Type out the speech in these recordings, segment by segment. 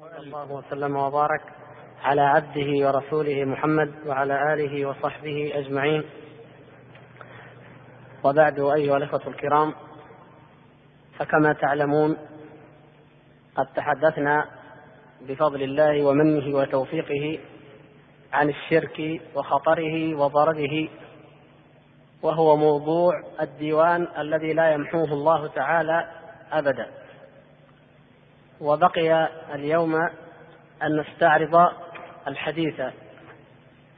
صلى الله وسلم وبارك على عبده ورسوله محمد وعلى آله وصحبه أجمعين. وبعد أيها الإخوة الكرام فكما تعلمون قد تحدثنا بفضل الله ومنه وتوفيقه عن الشرك وخطره وضرره وهو موضوع الديوان الذي لا يمحوه الله تعالى أبدا. وبقي اليوم أن نستعرض الحديث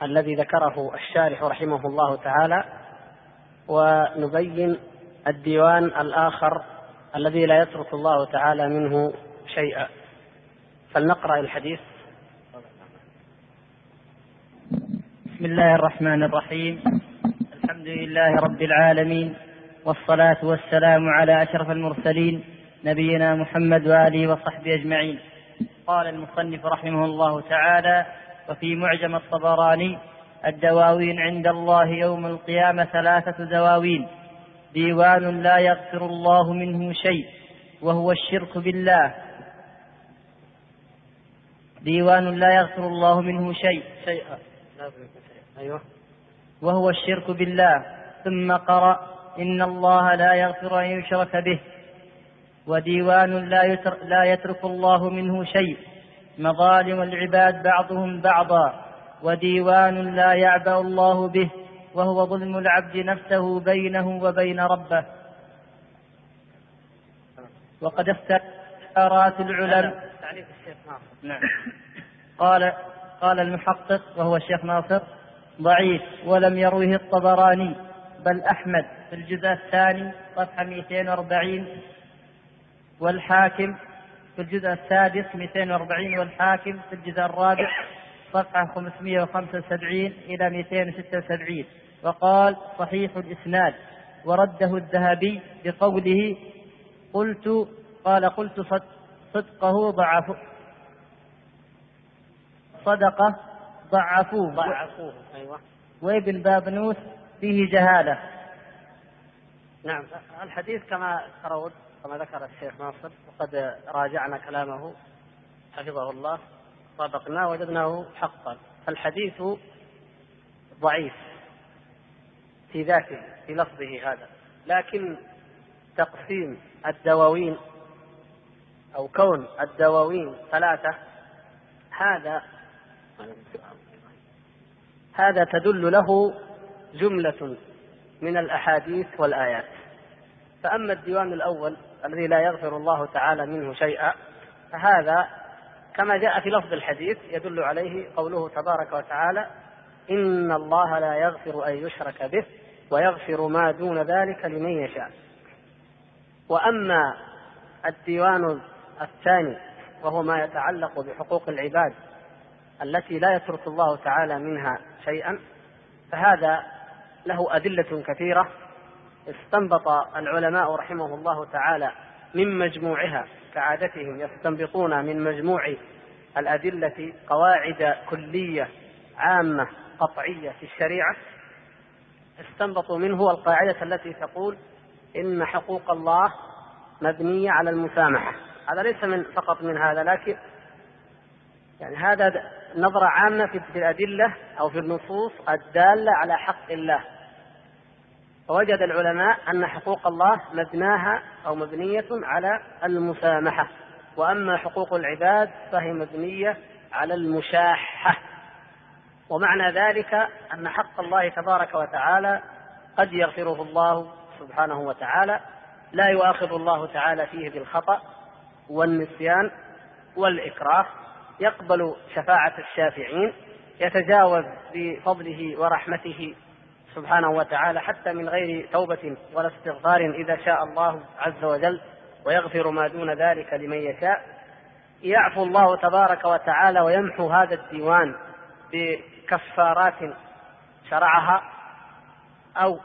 الذي ذكره الشارح رحمه الله تعالى ونبين الديوان الآخر الذي لا يترك الله تعالى منه شيئا. فلنقرأ الحديث. بسم الله الرحمن الرحيم. الحمد لله رب العالمين والصلاة والسلام على أشرف المرسلين نبينا محمد وآله وصحبه أجمعين. قال المصنف رحمه الله تعالى وفي معجم الطبراني الدواوين عند الله يوم القيامة ثلاثة دواوين. ديوان لا يغفر الله منه شيء وهو الشرك بالله. ديوان لا يغفر الله منه شيء. شيئا أيوه. وهو الشرك بالله. ثم قرأ إن الله لا يغفر أن يشرك به. وديوان لا, يتر لا يترك الله منه شيء. مظالم العباد بعضهم بعضا. وديوان لا يعبأ الله به وهو ظلم العبد نفسه بينه وبين ربه. وقد افترات العلماء. تعليق الشيخ ناصر. نعم. قال قال المحقق وهو الشيخ ناصر ضعيف ولم يروه الطبراني بل أحمد في الجزء الثاني صفحة 240 والحاكم في الجزء السادس 240 والحاكم في الجزء الرابع صفحة 575 إلى 276 وقال صحيح الإسناد ورده الذهبي بقوله قلت قال قلت صد صدقه ضعف صدقة ضعفوه. ضعفوه أيوه. وابن بابنوس فيه جهالة. نعم الحديث كما ترون كما ذكر الشيخ ناصر وقد راجعنا كلامه حفظه الله طابقناه وجدناه حقا. الحديث ضعيف في ذاته في لفظه هذا. لكن تقسيم الدواوين أو كون الدواوين ثلاثة هذا هذا تدل له جملة من الأحاديث والآيات. فأما الديوان الأول الذي لا يغفر الله تعالى منه شيئا فهذا كما جاء في لفظ الحديث يدل عليه قوله تبارك وتعالى إن الله لا يغفر أن يشرك به ويغفر ما دون ذلك لمن يشاء. وأما الديوان الثاني وهو ما يتعلق بحقوق العباد التي لا يترك الله تعالى منها شيئا فهذا له أدلة كثيرة استنبط العلماء رحمه الله تعالى من مجموعها كعادتهم يستنبطون من مجموع الأدلة قواعد كلية عامة قطعية في الشريعة. استنبطوا منه القاعدة التي تقول إن حقوق الله مبنية على المسامحة. هذا ليس من فقط من هذا لكن يعني هذا نظرة عامة في الأدلة أو في النصوص الدالة على حق الله. فوجد العلماء أن حقوق الله مبناها أو مبنية على المسامحة وأما حقوق العباد فهي مبنية على المشاحة. ومعنى ذلك أن حق الله تبارك وتعالى قد يغفره الله سبحانه وتعالى لا يؤاخذ الله تعالى فيه بالخطأ والنسيان والإكراه. يقبل شفاعة الشافعين يتجاوز بفضله ورحمته سبحانه وتعالى حتى من غير توبة ولا استغفار إذا شاء الله عز وجل ويغفر ما دون ذلك لمن يشاء. يعفو الله تبارك وتعالى ويمحو هذا الديوان بكفارات شرعها أو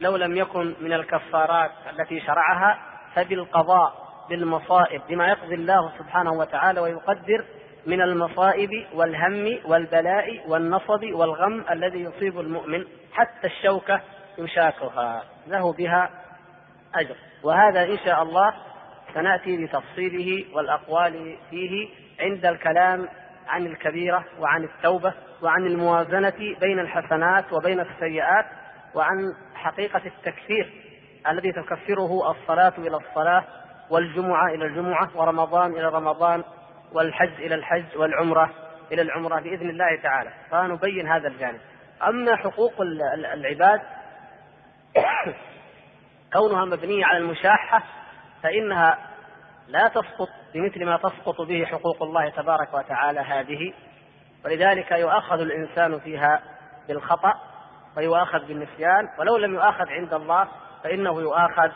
لو لم يكن من الكفارات التي شرعها فبالقضاء بالمصائب بما يقضي الله سبحانه وتعالى ويقدر من المصائب والهم والبلاء والنصب والغم الذي يصيب المؤمن حتى الشوكة يشاكها له بها أجر. وهذا إن شاء الله سنأتي بتفصيله والأقوال فيه عند الكلام عن الكبيرة وعن التوبة وعن الموازنة بين الحسنات وبين السيئات وعن حقيقة التكفير الذي تكفره الصلاة إلى الصلاة والجمعة إلى الجمعة ورمضان إلى رمضان والحج إلى الحج والعمرة إلى العمرة بإذن الله تعالى. فنبين هذا الجانب. أما حقوق العباد كونها مبنية على المشاحة فإنها لا تسقط بمثل ما تسقط به حقوق الله تبارك وتعالى هذه. ولذلك يؤاخذ الإنسان فيها بالخطأ ويؤاخذ بالنسيان. ولو لم يؤاخذ عند الله فإنه يؤاخذ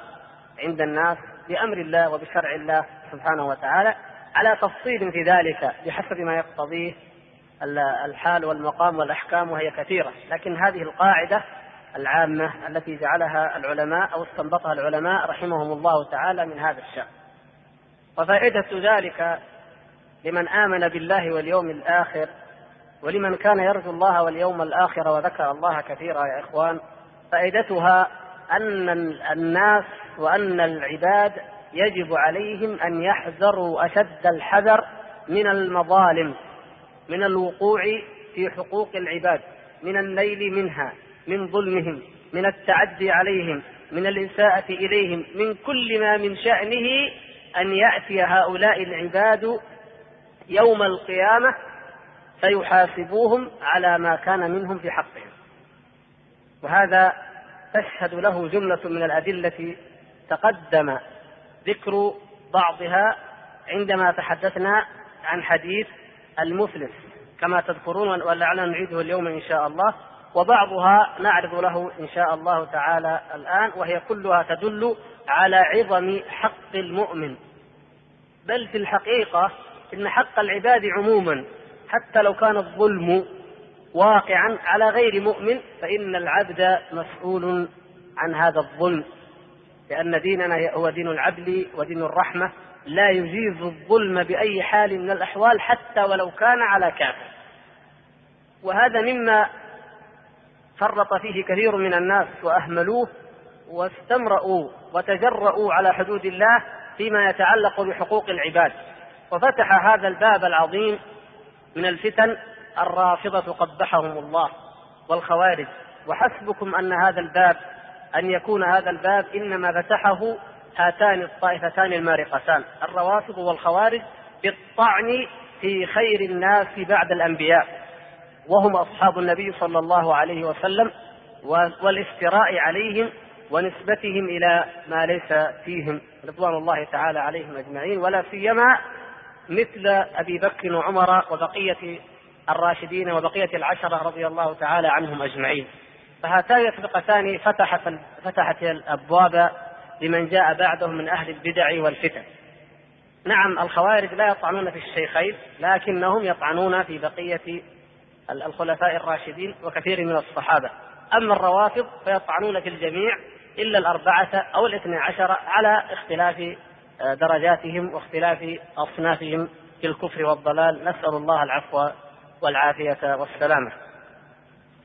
عند الناس بأمر الله وبشرع الله سبحانه وتعالى. على تفصيل في ذلك بحسب ما يقتضيه الحال والمقام والأحكام وهي كثيرة. لكن هذه القاعدة العامة التي جعلها العلماء أو استنبطها العلماء رحمهم الله تعالى من هذا الشأن. وفائدة ذلك لمن آمن بالله واليوم الآخر ولمن كان يرجو الله واليوم الآخر وذكر الله كثيرا يا إخوان فائدتها أن الناس وأن العباد يجب عليهم أن يحذروا أشد الحذر من المظالم من الوقوع في حقوق العباد من النيل منها من ظلمهم من التعدي عليهم من الإساءة إليهم من كل ما من شأنه أن يأتي هؤلاء العباد يوم القيامة فيحاسبوهم على ما كان منهم في حقهم. وهذا تشهد له جملة من الأدلة تقدم ذكر بعضها عندما تحدثنا عن حديث المفلس كما تذكرون ولعلنا نعيده اليوم إن شاء الله. وبعضها نعرض له إن شاء الله تعالى الآن وهي كلها تدل على عظم حق المؤمن. بل في الحقيقة إن حق العباد عموما حتى لو كان الظلم واقعا على غير مؤمن فإن العبد مسؤول عن هذا الظلم. لأن ديننا هو دين العدل ودين الرحمة لا يجيز الظلم بأي حال من الأحوال حتى ولو كان على كافر. وهذا مما فرط فيه كثير من الناس وأهملوه واستمرأوا وتجرؤوا على حدود الله فيما يتعلق بحقوق العباد. وفتح هذا الباب العظيم من الفتن الرافضة قبحهم الله والخوارج. وحسبكم أن هذا الباب أن يكون هذا الباب إنما فتحه هاتان الطائفتان المارقتان الروافض والخوارج بالطعن في خير الناس بعد الأنبياء وهم أصحاب النبي صلى الله عليه وسلم والافتراء عليهم ونسبتهم إلى ما ليس فيهم رضوان الله تعالى عليهم أجمعين ولا سيما مثل أبي بكر وعمر وبقية الراشدين وبقية العشرة رضي الله تعالى عنهم أجمعين. فهاتان الفرقتان فتحت فتحت الأبواب لمن جاء بعدهم من أهل البدع والفتن. نعم الخوارج لا يطعنون في الشيخين لكنهم يطعنون في بقية الخلفاء الراشدين وكثير من الصحابة. أما الروافض فيطعنون في الجميع إلا الأربعة أو الاثني عشر على اختلاف آه، درجاتهم واختلاف أصنافهم في الكفر والضلال نسأل الله العفو والعافية والسلامة.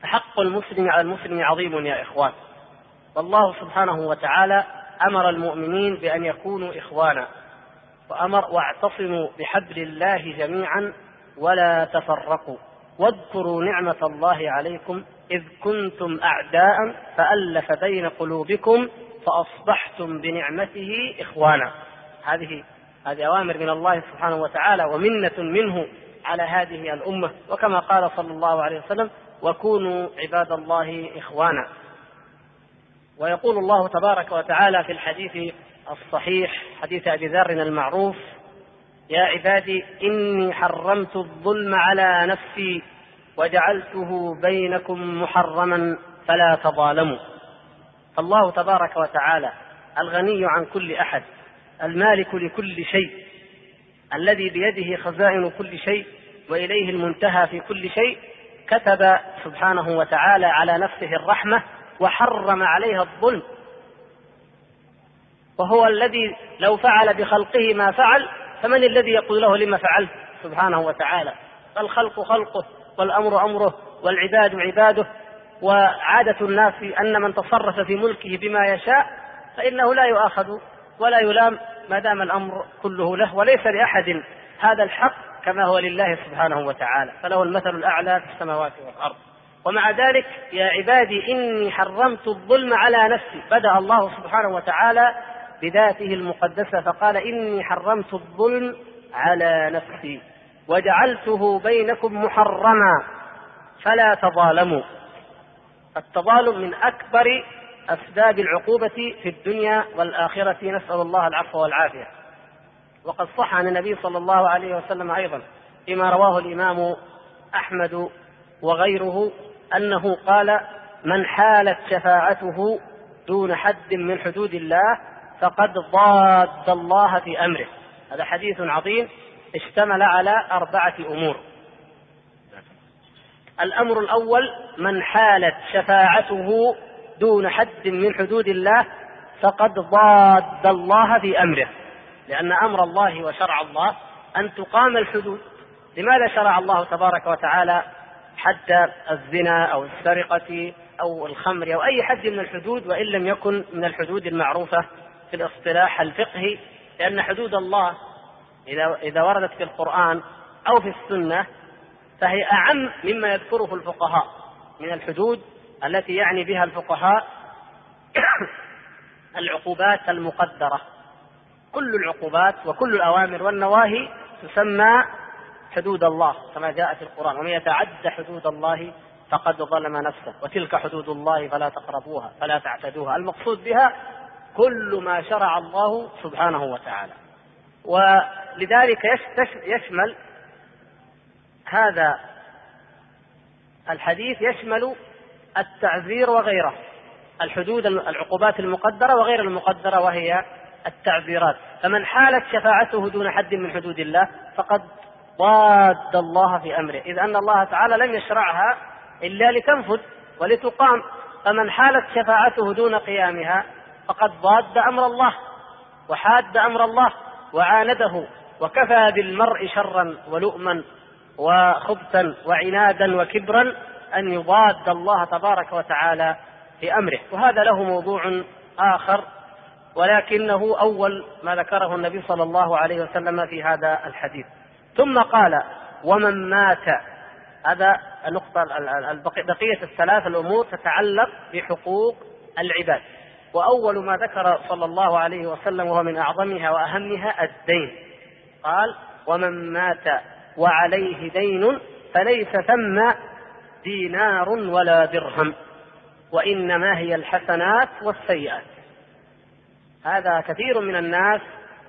فحق المسلم على المسلم عظيم يا إخوان. والله سبحانه وتعالى أمر المؤمنين بأن يكونوا إخوانا. وأمر واعتصموا بحبل الله جميعا ولا تفرقوا. واذكروا نعمة الله عليكم إذ كنتم أعداء فألف بين قلوبكم فأصبحتم بنعمته إخوانا. هذه هذه أوامر من الله سبحانه وتعالى ومنة منه على هذه الأمة. وكما قال صلى الله عليه وسلم وكونوا عباد الله إخوانا. ويقول الله تبارك وتعالى في الحديث الصحيح حديث أبي ذر المعروف يا عبادي إني حرمت الظلم على نفسي وجعلته بينكم محرما فلا تظالموا. الله تبارك وتعالى الغني عن كل أحد المالك لكل شيء الذي بيده خزائن كل شيء وإليه المنتهى في كل شيء كتب سبحانه وتعالى على نفسه الرحمة وحرم عليها الظلم. وهو الذي لو فعل بخلقه ما فعل فمن الذي يقول له لما فعلت؟ سبحانه وتعالى. الخلق خلقه والأمر أمره والعباد عباده. وعادة الناس أن من تصرف في ملكه بما يشاء فإنه لا يؤاخذ ولا يلام ما دام الأمر كله له وليس لأحد هذا الحق. كما هو لله سبحانه وتعالى فله المثل الأعلى في السماوات والأرض. ومع ذلك يا عبادي إني حرمت الظلم على نفسي. بدأ الله سبحانه وتعالى بذاته المقدسة فقال إني حرمت الظلم على نفسي. وجعلته بينكم محرما. فلا تظالموا. التظالم من أكبر أسباب العقوبة في الدنيا والآخرة. نسأل الله العفو والعافية. وقد صح عن النبي صلى الله عليه وسلم أيضا فيما رواه الإمام أحمد وغيره أنه قال من حالت شفاعته دون حد من حدود الله فقد ضاد الله في أمره. هذا حديث عظيم اشتمل على أربعة أمور. الأمر الأول من حالت شفاعته دون حد من حدود الله فقد ضاد الله في أمره. لأن أمر الله وشرع الله أن تقام الحدود. لماذا شرع الله تبارك وتعالى حد الزنا أو السرقة أو الخمر أو أي حد من الحدود وإن لم يكن من الحدود المعروفة في الاصطلاح الفقهي؟ لأن حدود الله إذا إذا وردت في القرآن أو في السنة فهي أعم مما يذكره الفقهاء من الحدود التي يعني بها الفقهاء العقوبات المقدرة. كل العقوبات وكل الأوامر والنواهي تسمى حدود الله كما جاء في القرآن. ومن يتعد حدود الله فقد ظلم نفسه. وتلك حدود الله فلا تقربوها فلا تعتدوها. المقصود بها كل ما شرع الله سبحانه وتعالى. ولذلك يشمل هذا الحديث يشمل التعذير وغيره. الحدود العقوبات المقدرة وغير المقدرة وهي التعذيرات فمن حالت شفاعته دون حد من حدود الله فقد ضاد الله في أمره. إذ أن الله تعالى لم يشرعها إلا لتنفذ ولتقام. فمن حالت شفاعته دون قيامها فقد ضاد أمر الله وحاد أمر الله وعانده وكفى بالمرء شرا ولؤما وخبثا وعنادا وكبرا أن يضاد الله تبارك وتعالى في أمره. وهذا له موضوع آخر ولكنه أول ما ذكره النبي صلى الله عليه وسلم في هذا الحديث. ثم قال ومن مات. هذا النقطة بقية الثلاث الأمور تتعلق بحقوق العباد. وأول ما ذكر صلى الله عليه وسلم وهو من أعظمها وأهمها الدين. قال ومن مات وعليه دين فليس ثم دينار ولا درهم. وإنما هي الحسنات والسيئات. هذا كثير من الناس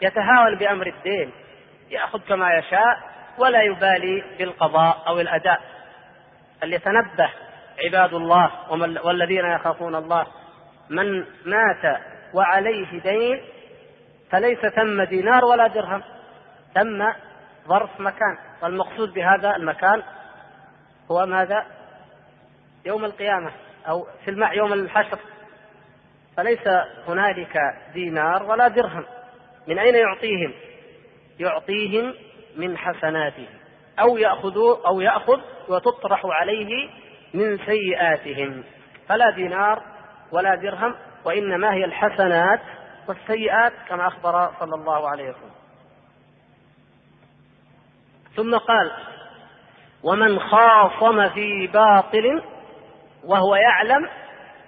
يتهاون بأمر الدين يأخذ كما يشاء ولا يبالي بالقضاء أو الأداء. فليتنبه عباد الله والذين يخافون الله من مات وعليه دين فليس ثم دينار ولا درهم ثم ظرف مكان. والمقصود بهذا المكان هو ماذا؟ يوم القيامة أو في الماء يوم الحشر. فليس هنالك دينار ولا درهم. من أين يعطيهم؟ يعطيهم من حسناتهم. أو يأخذوا أو يأخذ وتطرح عليه من سيئاتهم. فلا دينار ولا درهم وإنما هي الحسنات والسيئات كما أخبر صلى الله عليه وسلم. ثم قال ومن خاصم في باطل وهو يعلم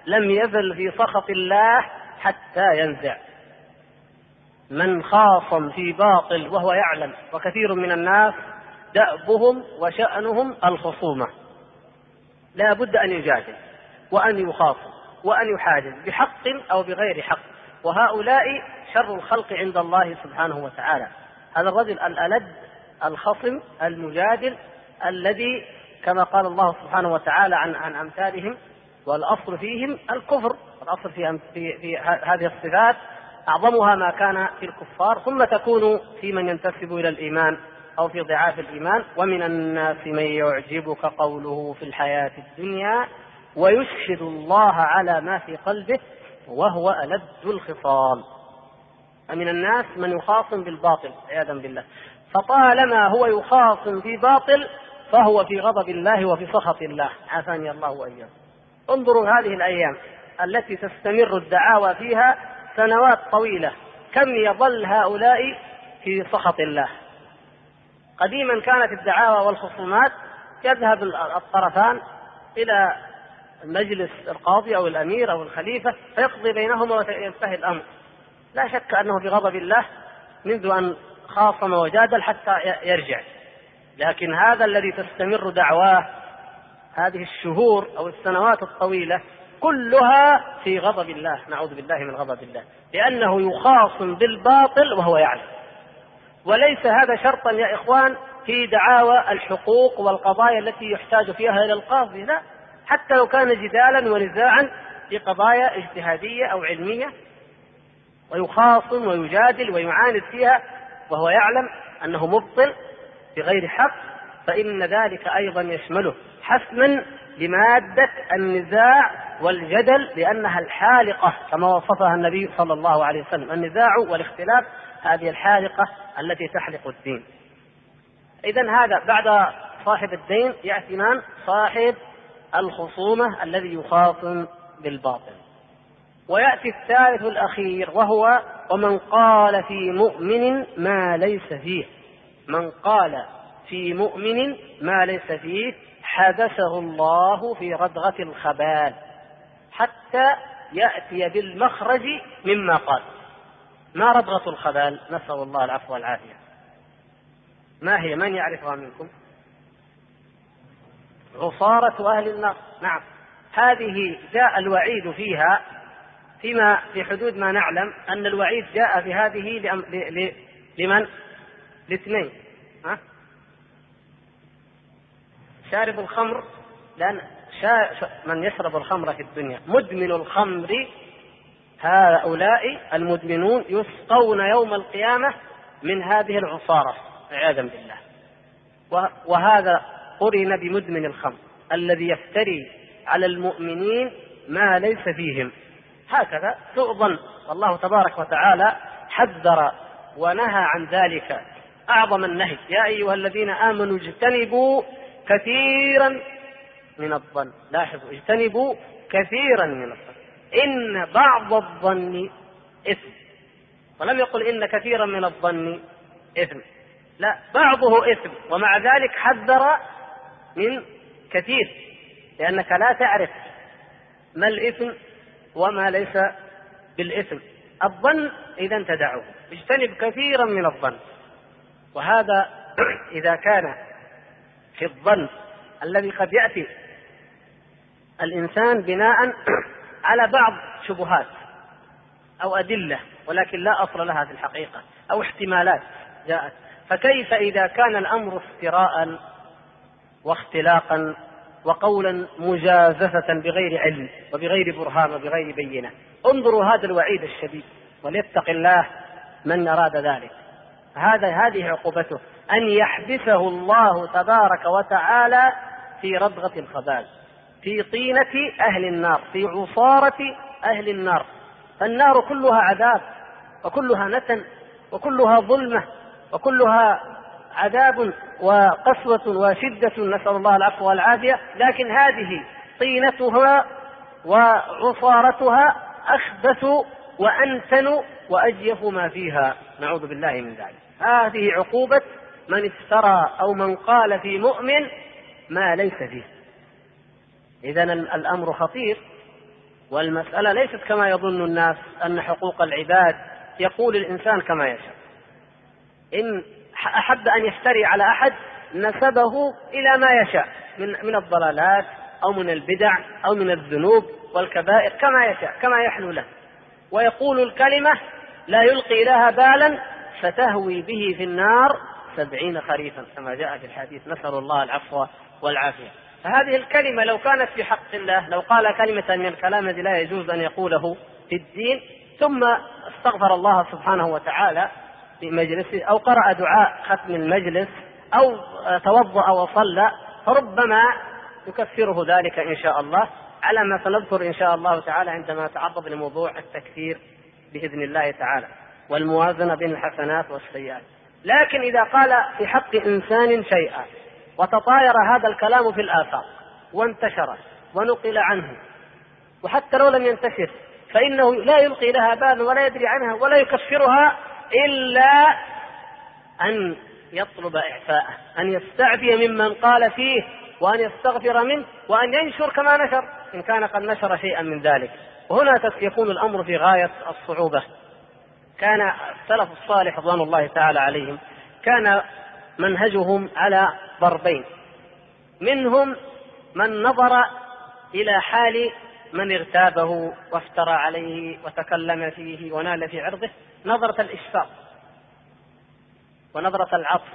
لم يزل في سخط الله حتى ينزع. من خاصم في باطل وهو يعلم وكثير من الناس دأبهم وشأنهم الخصومة. لا بد أن يجادل وأن يخاصم وأن يحاجز بحق أو بغير حق. وهؤلاء شر الخلق عند الله سبحانه وتعالى. هذا الرجل الألد الخصم المجادل الذي كما قال الله سبحانه وتعالى عن عن أمثالهم والأصل فيهم الكفر الأصل في في, في هذه الصفات أعظمها ما كان في الكفار ثم تكون في من ينتسب إلى الإيمان أو في ضعاف الإيمان ومن الناس من يعجبك قوله في الحياة الدنيا ويشهد الله على ما في قلبه وهو ألد الخصام ومن الناس من يخاصم بالباطل عياذا بالله. فطالما هو يخاصم في باطل فهو في غضب الله وفي سخط الله. عافاني الله وإياكم. انظروا هذه الأيام التي تستمر الدعاوى فيها سنوات طويلة. كم يظل هؤلاء في سخط الله. قديما كانت الدعاوى والخصومات يذهب الطرفان إلى مجلس القاضي أو الأمير أو الخليفة فيقضي بينهما وينتهي الأمر. لا شك أنه بغضب الله منذ أن خاصم وجادل حتى يرجع. لكن هذا الذي تستمر دعواه هذه الشهور أو السنوات الطويلة كلها في غضب الله نعوذ بالله من غضب الله لأنه يخاصم بالباطل وهو يعلم. وليس هذا شرطا يا إخوان في دعاوى الحقوق والقضايا التي يحتاج فيها إلى القاضي لا. حتى لو كان جدالا ونزاعا في قضايا اجتهادية أو علمية ويخاصم ويجادل ويعاند فيها وهو يعلم أنه مبطل بغير حق فإن ذلك أيضا يشمله. حسما لمادة النزاع والجدل لأنها الحالقة كما وصفها النبي صلى الله عليه وسلم. النزاع والاختلاف هذه الحالقة التي تحلق الدين. إذا هذا بعد صاحب الدين يأتي من؟ صاحب الخصومة الذي يخاصم بالباطل. ويأتي الثالث الأخير وهو ومن قال في مؤمن ما ليس فيه. من قال في مؤمن ما ليس فيه حبسه الله في ردغة الخبال حتى يأتي بالمخرج مما قال. ما ردغة الخبال؟ نسأل الله العفو والعافية. ما هي؟ من يعرفها منكم؟ عصارة أهل النار. نعم. هذه جاء الوعيد فيها فيما في حدود ما نعلم أن الوعيد جاء في هذه لمن؟ لاثنين ها؟ شارب الخمر لأن شا... من يشرب الخمر في الدنيا مدمن الخمر هؤلاء المدمنون يسقون يوم القيامة من هذه العصارة عياذا بالله. وهذا قرن بمدمن الخمر الذي يفتري على المؤمنين ما ليس فيهم. هكذا سوء ظن والله تبارك وتعالى حذر ونهى عن ذلك. أعظم النهي يا أيها الذين آمنوا اجتنبوا كثيرا من الظن. لاحظوا اجتنبوا كثيرا من الظن. إن بعض الظن إثم. ولم يقل إن كثيرا من الظن إثم. لا بعضه إثم. ومع ذلك حذر من كثير. لأنك لا تعرف ما الإثم وما ليس بالإثم. الظن إذا تدعه اجتنب كثيرا من الظن. وهذا إذا كان في الظن الذي قد يأتي الإنسان بناء على بعض شبهات أو أدلة ولكن لا أصل لها في الحقيقة أو احتمالات جاءت. فكيف إذا كان الأمر افتراء واختلاقا وقولا مجازفة بغير علم وبغير برهان وبغير بينة؟ انظروا هذا الوعيد الشديد وليتق الله من أراد ذلك. هذا هذه عقوبته. أن يحبسه الله تبارك وتعالى في ردغة الخبال في طينة أهل النار في عصارة أهل النار. فالنار كلها عذاب وكلها نتن وكلها ظلمة وكلها عذاب وقسوة وشدة. نسأل الله العفو والعافية. لكن هذه طينتها وعصارتها أخبث وأنتن وأجيف ما فيها. نعوذ بالله من ذلك. هذه عقوبة من افترى أو من قال في مؤمن ما ليس فيه. إذا الأمر خطير والمسألة ليست كما يظن الناس أن حقوق العباد يقول الإنسان كما يشاء. إن أحب أن يفتري على أحد نسبه إلى ما يشاء من من الضلالات أو من البدع أو من الذنوب والكبائر كما يشاء كما يحلو له. ويقول الكلمة لا يلقي لها بالا فتهوي به في النار سبعين خريفا كما جاء في الحديث. نسأل الله العفو والعافية. فهذه الكلمة لو كانت في حق الله لو قال كلمة من الكلام الذي لا يجوز أن يقوله في الدين ثم استغفر الله سبحانه وتعالى في مجلسه أو قرأ دعاء ختم المجلس أو توضأ وصلى فربما يكفره ذلك إن شاء الله. على ما سنذكر إن شاء الله تعالى عندما نتعرض لموضوع التكفير بإذن الله تعالى والموازنة بين الحسنات والسيئات. لكن إذا قال في حق إنسان شيئا وتطاير هذا الكلام في الآفاق وانتشر ونقل عنه وحتى لو لم ينتشر فإنه لا يلقي لها بالا ولا يدري عنها ولا يكفرها إلا أن يطلب إعفاءه أن يستعفي ممن قال فيه وأن يستغفر منه وأن ينشر كما نشر إن كان قد نشر شيئا من ذلك. وهنا يكون الأمر في غاية الصعوبة. كان السلف الصالح رضوان الله تعالى عليهم كان منهجهم على ضربين. منهم من نظر إلى حال من اغتابه وافترى عليه وتكلم فيه ونال في عرضه نظرة الإشفاق ونظرة العطف.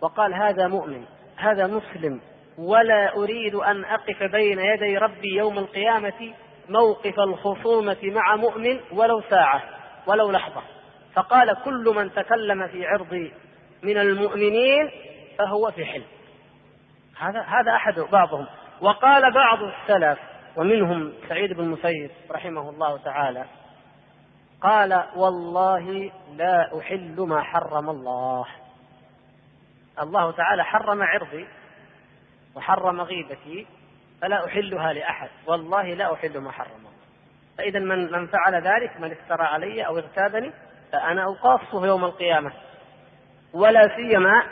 وقال هذا مؤمن هذا مسلم ولا أريد أن أقف بين يدي ربي يوم القيامة موقف الخصومة مع مؤمن ولو ساعة. ولو لحظة. فقال كل من تكلم في عرضي من المؤمنين فهو في حلم. هذا هذا أحد بعضهم. وقال بعض السلف ومنهم سعيد بن المسيب رحمه الله تعالى قال والله لا أحل ما حرم الله. الله تعالى حرم عرضي وحرم غيبتي فلا أحلها لأحد. والله لا أحل ما حرم فإذا من من فعل ذلك من افترى علي أو اغتابني فأنا أقاصه يوم القيامة. ولا سيما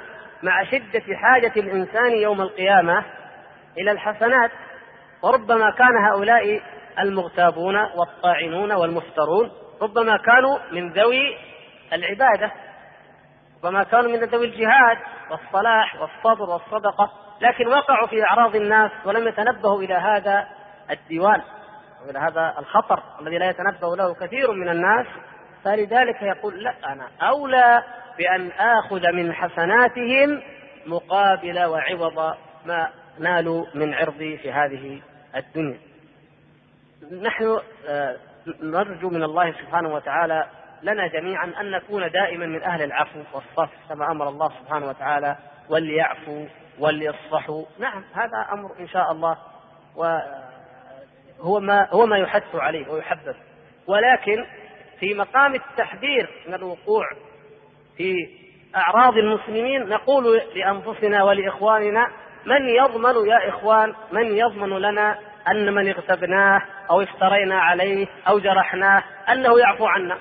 مع شدة حاجة الإنسان يوم القيامة إلى الحسنات. وربما كان هؤلاء المغتابون والطاعنون والمفترون ربما كانوا من ذوي العبادة. ربما كانوا من ذوي الجهاد والصلاح والصبر والصدقة لكن وقعوا في أعراض الناس ولم يتنبهوا إلى هذا الديوان. وإلى هذا الخطر الذي لا يتنبه له كثير من الناس فلذلك يقول لا أنا أولى بأن آخذ من حسناتهم مقابل وعوض ما نالوا من عرضي في هذه الدنيا. نحن آه، نرجو من الله سبحانه وتعالى لنا جميعا أن نكون دائما من أهل العفو والصف كما أمر الله سبحانه وتعالى وليعفوا وليصفحوا نعم هذا أمر إن شاء الله وهو ما هو ما يحث عليه ويحبب ولكن في مقام التحذير من الوقوع في أعراض المسلمين نقول لأنفسنا ولإخواننا من يضمن يا إخوان من يضمن لنا أن من اغتبناه أو افترينا عليه أو جرحناه أنه يعفو عنا.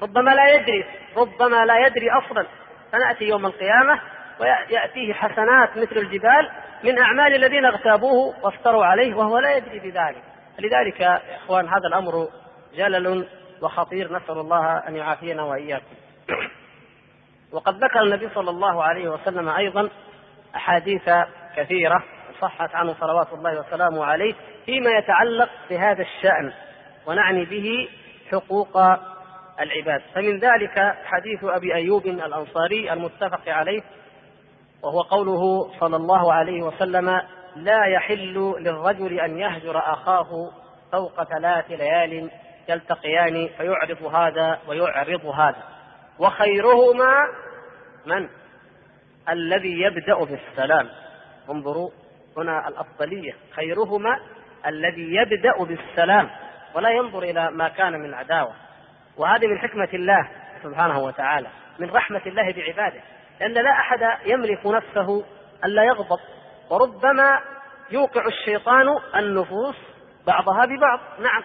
ربما لا يدري ربما لا يدري أصلا. فنأتي يوم القيامة ويأتيه حسنات مثل الجبال من أعمال الذين اغتابوه وافتروا عليه وهو لا يدري بذلك. لذلك يا إخوان هذا الأمر جلل وخطير. نسأل الله أن يعافينا وإياكم. وقد ذكر النبي صلى الله عليه وسلم أيضا أحاديث كثيرة صحت عنه صلوات الله وسلامه عليه فيما يتعلق بهذا الشأن ونعني به حقوق العباد. فمن ذلك حديث أبي أيوب الأنصاري المتفق عليه وهو قوله صلى الله عليه وسلم لا يحل للرجل أن يهجر أخاه فوق ثلاث ليال يلتقيان فيعرض هذا ويعرض هذا. وخيرهما من؟ الذي يبدأ بالسلام. انظروا هنا الأفضلية. خيرهما الذي يبدأ بالسلام ولا ينظر إلى ما كان من عداوة. وهذه من حكمة الله سبحانه وتعالى من رحمة الله بعباده. لأن لا أحد يملك نفسه ألا يغضب وربما يوقع الشيطان النفوس بعضها ببعض. نعم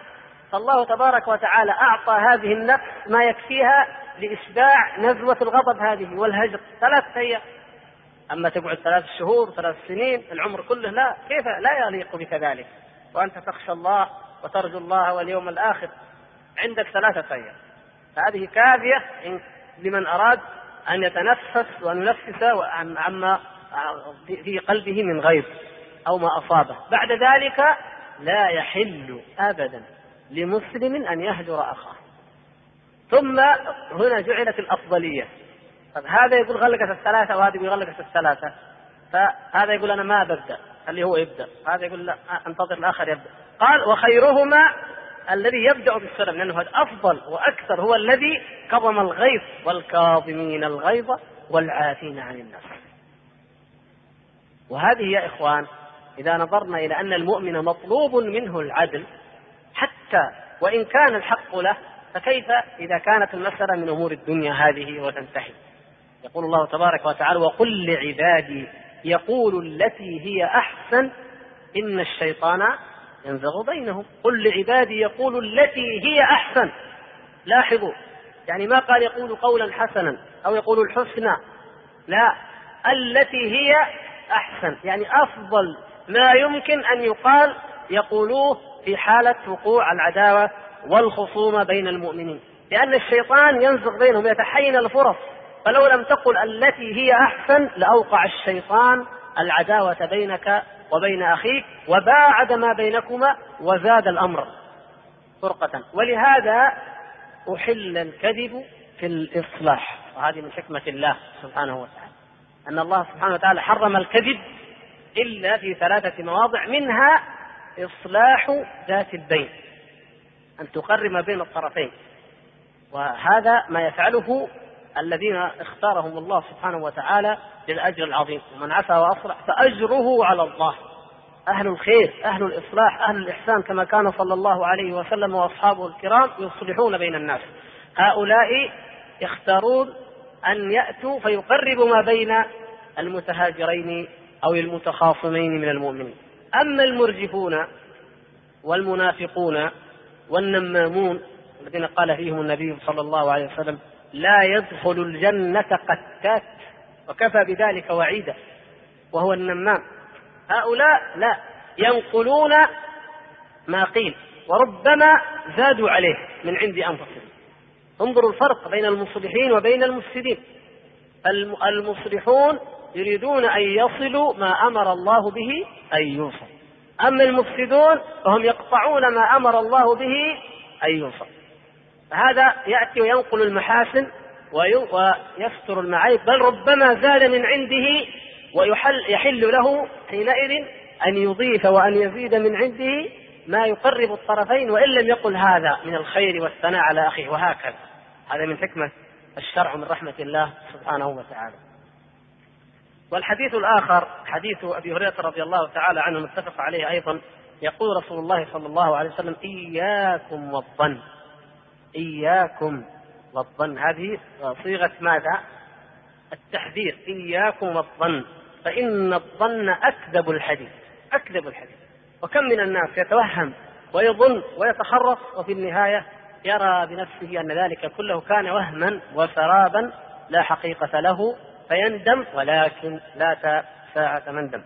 فالله تبارك وتعالى أعطى هذه النفس ما يكفيها لإشباع نزوة الغضب هذه والهجر. ثلاثة أيام. أما تقعد ثلاث شهور ثلاث سنين العمر كله لا كيف لا يليق بك ذلك؟ وأنت تخشى الله وترجو الله واليوم الآخر عندك ثلاثة أيام. فهذه كافية لمن أراد أن يتنفس وأن ينفس عما في قلبه من غيظ أو ما أصابه. بعد ذلك لا يحل أبدا لمسلم أن يهجر أخاه. ثم هنا جعلت الأفضلية. طب هذا يقول غلقت الثلاثة وهذا يقول غلقت الثلاثة. فهذا يقول أنا ما ببدأ اللي هو يبدأ. هذا يقول لا أنتظر الآخر يبدأ. قال وخيرهما الذي يبدأ بالسلام لأنه هذا أفضل وأكثر هو الذي كظم الغيظ. والكاظمين الغيظ والعافين عن الناس. وهذه يا إخوان إذا نظرنا إلى أن المؤمن مطلوب منه العدل حتى وإن كان الحق له فكيف إذا كانت المسألة من أمور الدنيا هذه وتنتهي؟ يقول الله تبارك وتعالى وقل لعبادي يقول التي هي أحسن إن الشيطان ينزغ بينهم. قل لعبادي يقول التي هي أحسن. لاحظوا. يعني ما قال يقول قولا حسنا أو يقول الحسنى. لا. التي هي أحسن. يعني أفضل ما يمكن أن يقال يقولوه في حالة وقوع العداوة والخصومة بين المؤمنين. لأن الشيطان ينزغ بينهم يتحين الفرص. فلو لم تقل التي هي أحسن لأوقع الشيطان العداوة بينك وبين أخيك وباعد ما بينكما وزاد الأمر فرقة. ولهذا أحل الكذب في الإصلاح. وهذه من حكمة الله سبحانه وتعالى. أن الله سبحانه وتعالى حرم الكذب إلا في ثلاثة مواضع. منها إصلاح ذات البين أن تقرب ما بين الطرفين. وهذا ما يفعله الذين اختارهم الله سبحانه وتعالى للأجر العظيم. ومن عفا وأصلح فأجره على الله. أهل الخير أهل الإصلاح أهل الإحسان كما كان صلى الله عليه وسلم وأصحابه الكرام يصلحون بين الناس. هؤلاء يختارون أن يأتوا فيقربوا ما بين المتهاجرين أو المتخاصمين من المؤمنين. أما المرجفون والمنافقون والنمامون الذين قال فيهم النبي صلى الله عليه وسلم لا يدخل الجنة قتات. وكفى بذلك وعيدا وهو النمام. هؤلاء لا ينقلون ما قيل وربما زادوا عليه من عند أنفسهم. انظروا الفرق بين المصلحين وبين المفسدين. المصلحون يريدون أن يصلوا ما أمر الله به أن يوصل أما المفسدون فهم يقطعون ما أمر الله به أن يوصل فهذا يأتي وينقل المحاسن ويستر المعايب بل ربما زاد من عنده ويحل يحل له حينئذ أن يضيف وأن يزيد من عنده ما يقرب الطرفين وإن لم يقل هذا من الخير والثناء على أخيه. وهكذا. هذا من حكمة الشرع من رحمة الله سبحانه وتعالى. والحديث الآخر حديث أبي هريرة رضي الله تعالى عنه متفق عليه أيضا يقول رسول الله صلى الله عليه وسلم إياكم والظن. إياكم. والظن هذه صيغة ماذا؟ التحذير. إياكم والظن. فإن الظن أكذب الحديث. أكذب الحديث. وكم من الناس يتوهم ويظن ويتخرص وفي النهاية يرى بنفسه أن ذلك كله كان وهما وسرابا لا حقيقة له فيندم ولكن لا ساعة مندم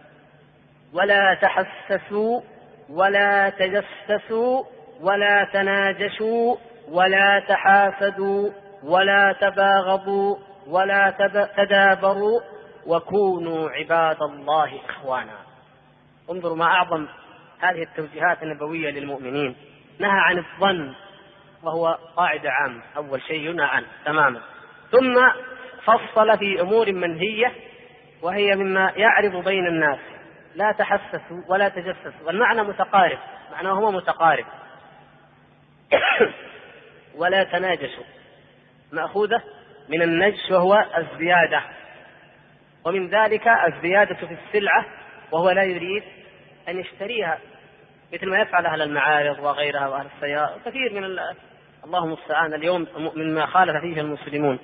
ولا تحسسوا ولا تجسسوا ولا تناجشوا ولا تحاسدوا ولا تباغضوا ولا تدابروا وكونوا عباد الله إخوانا. انظروا ما أعظم هذه التوجيهات النبوية للمؤمنين. نهى عن الظن وهو قاعدة عامه أول شيء ينهى عنه تماما. ثم فصل في أمور منهية وهي مما يعرض بين الناس. لا تحسسوا ولا تجسسوا. والمعنى متقارب معناه هو متقارب. ولا تناجشوا. مأخوذة من النجش وهو الزيادة. ومن ذلك الزيادة في السلعة وهو لا يريد أن يشتريها. مثل ما يفعل أهل المعارض وغيرها وأهل السيارة. كثير من الله المستعان اليوم مما خالف فيه المسلمون.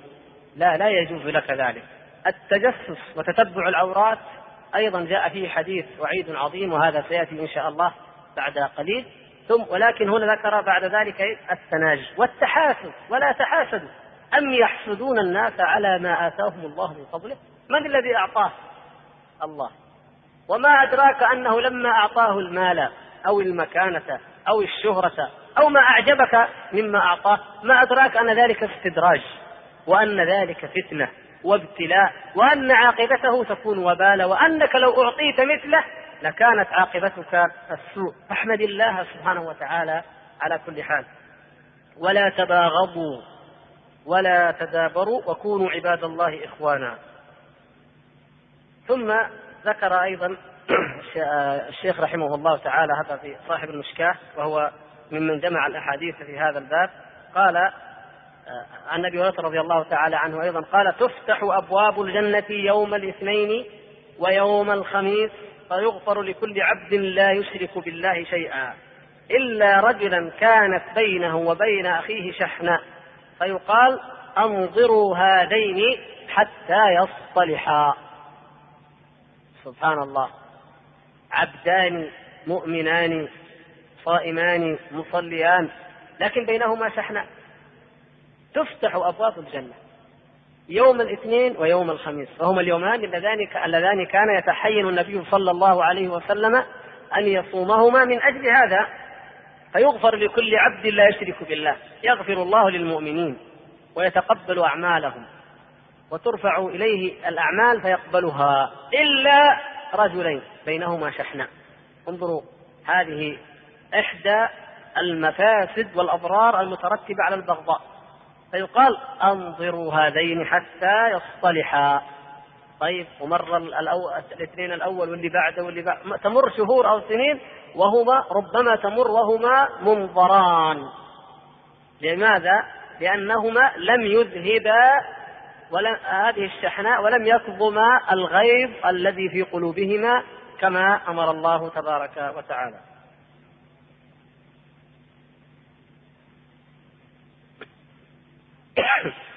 لا لا يجوز لك ذلك. التجسس وتتبع العورات أيضا جاء فيه حديث وعيد عظيم وهذا سيأتي إن شاء الله بعد قليل. ثم ولكن هنا ذكر بعد ذلك التناجي. والتحاسد ولا تحاسدوا. أم يحسدون الناس على ما آتاهم الله من فضله؟ من الذي أعطاه؟ الله. وما أدراك أنه لما أعطاه المال أو المكانة أو الشهرة أو ما أعجبك مما أعطاه ما أدراك أن ذلك استدراج وأن ذلك فتنة وابتلاء وأن عاقبته تكون وبالا وأنك لو أعطيت مثله لكانت عاقبتك السوء. فاحمد الله سبحانه وتعالى على كل حال. ولا تباغضوا ولا تدابروا وكونوا عباد الله إخوانا. ثم ذكر أيضا الشيخ رحمه الله تعالى هذا في صاحب المشكاة وهو ممن جمع الأحاديث في هذا الباب. قال آه، عن أبي هريرة رضي الله تعالى عنه أيضا قال تفتح أبواب الجنة يوم الاثنين ويوم الخميس فيغفر لكل عبد لا يشرك بالله شيئا إلا رجلا كانت بينه وبين أخيه شحناء فيقال انظروا هذين حتى يصطلحا. سبحان الله. عبدان مؤمنان صائمان مصليان لكن بينهما شحناء تفتح أبواب الجنة. يوم الاثنين ويوم الخميس. وهما اليومان اللذان كان يتحين النبي صلى الله عليه وسلم أن يصومهما من أجل هذا. فيغفر لكل عبد لا يشرك بالله. يغفر الله للمؤمنين ويتقبل أعمالهم. وترفع إليه الأعمال فيقبلها. إلا رجلين. بينهما شحناء انظروا هذه إحدى المفاسد والأضرار المترتبة على البغضاء. فيقال أنظروا هذين حتى يصطلحا. طيب ومر الاثنين الأول واللي بعده واللي بعده تمر شهور أو سنين وهما ربما تمر وهما منظران. لماذا؟ لأنهما لم يذهبا ولم هذه الشحناء ولم يكظما الغيظ الذي في قلوبهما كما أمر الله تبارك وتعالى.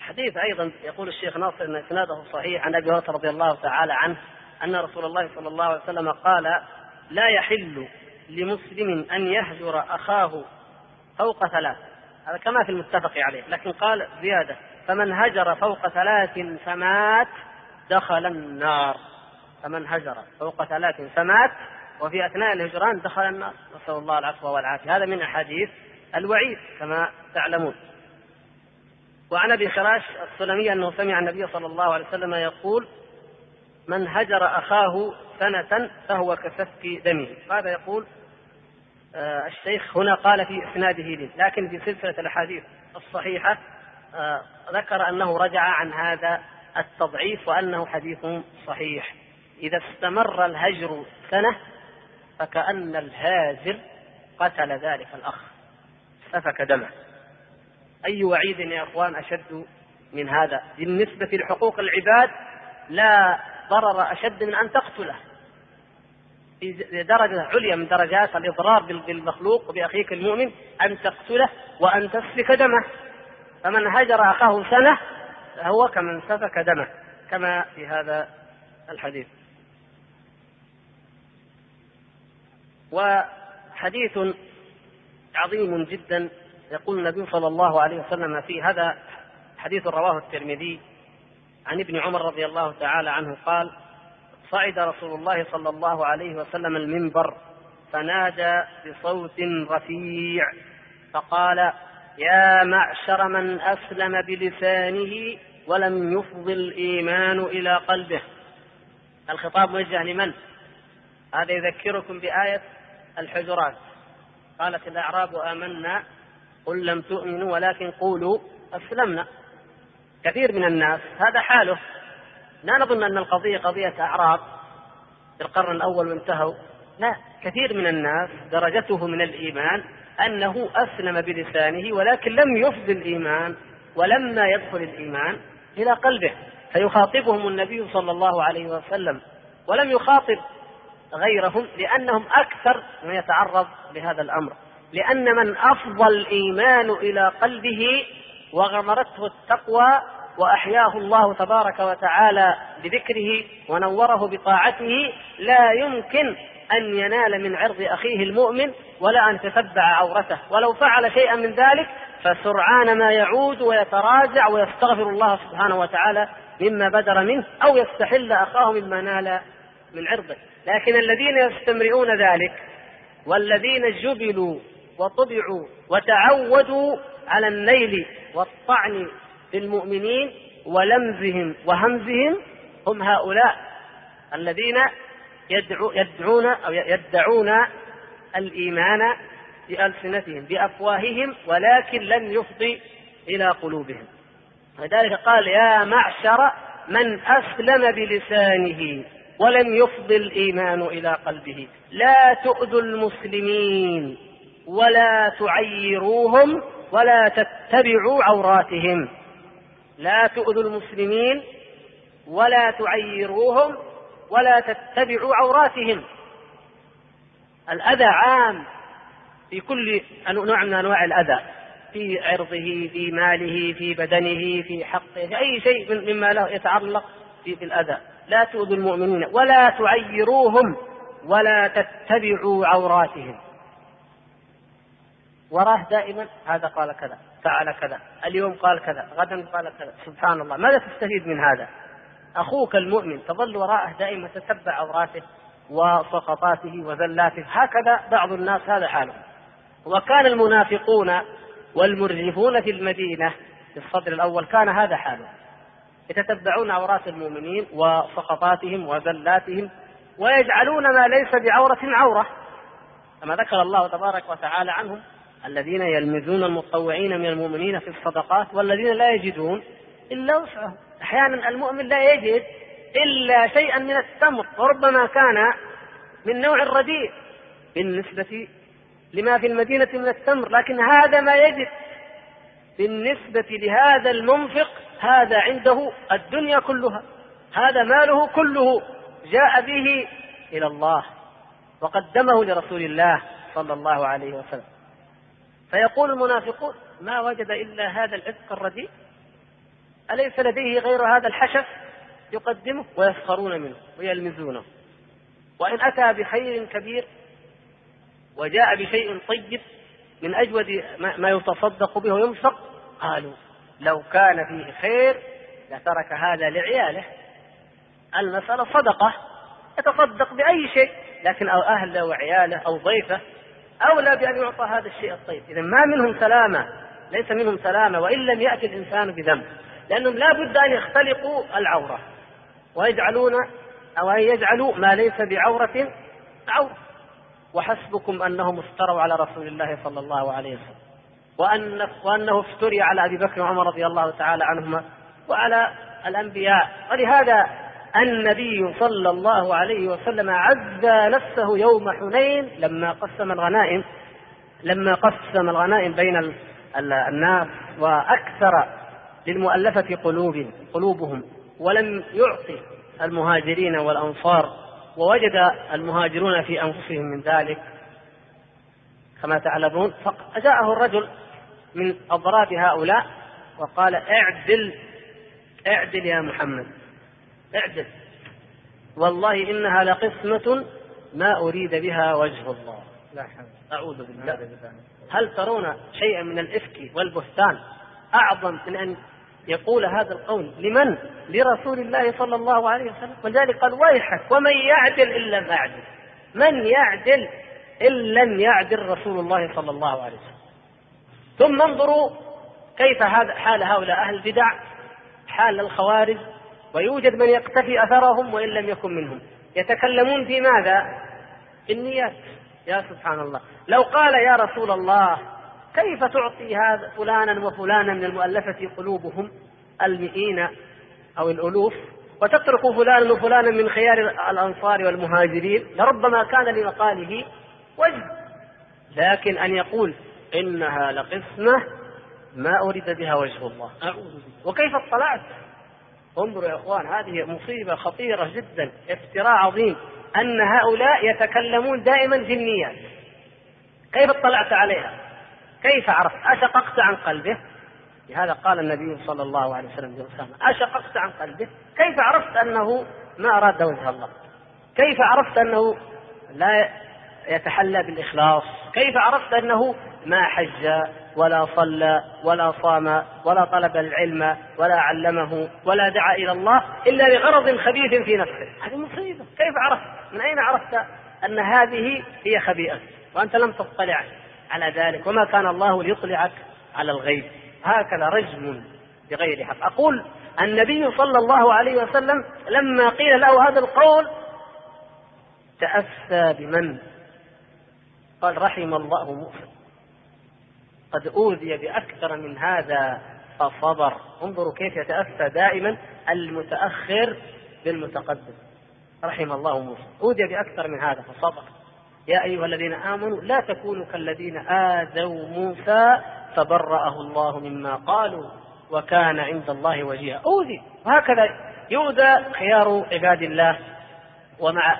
حديث أيضا يقول الشيخ ناصر إن إسناده صحيح عن أبي هريرة رضي الله تعالى عنه أن رسول الله صلى الله عليه وسلم قال لا يحل لمسلم أن يهجر أخاه فوق ثلاث. هذا كما في المتفق عليه لكن قال زيادة فمن هجر فوق ثلاث فمات دخل النار. فمن هجر فوق ثلاث فمات وفي أثناء الهجران دخل النار نسأل الله العفو والعافية. هذا من أحاديث الوعيد كما تعلمون. وعن أبي خراش السلمي أنه سمع النبي صلى الله عليه وسلم يقول من هجر أخاه سنة فهو كسفك دمه. هذا يقول؟ آه الشيخ هنا قال في إسناده لي لكن في سلسلة الأحاديث الصحيحة آه ذكر أنه رجع عن هذا التضعيف وأنه حديث صحيح. إذا استمر الهجر سنة فكأن الهاجر قتل ذلك الأخ سفك دمه. أي وعيد يا أخوان أشد من هذا؟ بالنسبة لحقوق العباد لا ضرر أشد من أن تقتله. في درجة عليا من درجات الإضرار بالمخلوق وبأخيك المؤمن أن تقتله وأن تسفك دمه. فمن هجر أخاه سنة فهو كمن سفك دمه كما في هذا الحديث. وحديث عظيم جدا يقول النبي صلى الله عليه وسلم في هذا حديث رواه الترمذي عن ابن عمر رضي الله تعالى عنه قال صعد رسول الله صلى الله عليه وسلم المنبر فنادى بصوت رفيع فقال يا معشر من أسلم بلسانه ولم يفض الإيمان إلى قلبه. الخطاب موجه لمن؟ هذا يذكركم بآية الحجرات قالت الأعراب آمنا قل لم تؤمنوا ولكن قولوا أسلمنا. كثير من الناس هذا حاله. لا نظن أن القضية قضية أعراض في القرن الأول وانتهوا. لا كثير من الناس درجته من الإيمان أنه أسلم بلسانه ولكن لم يفض الإيمان ولما يدخل الإيمان إلى قلبه. فيخاطبهم النبي صلى الله عليه وسلم ولم يخاطب غيرهم لأنهم أكثر من يتعرض لهذا الأمر. لأن من أفضى الإيمان إلى قلبه وغمرته التقوى وأحياه الله تبارك وتعالى بذكره ونوره بطاعته لا يمكن أن ينال من عرض أخيه المؤمن ولا أن تتبع عورته. ولو فعل شيئا من ذلك فسرعان ما يعود ويتراجع ويستغفر الله سبحانه وتعالى مما بدر منه أو يستحل أخاه مما نال من عرضه. لكن الذين يستمرئون ذلك والذين جبلوا وطبعوا وتعودوا على النيل والطعن في المؤمنين ولمزهم وهمزهم هم هؤلاء الذين يدعو يدعون أو يدعون الإيمان بألسنتهم بأفواههم ولكن لم يفضي إلى قلوبهم. لذلك قال يا معشر من أسلم بلسانه ولم يفض الإيمان إلى قلبه. لا تؤذوا المسلمين ولا تعيروهم ولا تتبعوا عوراتهم. لا تؤذوا المسلمين ولا تعيروهم ولا تتبعوا عوراتهم. الأذى عام في كل نوع من أنواع الأذى في عرضه في ماله في بدنه في حقه في أي شيء مما له يتعلق في الأذى لا تؤذوا المؤمنين ولا تعيروهم ولا تتبعوا عوراتهم. وراه دائما هذا قال كذا فعل كذا اليوم قال كذا غدا قال كذا سبحان الله ماذا تستفيد من هذا؟ أخوك المؤمن تظل وراءه دائما تتبع عوراته وسقطاته وزلاته هكذا بعض الناس هذا حالهم. وكان المنافقون والمرجفون في المدينة في الصدر الأول كان هذا حالهم. يتتبعون عورات المؤمنين وسقطاتهم وزلاتهم ويجعلون ما ليس بعورة عورة كما ذكر الله تبارك وتعالى عنهم الذين يلمزون المطوعين من المؤمنين في الصدقات والذين لا يجدون إلا وسعهم. أحيانا المؤمن لا يجد إلا شيئا من التمر وربما كان من نوع رديء بالنسبة لما في المدينة من التمر لكن هذا ما يجد بالنسبة لهذا المنفق هذا عنده الدنيا كلها هذا ماله كله جاء به إلى الله وقدمه لرسول الله صلى الله عليه وسلم. فيقول المنافقون ما وجد إلا هذا العتق الرديء أليس لديه غير هذا الحشف يقدمه ويسخرون منه ويلمزونه؟ وإن أتى بخير كبير وجاء بشيء طيب من أجود ما يتصدق به وينفق قالوا لو كان فيه خير لترك هذا لعياله. المسألة صدقة يتصدق بأي شيء لكن أو أهله وعياله أو ضيفه أولى بأن يعطى هذا الشيء الطيب. إذا ما منهم سلامة ليس منهم سلامة وإن لم يأتي الإنسان بذنب. لأنهم لا بد أن يختلقوا العورة ويجعلون أو أن يجعلوا ما ليس بعورة عورة. وحسبكم أنهم افتروا على رسول الله صلى الله عليه وسلم. وأن وأنه افتري على أبي بكر وعمر رضي الله تعالى عنهما وعلى الأنبياء. ولهذا النبي صلى الله عليه وسلم عزى نفسه يوم حنين لما قسم الغنائم لما قسم الغنائم بين الناس وأكثر للمؤلفة قلوب قلوبهم ولم يعطي المهاجرين والأنصار ووجد المهاجرون في أنفسهم من ذلك. كما تعلمون فجاءه الرجل من أضراب هؤلاء وقال اعدل اعدل يا محمد اعدل. والله إنها لقسمة ما أريد بها وجه الله. لا حول أعوذ بالله. هل ترون شيئا من الإفك والبهتان؟ أعظم من أن يقول هذا القول لمن؟ لرسول الله صلى الله عليه وسلم. ولذلك قال ويحك ومن يعدل إن لم أعدل من يعدل إن لم يعدل رسول الله صلى الله عليه وسلم. ثم انظروا كيف هذا حال هؤلاء أهل البدع حال الخوارج ويوجد من يقتفي أثرهم وإن لم يكن منهم. يتكلمون في ماذا؟ في النيات يا سبحان الله. لو قال يا رسول الله كيف تعطي هذا فلانا وفلانا من المؤلفة قلوبهم المئين أو الألوف وتترك فلانا وفلانا من خيار الأنصار والمهاجرين؟ لربما كان لمقاله وجه لكن أن يقول إنها لقسمة ما أريد بها وجه الله. وكيف اطلعت؟ انظروا يا إخوان هذه مصيبة خطيرة جدا افتراء عظيم أن هؤلاء يتكلمون دائما جنيات كيف اطلعت عليها؟ كيف عرفت؟ أشققت عن قلبه. لهذا قال النبي صلى الله عليه وسلم أشققت عن قلبه. كيف عرفت أنه ما أراد وجه الله؟ كيف عرفت أنه لا يتحلى بالإخلاص؟ كيف عرفت أنه ما حج ولا صلى ولا صام ولا طلب العلم ولا علمه ولا دعا إلى الله إلا لغرض خبيث في نفسه. هذه مصيبة. كيف عرفت؟ من أين عرفت أن هذه هي خبيئة؟ وأنت لم تطلع على ذلك. وما كان الله ليطلعك على الغيب. هكذا رجم بغير حق. أقول النبي صلى الله عليه وسلم لما قيل له هذا القول تأسى بمن؟ قال رحم الله موسى. قد أوذي بأكثر من هذا فصبر انظروا كيف يتأسى دائما المتأخر بالمتقدم. رحم الله موسى. أوذي بأكثر من هذا فصبر يا أيها الذين آمنوا لا تكونوا كالذين آذوا موسى فبرأه الله مما قالوا وكان عند الله وجيها. أوذي. وهكذا يؤذى خيار عباد الله. ومع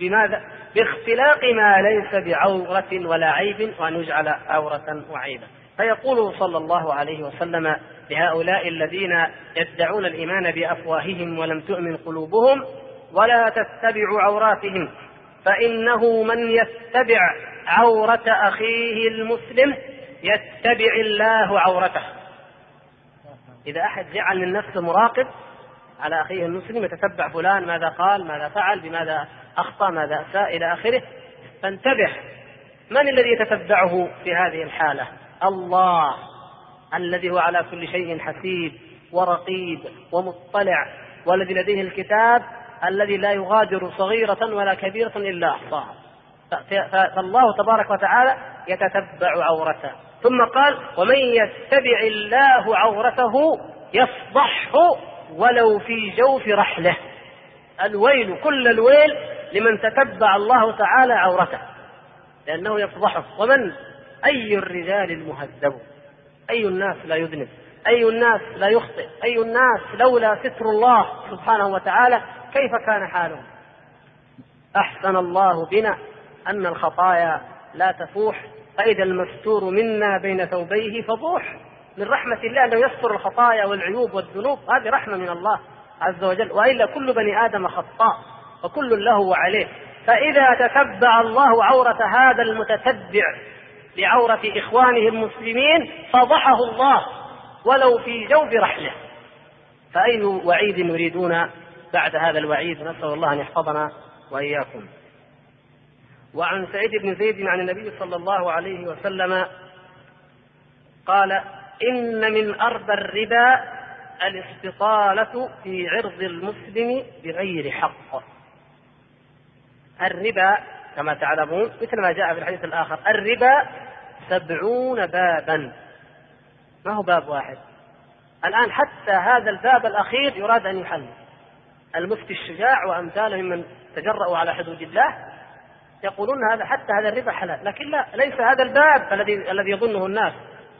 بماذا؟ باختلاق ما ليس بعورة ولا عيب وأن يجعل عورة وعيبا. فيقول صلى الله عليه وسلم لهؤلاء الذين يدعون الإيمان بأفواههم ولم تؤمن قلوبهم ولا تتبعوا عوراتهم فإنه من يتبع عورة أخيه المسلم يتبع الله عورته. إذا أحد جعل من نفسه مراقب على أخيه المسلم يتتبع فلان ماذا قال ماذا فعل بماذا أخطأ ماذا؟ اساء إلى آخره. فانتبه. من الذي يتتبعه في هذه الحالة؟ الله الذي هو على كل شيء حسيب ورقيب ومطلع والذي لديه الكتاب الذي لا يغادر صغيرة ولا كبيرة إلا أحصاها. فالله تبارك وتعالى يتتبع عورته. ثم قال ومن يتبع الله عورته يفضحه ولو في جوف رحله. الويل كل الويل لمن تتبع الله تعالى عورته لأنه يفضحه. ومن؟ أي الرجال المهذب؟ أي الناس لا يذنب؟ أي الناس لا يخطئ؟ أي الناس لولا ستر الله سبحانه وتعالى كيف كان حالهم؟ أحسن الله بنا أن الخطايا لا تفوح فإذا المستور منا بين ثوبيه فضوح. من رحمة الله أنه يستر الخطايا والعيوب والذنوب هذه رحمة من الله عز وجل. وإلا كل بني آدم خطاء. وكل له وعليه. فإذا تتبع الله عورة هذا المتتبع لعورة إخوانه المسلمين فضحه الله ولو في جوف رحله. فأي وعيد يريدون بعد هذا الوعيد؟ نسأل الله أن يحفظنا وإياكم. وعن سعيد بن زيد عن النبي صلى الله عليه وسلم قال إن من أربى الربا الاستطالة في عرض المسلم بغير حق. الربا كما تعلمون مثل ما جاء في الحديث الآخر الربا سبعون بابا. ما هو باب واحد؟ الآن حتى هذا الباب الأخير يراد أن يحل. المفتي الشجاع وأمثاله ممن تجرأوا على حدود الله يقولون هذا حتى هذا الربا حلال لكن لا ليس هذا الباب الذي الذي يظنه الناس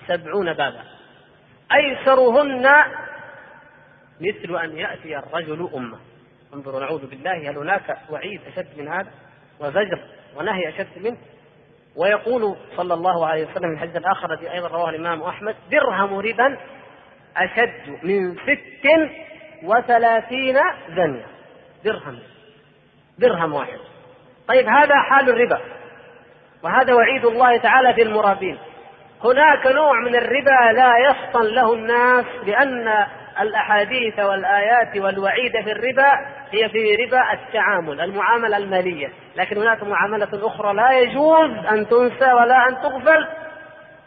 سبعون بابا. أيسرهن مثل أن يأتي الرجل أمة. انظروا نعوذ بالله هل هناك وعيد أشد من هذا؟ وزجر ونهي أشد منه. ويقول صلى الله عليه وسلم في الحديث الآخر الذي أيضا رواه الإمام أحمد درهم ربا أشد من ست وثلاثين زنية. درهم درهم واحد. طيب هذا حال الربا. وهذا وعيد الله تعالى في المرابين هناك نوع من الربا لا يفطن له الناس لأن الأحاديث والآيات والوعيد في الربا هي في ربا التعامل المعاملة المالية. لكن هناك معاملة أخرى لا يجوز أن تنسى ولا أن تغفل.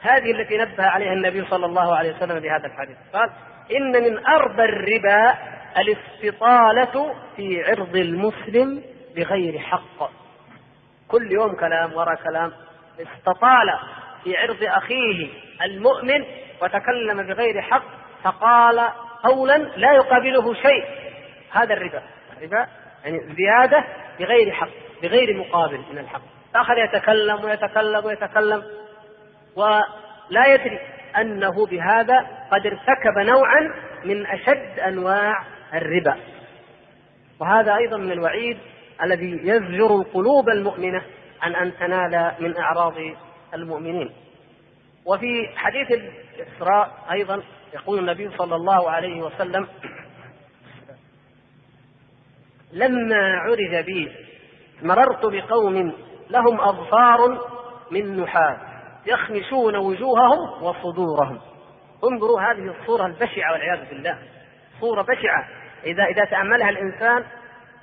هذه التي نبه عليها النبي صلى الله عليه وسلم بهذا الحديث. قال إن من أربى الربا الاستطالة في عرض المسلم بغير حق. كل يوم كلام وراء كلام. استطال في عرض أخيه المؤمن وتكلم بغير حق فقال قولا لا يقابله شيء. هذا الربا. الربا يعني زيادة بغير حق بغير مقابل من الحق. فأخذ يتكلم ويتكلم ويتكلم ولا يدري أنه بهذا قد ارتكب نوعا من أشد أنواع الربا. وهذا أيضا من الوعيد الذي يزجر القلوب المؤمنة عن أن تنال من أعراض المؤمنين. وفي حديث الإسراء أيضا يقول النبي صلى الله عليه وسلم لما عرج بي مررت بقوم لهم أظفار من نحاس يخمشون وجوههم وصدورهم. انظروا هذه الصورة البشعة والعياذ بالله. صورة بشعة. إذا إذا تأملها الإنسان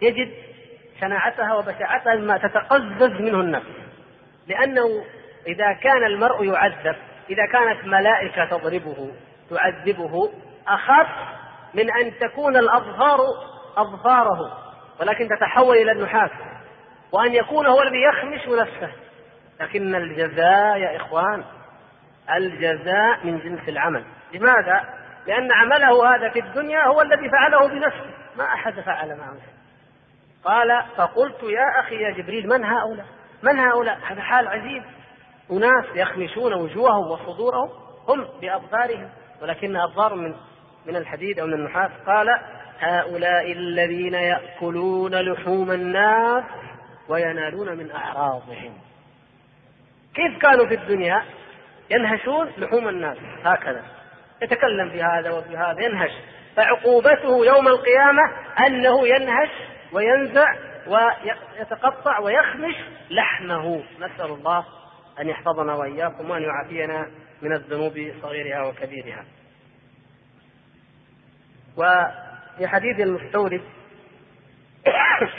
يجد شناعتها وبشاعتها مما تتقزز منه النفس. لأنه إذا كان المرء يعذب إذا كانت ملائكة تضربه تعذبه أخف من أن تكون الأظفار أظفاره ولكن تتحول إلى النحاس وأن يكون هو الذي يخمش نفسه. لكن الجزاء يا إخوان الجزاء من جنس العمل. لماذا؟ لأن عمله هذا في الدنيا هو الذي فعله بنفسه. ما أحد فعل معه قال فقلت يا أخي يا جبريل من هؤلاء؟ من هؤلاء؟ هذا حال عجيب. أناس يخمشون وجوههم وصدورهم هم بأبصارهم ولكن أبصار من من الحديد أو من النحاس. قال هؤلاء الذين يأكلون لحوم الناس وينالون من أعراضهم. كيف كانوا في الدنيا؟ ينهشون لحوم الناس. هكذا. يتكلم في هذا وفي هذا ينهش. فعقوبته يوم القيامة أنه ينهش وينزع ويتقطع ويخمش لحمه. نسأل الله أن يحفظنا وإياكم وأن يعافينا من الذنوب صغيرها وكبيرها. وفي حديث المستورد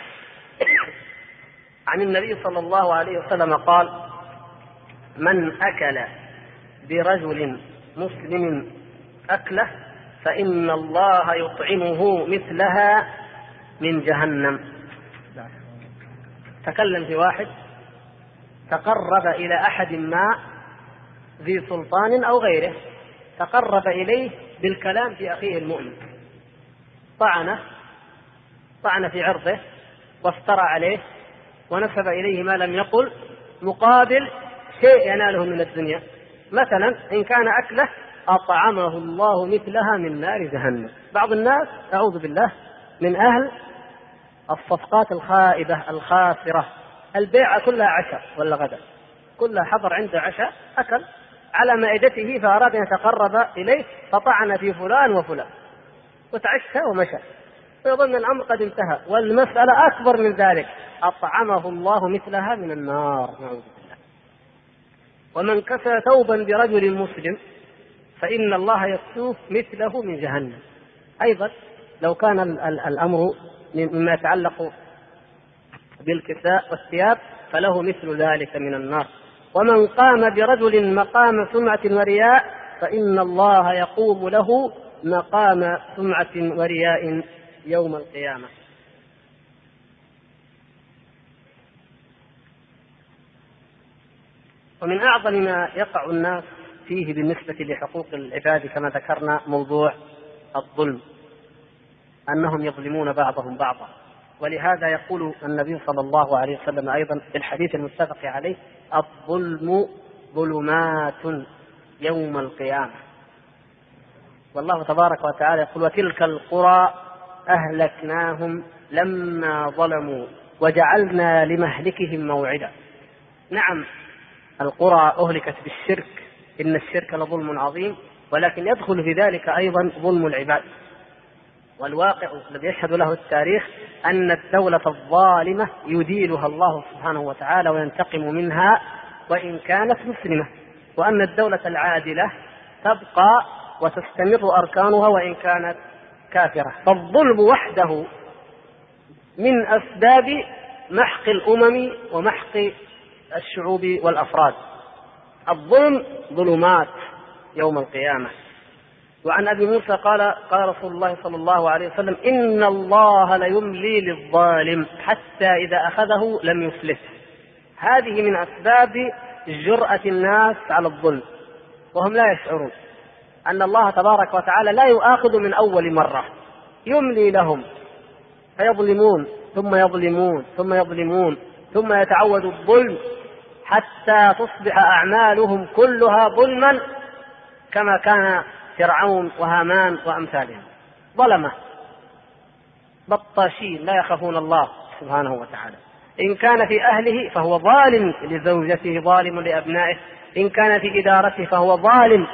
عن النبي صلى الله عليه وسلم قال من أكل برجل مسلم أكله فإن الله يطعمه مثلها من جهنم. تكلم في واحد. تقرب إلى أحد ما ذي سلطان أو غيره تقرب إليه بالكلام في أخيه المؤمن. طعنه طعن في عرضه وافترى عليه ونسب إليه ما لم يقل مقابل شيء يناله من الدنيا. مثلا إن كان أكله أطعمه الله مثلها من نار جهنم. بعض الناس أعوذ بالله من أهل الصفقات الخائبة الخاسرة. البيعة كلها عشاء ولا غدا. كلها حضر عنده عشاء أكل على مائدته فأراد أن يتقرب إليه فطعن في فلان وفلان. وتعشى ومشى. ويظن الأمر قد انتهى. والمسألة أكبر من ذلك. أطعمه الله مثلها من النار. نعوذ بالله. ومن كسى ثوبا برجل مسلم فإن الله يكسوه مثله من جهنم. أيضا لو كان الأمر مما يتعلق بالكساء والثياب فله مثل ذلك من النار. ومن قام برجل مقام سمعة ورياء فإن الله يقوم له مقام سمعة ورياء يوم القيامة. ومن أعظم ما يقع الناس فيه بالنسبة لحقوق العباد كما ذكرنا موضوع الظلم. أنهم يظلمون بعضهم بعضا. ولهذا يقول النبي صلى الله عليه وسلم أيضا في الحديث المتفق عليه الظلم ظلمات يوم القيامة. والله تبارك وتعالى يقول وتلك القرى أهلكناهم لما ظلموا وجعلنا لمهلكهم موعدا. نعم القرى أهلكت بالشرك إن الشرك لظلم عظيم ولكن يدخل في ذلك أيضا ظلم العباد. والواقع الذي يشهد له التاريخ أن الدولة الظالمة يديلها الله سبحانه وتعالى وينتقم منها وإن كانت مسلمة وأن الدولة العادلة تبقى وتستمر أركانها وإن كانت كافرة. فالظلم وحده من أسباب محق الأمم ومحق الشعوب والأفراد. الظلم ظلمات يوم القيامة. وعن أبي موسى قال قال رسول الله صلى الله عليه وسلم إن الله ليملي للظالم حتى إذا أخذه لم يفلته هذه من أسباب جرأة الناس على الظلم وهم لا يشعرون أن الله تبارك وتعالى لا يؤاخذ من أول مرة. يملي لهم فيظلمون ثم يظلمون ثم يظلمون ثم يتعود الظلم حتى تصبح أعمالهم كلها ظلما كما كان فرعون وهامان وأمثالهم. ظلمه. بطاشين. لا يخافون الله سبحانه وتعالى. إن كان في أهله فهو ظالم لزوجته ظالم لأبنائه. إن كان في إدارته فهو ظالم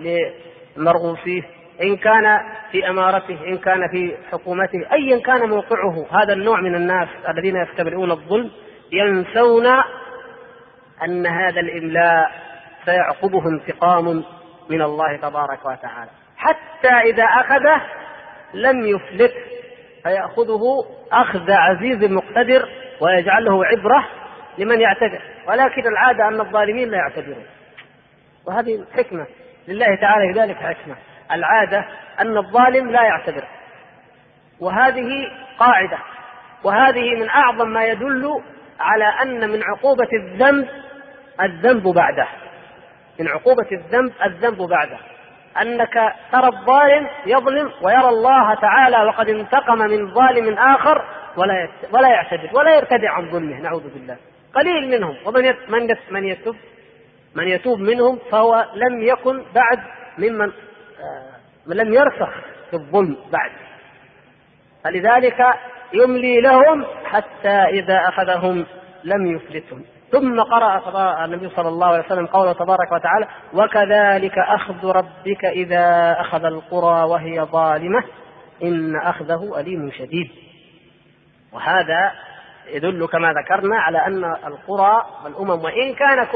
لمرؤوسيه. إن كان في أمارته إن كان في حكومته ايا كان موقعه. هذا النوع من الناس الذين يستبرئون الظلم ينسون أن هذا الإملاء سيعقبه انتقام من الله تبارك وتعالى. حتى إذا أخذه لم يفلته فيأخذه أخذ عزيز مقتدر ويجعله عبرة لمن يعتبر ولكن العادة أن الظالمين لا يعتبرون وهذه حكمة. لله تعالى في ذلك حكمة. العادة أن الظالم لا يعتبر وهذه قاعدة. وهذه من أعظم ما يدل على أن من عقوبة الذنب الذنب بعده. من عقوبة الذنب الذنب بعده. أنك ترى الظالم يظلم ويرى الله تعالى وقد انتقم من ظالم آخر ولا ولا يعتذر ولا يرتدع عن ظلمه نعوذ بالله. قليل منهم. ومن من من يتوب من يتوب منهم فهو لم يكن بعد ممن آه لم يرسخ في الظلم بعد. فلذلك يملي لهم حتى إذا أخذهم لم يفلتهم. ثم قرأ النبي صلى الله عليه وسلم قوله تبارك وتعالى وكذلك أخذ ربك إذا أخذ القرى وهي ظالمة إن أخذه أليم شديد. وهذا يدل كما ذكرنا على أن القرى والأمم وإن كان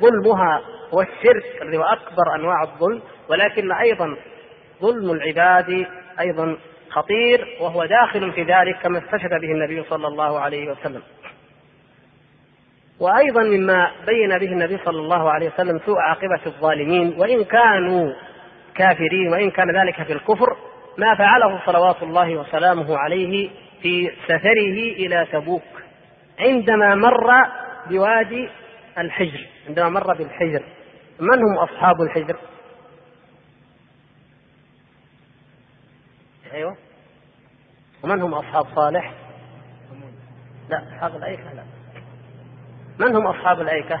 ظلمها هو الشرك الذي هو أكبر أنواع الظلم ولكن أيضا ظلم العباد أيضا خطير وهو داخل في ذلك كما استشهد به النبي صلى الله عليه وسلم. وأيضا مما بين به النبي صلى الله عليه وسلم سوء عاقبة الظالمين وإن كانوا كافرين وإن كان ذلك في الكفر ما فعله صلوات الله وسلامه عليه في سفره إلى تبوك عندما مر بوادي الحجر عندما مر بالحجر من هم أصحاب الحجر؟ أيوه ومن هم أصحاب صالح؟ لا اصحاب الايكه لا من هم أصحاب الايكه؟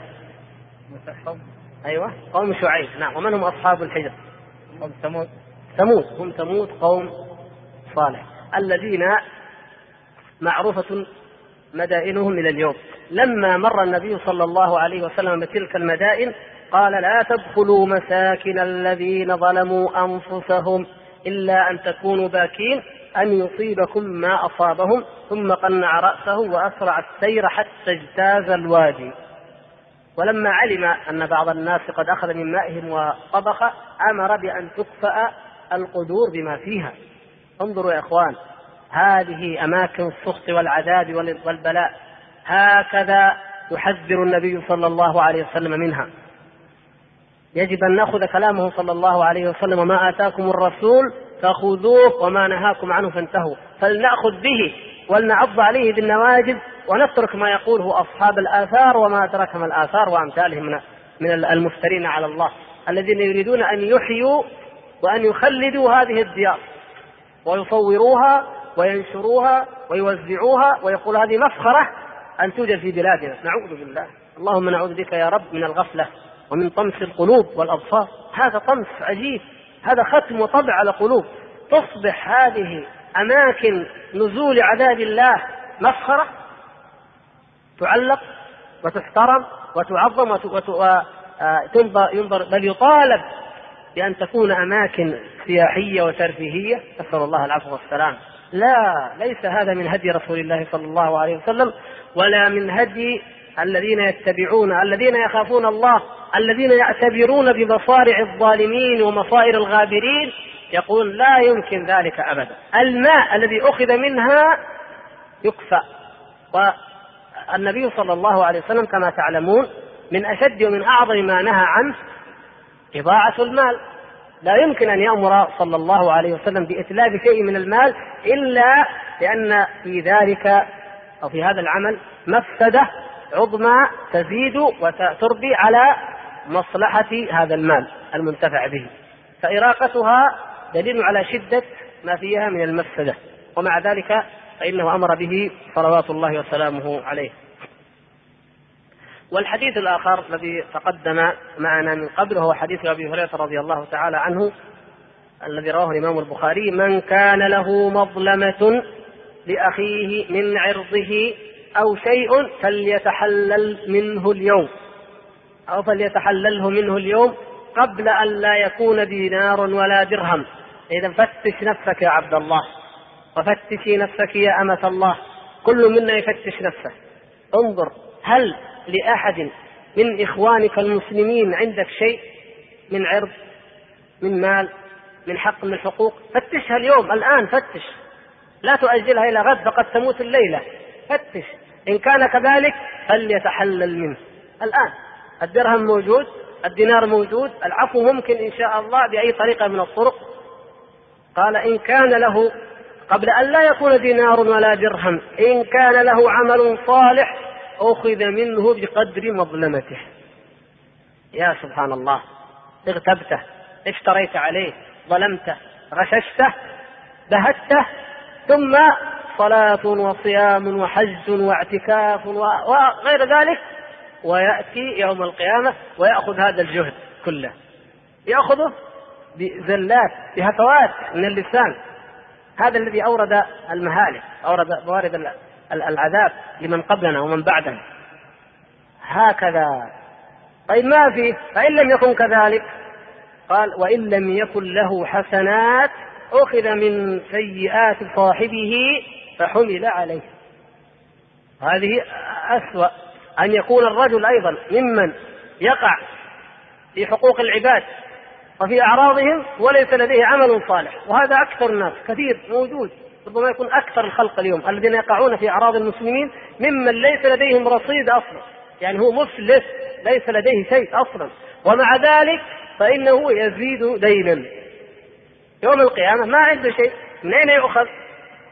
أيوه. قوم شعيب. نعم. ومن هم أصحاب الحجر؟ قوم ثمود. ثمود. هم ثمود قوم صالح. الذين معروفة مدائنهم إلى اليوم. لما مر النبي صلى الله عليه وسلم بتلك المدائن قال لا تدخلوا مساكن الذين ظلموا أنفسهم إلا أن تكونوا باكين أن يصيبكم ما أصابهم ثم قنع رأسه وأسرع السير حتى اجتاز الوادي. ولما علم أن بعض الناس قد أخذ من مائهم وطبخ أمر بأن تكفأ القدور بما فيها. انظروا يا إخوان هذه أماكن السخط والعذاب والبلاء. هكذا يحذر النبي صلى الله عليه وسلم منها. يجب أن نأخذ كلامه صلى الله عليه وسلم وما آتاكم الرسول فخذوه وما نهاكم عنه فانتهوا. فلنأخذ به. ولنعض عليه بالنواجذ ونترك ما يقوله أصحاب الآثار وما أدركهم الآثار وأمثالهم من من المفترين على الله. الذين يريدون أن يحيوا وأن يخلدوا هذه الديار. ويصوروها وينشروها ويوزعوها ويقول هذه مفخرة أن توجد في بلادنا. نعوذ بالله. اللهم نعوذ بك يا رب من الغفلة ومن طمس القلوب والأبصار. هذا طمس عجيب. هذا ختم وطبع على قلوب تصبح هذه أماكن نزول عذاب الله مسخرة تعلق وتحترم وتعظم وتنظر ينظر بل يطالب بأن تكون أماكن سياحية وترفيهية. نسأل الله العفو والسلام. لا ليس هذا من هدي رسول الله صلى الله عليه وسلم ولا من هدي الذين يتبعون الذين يخافون الله الذين يعتبرون بمصارع الظالمين ومصائر الغابرين يقول لا يمكن ذلك أبدا. الماء الذي أخذ منها يكفى. والنبي صلى الله عليه وسلم كما تعلمون من أشد ومن أعظم ما نهى عنه إضاعة المال. لا يمكن أن يأمر صلى الله عليه وسلم بإتلاف شيء من المال إلا لأن في ذلك أو في هذا العمل مفسدة عظمى تزيد وتربي على مصلحة هذا المال المنتفع به. فإراقتها دليل على شدة ما فيها من المفسدة. ومع ذلك فإنه أمر به صلوات الله وسلامه عليه. والحديث الآخر الذي تقدم معنا من قبل هو حديث أبي هريرة رضي الله تعالى عنه الذي رواه الإمام البخاري من كان له مظلمة لأخيه من عرضه أو شيء فليتحلل منه اليوم. أو فليتحلله منه اليوم قبل أن لا يكون دينار ولا درهم. إذا فتش نفسك يا عبد الله. وفتشي نفسك يا أمة الله. كل منا يفتش نفسه. انظر هل لأحد من إخوانك المسلمين عندك شيء؟ من عرض؟ من مال؟ من حق؟ من الحقوق فتشها اليوم الآن فتش. لا تؤجلها إلى غد فقد تموت الليلة. فتش. إن كان كذلك فليتحلل منه. الآن. الدرهم موجود الدينار موجود العفو ممكن إن شاء الله بأي طريقة من الطرق. قال إن كان له قبل أن لا يكون دينار ولا درهم إن كان له عمل صالح أخذ منه بقدر مظلمته. يا سبحان الله اغتبته اشتريت عليه ظلمته غششته بهته ثم صلاة وصيام وحج واعتكاف وغير ذلك ويأتي يوم القيامة ويأخذ هذا الجهد كله. يأخذه بزلات بهفوات من اللسان. هذا الذي أورد المهالك أورد موارد العذاب لمن قبلنا ومن بعدنا. هكذا. طيب ما في؟ فإن لم يكن كذلك قال وإن لم يكن له حسنات أخذ من سيئات صاحبه فحمل عليه. هذه أسوأ. أن يكون الرجل أيضا ممن يقع في حقوق العباد وفي أعراضهم وليس لديه عمل صالح. وهذا أكثر الناس كثير موجود. ربما يكون أكثر الخلق اليوم الذين يقعون في أعراض المسلمين ممن ليس لديهم رصيد أصلا. يعني هو مفلس ليس لديه شيء أصلا. ومع ذلك فإنه يزيد دينا. يوم القيامة ما عنده شيء. من أين يؤخذ؟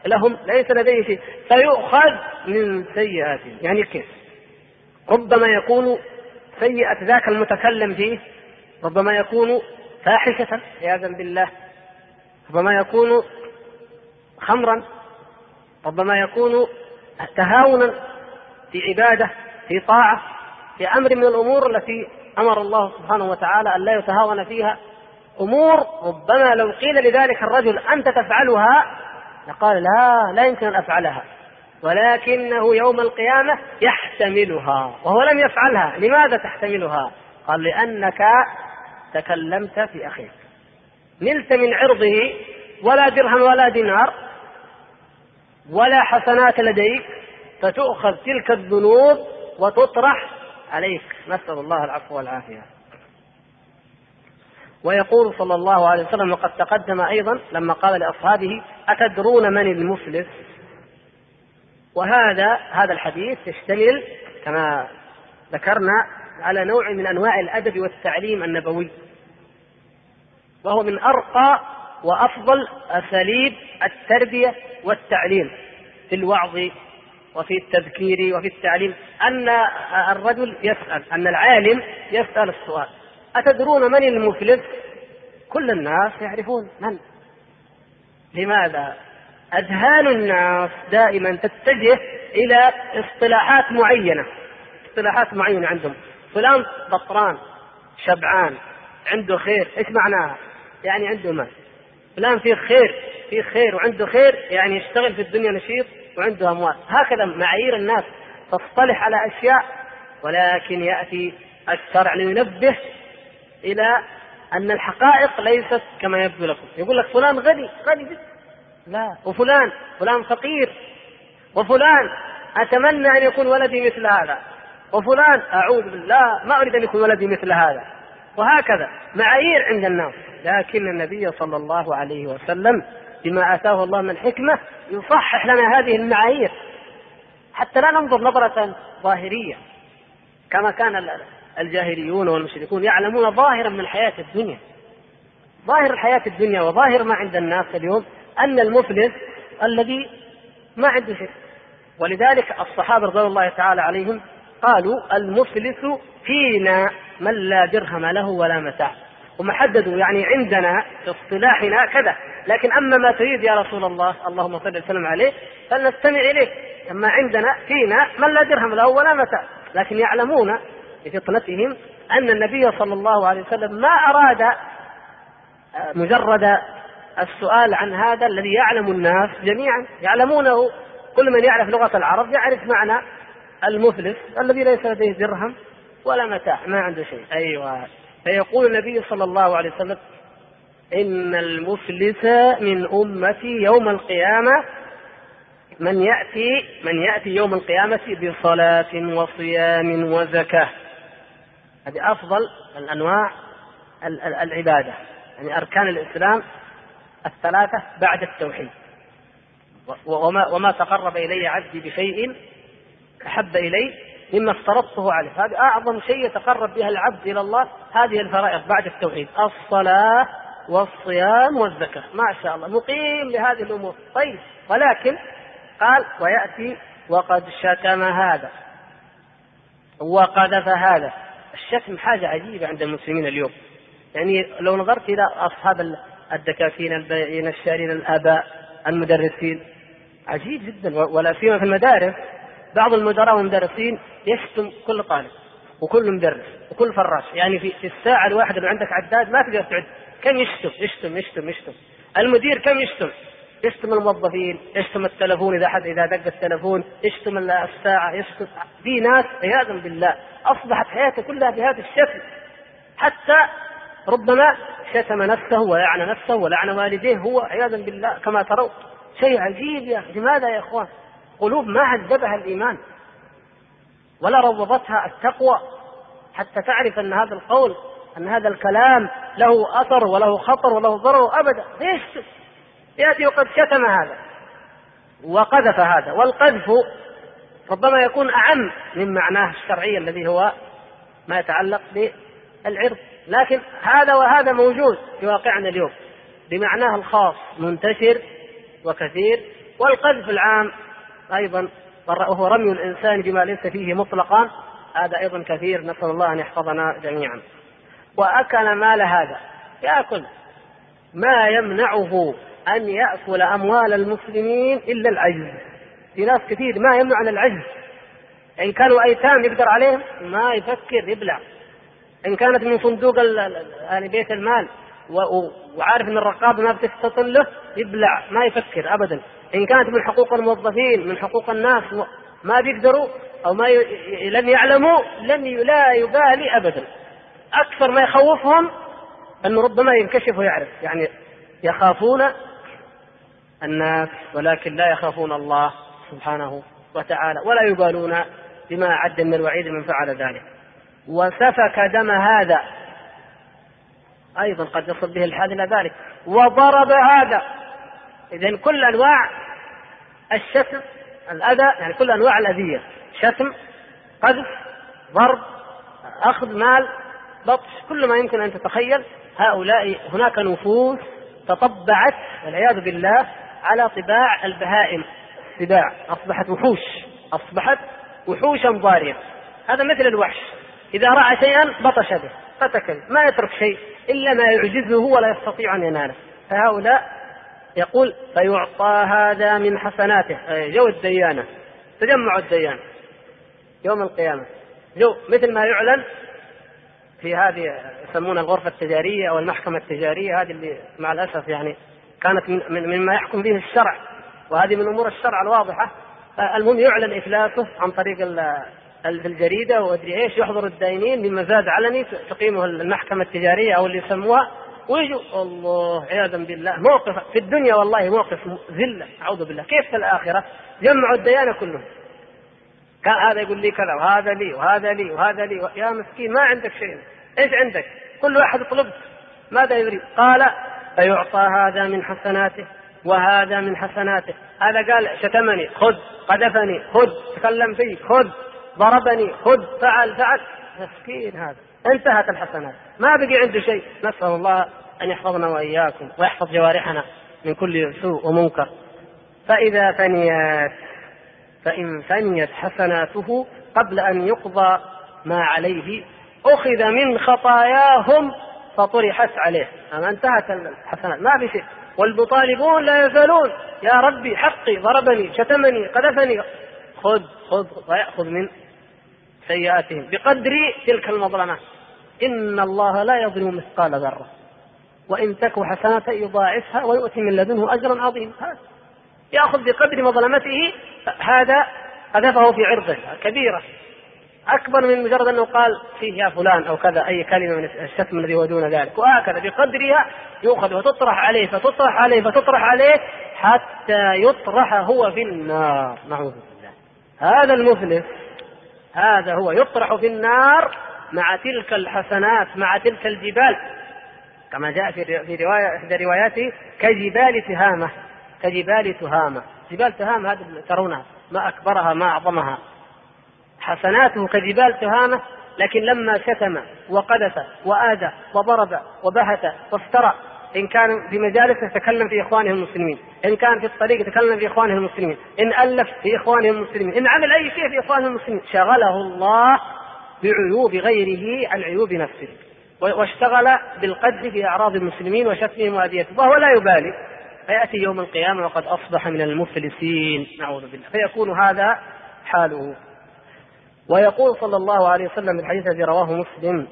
لهم ليس لديه شيء. فيؤخذ من سيئاتهم. يعني كيف؟ ربما يكون سيئة ذاك المتكلم فيه ربما يكون فاحشة عياذا بالله. ربما يكون خمرا ربما يكون تهاونا في عبادة في طاعة في أمر من الأمور التي أمر الله سبحانه وتعالى أن لا يتهاون فيها. أمور ربما لو قيل لذلك الرجل أنت تفعلها لقال لا لا يمكن أن أفعلها. ولكنه يوم القيامة يحتملها وهو لم يفعلها. لماذا تحتملها؟ قال لأنك تكلمت في أخيك. نلت من عرضه ولا درهم ولا دينار ولا حسنات لديك فتؤخذ تلك الذنوب وتطرح عليك. نسأل الله العفو والعافية. ويقول صلى الله عليه وسلم وقد تقدم أيضا لما قال لأصحابه أتدرون من المفلس؟ وهذا هذا الحديث يشتمل كما ذكرنا على نوع من أنواع الأدب والتعليم النبوي. وهو من أرقى وأفضل أساليب التربية والتعليم في الوعظ وفي التذكير وفي التعليم. أن الرجل يسأل أن العالم يسأل السؤال. أتدرون من المفلس؟ كل الناس يعرفون من. لماذا؟ أذهان الناس دائما تتجه إلى اصطلاحات معينة. اصطلاحات معينة عندهم. فلان بطران شبعان عنده خير إيش معناها؟ يعني عنده مال. فلان فيه خير فيه خير وعنده خير يعني يشتغل في الدنيا نشيط وعنده أموال. هكذا معايير الناس تصطلح على أشياء ولكن يأتي الشرع لينبه إلى أن الحقائق ليست كما يبدو لكم. يقول لك فلان غني غني جدا. لا. وفلان فلان فقير. وفلان أتمنى أن يكون ولدي مثل هذا. وفلان أعوذ بالله ما أريد أن يكون ولدي مثل هذا. وهكذا معايير عند الناس. لكن النبي صلى الله عليه وسلم بما آتاه الله من الحكمة يصحح لنا هذه المعايير. حتى لا ننظر نظرة ظاهرية كما كان الجاهليون والمشركون يعلمون ظاهرا من الحياة الدنيا. ظاهر الحياة الدنيا وظاهر ما عند الناس اليوم أن المفلس الذي ما عنده شيء ولذلك الصحابة رضي الله تعالى عليهم قالوا المفلس فينا من لا درهم له ولا متاع. هم حددوا يعني عندنا في اصطلاحنا كذا. لكن أما ما تريد يا رسول الله اللهم صل وسلم عليه فلنستمع اليك أما عندنا فينا من لا درهم له ولا متاع. لكن يعلمون بفطنتهم أن النبي صلى الله عليه وسلم ما أراد مجرد السؤال عن هذا الذي يعلم الناس جميعا. يعلمونه كل من يعرف لغة العرب يعرف معنى المفلس الذي ليس لديه درهم ولا متاع ما عنده شيء. أيوة. فيقول النبي صلى الله عليه وسلم إن المفلس من أمتي يوم القيامة من يأتي من يأتي يوم القيامة بصلاة وصيام وزكاة. هذه أفضل الأنواع العبادة. يعني أركان الإسلام الثلاثة بعد التوحيد. وما, وما تقرب إلي عبدي بشيء أحب إلي مما افترضته عليه. هذا أعظم شيء يتقرب بها العبد إلى الله هذه الفرائض بعد التوحيد. الصلاة والصيام والزكاة. ما شاء الله. مقيم لهذه الأمور. طيب ولكن قال ويأتي وقد شتم هذا. وقذف هذا. الشتم حاجة عجيبة عند المسلمين اليوم. يعني لو نظرت إلى أصحاب الدكاكين البائعين الشارين الآباء المدرسين عجيب جدا ولا سيما في المدارس. بعض المدراء والمدرسين يشتم كل طالب وكل مدرس وكل فراش. يعني في, الساعة الواحدة لو عندك عداد ما تقدر تعد. كم يشتم؟ يشتم يشتم يشتم. المدير كم يشتم؟ يشتم الموظفين يشتم التلفون إذا حد إذا دق التلفون يشتم الساعة يشتم. في ناس عياذا بالله أصبحت حياته كلها بهذا الشكل. حتى ربما شتم نفسه ولعن نفسه ولعن والديه هو عياذا بالله كما ترون. شيء عجيب يا أخي. لماذا يا إخوان؟ قلوب ما عذبها الإيمان ولا روضتها التقوى حتى تعرف أن هذا القول أن هذا الكلام له أثر وله خطر وله ضرر أبدا. ليش؟ ياتي وقد شتم هذا وقذف هذا. والقذف ربما يكون أعم من معناه الشرعي الذي هو ما يتعلق بالعرض. لكن هذا وهذا موجود في واقعنا اليوم بمعناه الخاص منتشر وكثير. والقذف العام أيضا وهو رمي الإنسان بما ليس فيه مطلقا. هذا أيضا كثير نسأل الله أن يحفظنا جميعا. وأكل مال هذا. يأكل. ما يمنعه أن يأكل أموال المسلمين إلا العجز. في ناس كثير ما يمنع عن العجز. إن كانوا أيتام يقدر عليهم ما يفكر يبلع. إن كانت من صندوق يعني بيت المال وعارف إن الرقابة ما بتستطل له يبلع. ما يفكر ابدا. إن كانت من حقوق الموظفين من حقوق الناس ما بيقدروا أو ما ي... لم يعلموا لن لا يبالي ابدا. أكثر ما يخوفهم أنه ربما ينكشف ويعرف. يعني يخافون الناس ولكن لا يخافون الله سبحانه وتعالى ولا يبالون بما أعد من الوعيد من فعل ذلك. وسفك دم هذا. أيضا قد يصل به الحال إلى ذلك. وضرب هذا. إذا كل أنواع الشتم الأذى يعني كل أنواع الأذية. شتم قذف ضرب أخذ مال بطش كل ما يمكن أن تتخيل. هؤلاء هناك نفوس تطبعت والعياذ بالله على طباع البهائم. السباع أصبحت وحوش. أصبحت وحوشا ضارية. هذا مثل الوحش. إذا رأى شيئا بطش به فتكل ما يترك شيء إلا ما يعجزه ولا يستطيع أن يناله. فهؤلاء يقول فيعطى هذا من حسناته. جو الديانة تجمع الديانة. يوم القيامة. جو مثل ما يعلن في هذه يسمونها الغرفة التجارية أو المحكمة التجارية هذه اللي مع الأسف يعني كانت من مما يحكم به الشرع. وهذه من أمور الشرع الواضحة. المهم يعلن إفلاسه عن طريق في الجريدة وأدري إيش يحضر الدائنين بمزاد علني تقيمه المحكمة التجارية أو اللي يسموها. ويجوا الله عياذا بالله. موقف في الدنيا والله موقف ذلة. أعوذ بالله. كيف في الآخرة؟ جمعوا الديانة كلهم. كان هذا يقول لي كذا وهذا لي وهذا لي وهذا لي. يا مسكين ما عندك شيء. إيش عندك؟ كل واحد يطلب. ماذا يريد؟ قال فيعطى هذا من حسناته وهذا من حسناته. هذا قال شتمني خذ. قذفني خذ. تكلم فيك خذ. ضربني خذ. فعل فعل. مسكين هذا. انتهت الحسنات. ما بقي عنده شيء. نسأل الله أن يحفظنا وإياكم ويحفظ جوارحنا من كل سوء ومنكر. فإذا فنيت فإن فنيت حسناته قبل أن يقضى ما عليه أخذ من خطاياهم فطرحت عليه. أما انتهت الحسنات. ما في شيء. والمطالبون لا يزالون. يا ربي حقي ضربني شتمني قذفني. خذ خذ ويأخذ من سيئاتهم بقدر تلك المظلمة إن الله لا يظلم مثقال ذرة. وإن تك حسنة يضاعفها ويؤتي من لدنه أجرا عظيما. يأخذ بقدر مظلمته هذا قذفه في عرضه كبيرة. أكبر من مجرد أنه قال فيه يا فلان أو كذا أي كلمة من الشتم الذي هو دون ذلك. وهكذا بقدرها يؤخذ وتطرح عليه فتطرح عليه فتطرح عليه حتى يطرح هو في النار. نعوذ بالله. هذا المفلس هذا هو يطرح في النار مع تلك الحسنات مع تلك الجبال. كما جاء في رواية إحدى رواياته كجبال تهامة كجبال تهامة. جبال تهامة هذه ترونها ما أكبرها ما أعظمها. حسناته كجبال تهامة لكن لما شتم وقذف وآذى وضرب وبهت وافترى إن كان في مجالس يتكلم في إخوانه المسلمين. إن كان في الطريق يتكلم في إخوانه المسلمين. إن ألف في إخوانه المسلمين. إن عمل أي شيء في إخوانه المسلمين. شغله الله بعيوب غيره عن عيوب نفسه. واشتغل بالقدح في أعراض المسلمين وشتمهم وأذيتهم. وهو لا يبالي. فيأتي يوم القيامة وقد أصبح من المفلسين. نعوذ بالله. فيكون هذا حاله. ويقول صلى الله عليه وسلم في الحديث الذي رواه مسلم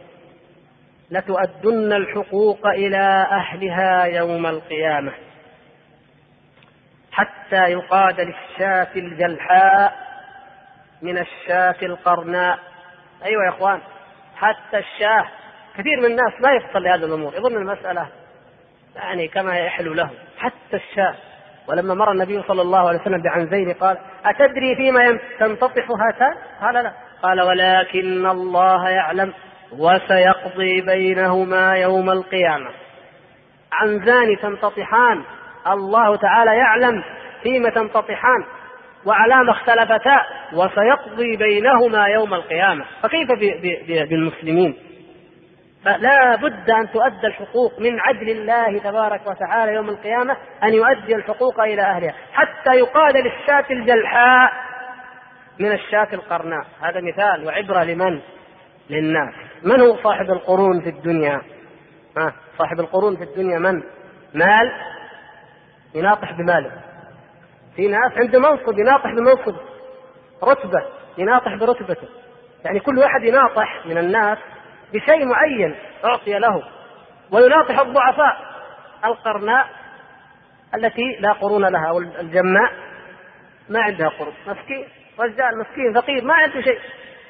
لتؤدن الحقوق إلى أهلها يوم القيامة. حتى يقاد للشاة الجلحاء من الشاة القرناء. أيوة يا إخوان حتى الشاة كثير من الناس ما يفصل لهذه الأمور يظن المسألة يعني كما يحلو له حتى الشاة ولما مر النبي صلى الله عليه وسلم بعنزين قال أتدري فيما تنتطح هاتان؟ قال لا. قال ولكن الله يعلم. وسيقضي بينهما يوم القيامة. عنزان تنتطحان الله تعالى يعلم فيما تنتطحان وعلى ما اختلفتا وسيقضي بينهما يوم القيامة. فكيف بالمسلمين؟ فلا بد أن تؤدى الحقوق من عدل الله تبارك وتعالى يوم القيامة أن يؤدي الحقوق إلى أهلها. حتى يقال للشاة الجلحاء من الشاة القرناء. هذا مثال وعبرة لمن؟ للناس. من هو صاحب القرون في الدنيا؟ ها صاحب القرون في الدنيا من؟ مال؟ يناطح بماله. في ناس عنده منصب يناطح بمنصب رتبة يناطح برتبته. يعني كل واحد يناطح من الناس بشيء معين أعطي له. ويناطح الضعفاء القرناء التي لا قرون لها أو الجماء ما عندها قرون مسكين رجال مسكين فقير ما عنده شيء.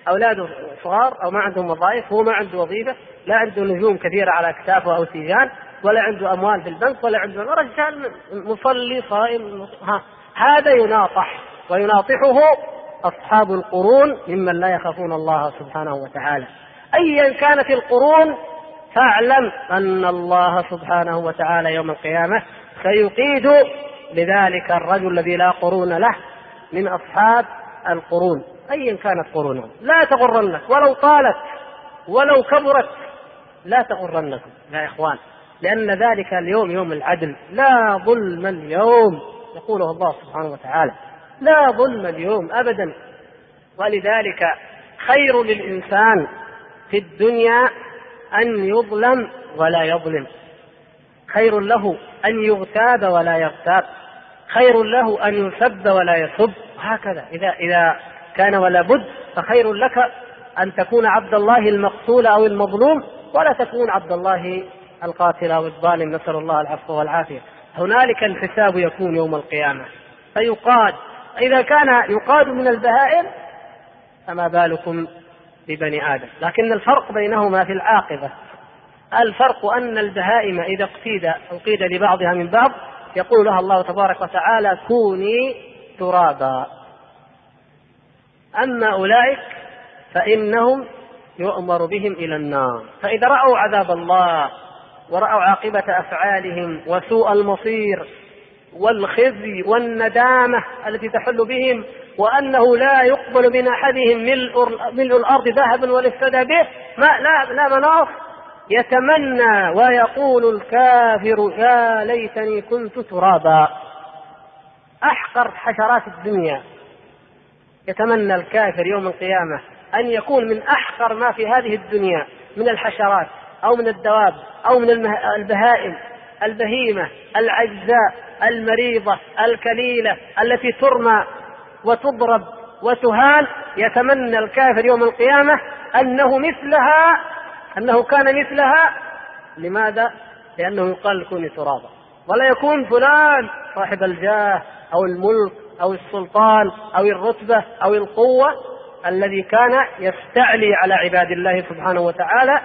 أولاده صغار أو ما عندهم وظائف هو ما عنده وظيفة لا عنده نجوم كثيرة على أكتافه أو تيجان ولا عنده أموال في البنك ولا عنده رجال مصلي صائم ها. هذا يناطح ويناطحه أصحاب القرون ممن لا يخافون الله سبحانه وتعالى. أيا كانت القرون فاعلم أن الله سبحانه وتعالى يوم القيامة سيقيد لذلك الرجل الذي لا قرون له من أصحاب القرون. أيا كانت قرونهم. لا تغرنك. ولو طالت ولو كبرت لا تغرنكم يا إخوان. لأن ذلك اليوم يوم العدل. لا ظلم اليوم يقوله الله سبحانه وتعالى. لا ظلم اليوم أبدا. ولذلك خير للإنسان في الدنيا أن يظلم ولا يظلم. خير له أن يغتاب ولا يغتاب. خير له أن يسب ولا يسب. هكذا إذا إذا كان ولا بد فخير لك أن تكون عبد الله المقتول أو المظلوم ولا تكون عبد الله القاتل أو الظالم. نسأل الله العفو والعافية. هنالك الحساب يكون يوم القيامة. فيقاد إذا كان يقاد من البهائم فما بالكم ببني آدم. لكن الفرق بينهما في العاقبة. الفرق أن البهائم إذا اقتيد أو قيد لبعضها من بعض يقول لها الله تبارك وتعالى كوني ترابا. أما أولئك فإنهم يؤمر بهم إلى النار. فإذا رأوا عذاب الله ورأوا عاقبة أفعالهم وسوء المصير والخزي والندامة التي تحل بهم وأنه لا يقبل من أحدهم ملء, ملء الأرض ذهبا ولا به ما لا لا مناص. يتمنى ويقول الكافر يا ليتني كنت ترابا. أحقر حشرات الدنيا. يتمنى الكافر يوم القيامة أن يكون من أحقر ما في هذه الدنيا من الحشرات أو من الدواب أو من البهائم البهيمة العجزاء المريضة الكليلة التي ترمى وتضرب وتهان. يتمنى الكافر يوم القيامة أنه مثلها أنه كان مثلها. لماذا؟ لأنه يقال كوني ترابا. ولا يكون فلان صاحب الجاه أو الملك أو السلطان أو الرتبة أو القوة الذي كان يستعلي على عباد الله سبحانه وتعالى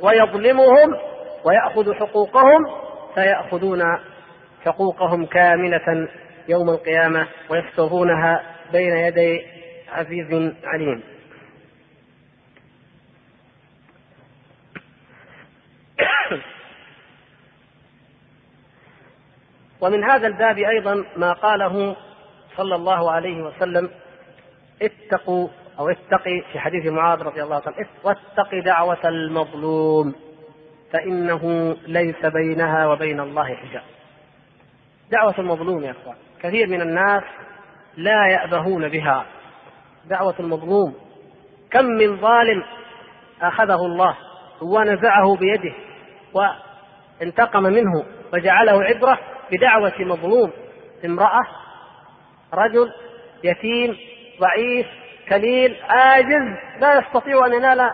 ويظلمهم ويأخذ حقوقهم فيأخذون حقوقهم كاملة يوم القيامة ويفترونها بين يدي عزيز عليم. ومن هذا الباب أيضا ما قاله صلى الله عليه وسلم اتقوا أو اتقي في حديث معاذ رضي الله عنه واتق دعوة المظلوم فإنه ليس بينها وبين الله حجاب. دعوة المظلوم يا أخوان كثير من الناس لا يأبهون بها. دعوة المظلوم كم من ظالم أخذه الله ونزعه بيده وانتقم منه وجعله عبرة بدعوة مظلوم امرأة رجل يتيم ضعيف كليل عاجز لا يستطيع أن ينال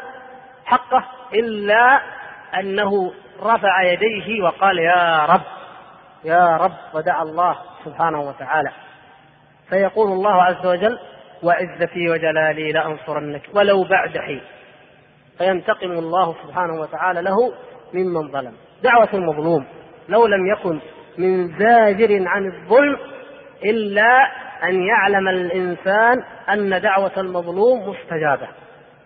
حقه إلا أنه رفع يديه وقال يا رب يا رب ودعا الله سبحانه وتعالى. فيقول الله عز وجل وعزتي وجلالي لأنصرنك ولو بعد حين. فينتقم الله سبحانه وتعالى له ممن ظلم. دعوة المظلوم لو لم يكن من زاجر عن الظلم إلا أن يعلم الإنسان أن دعوة المظلوم مستجابة.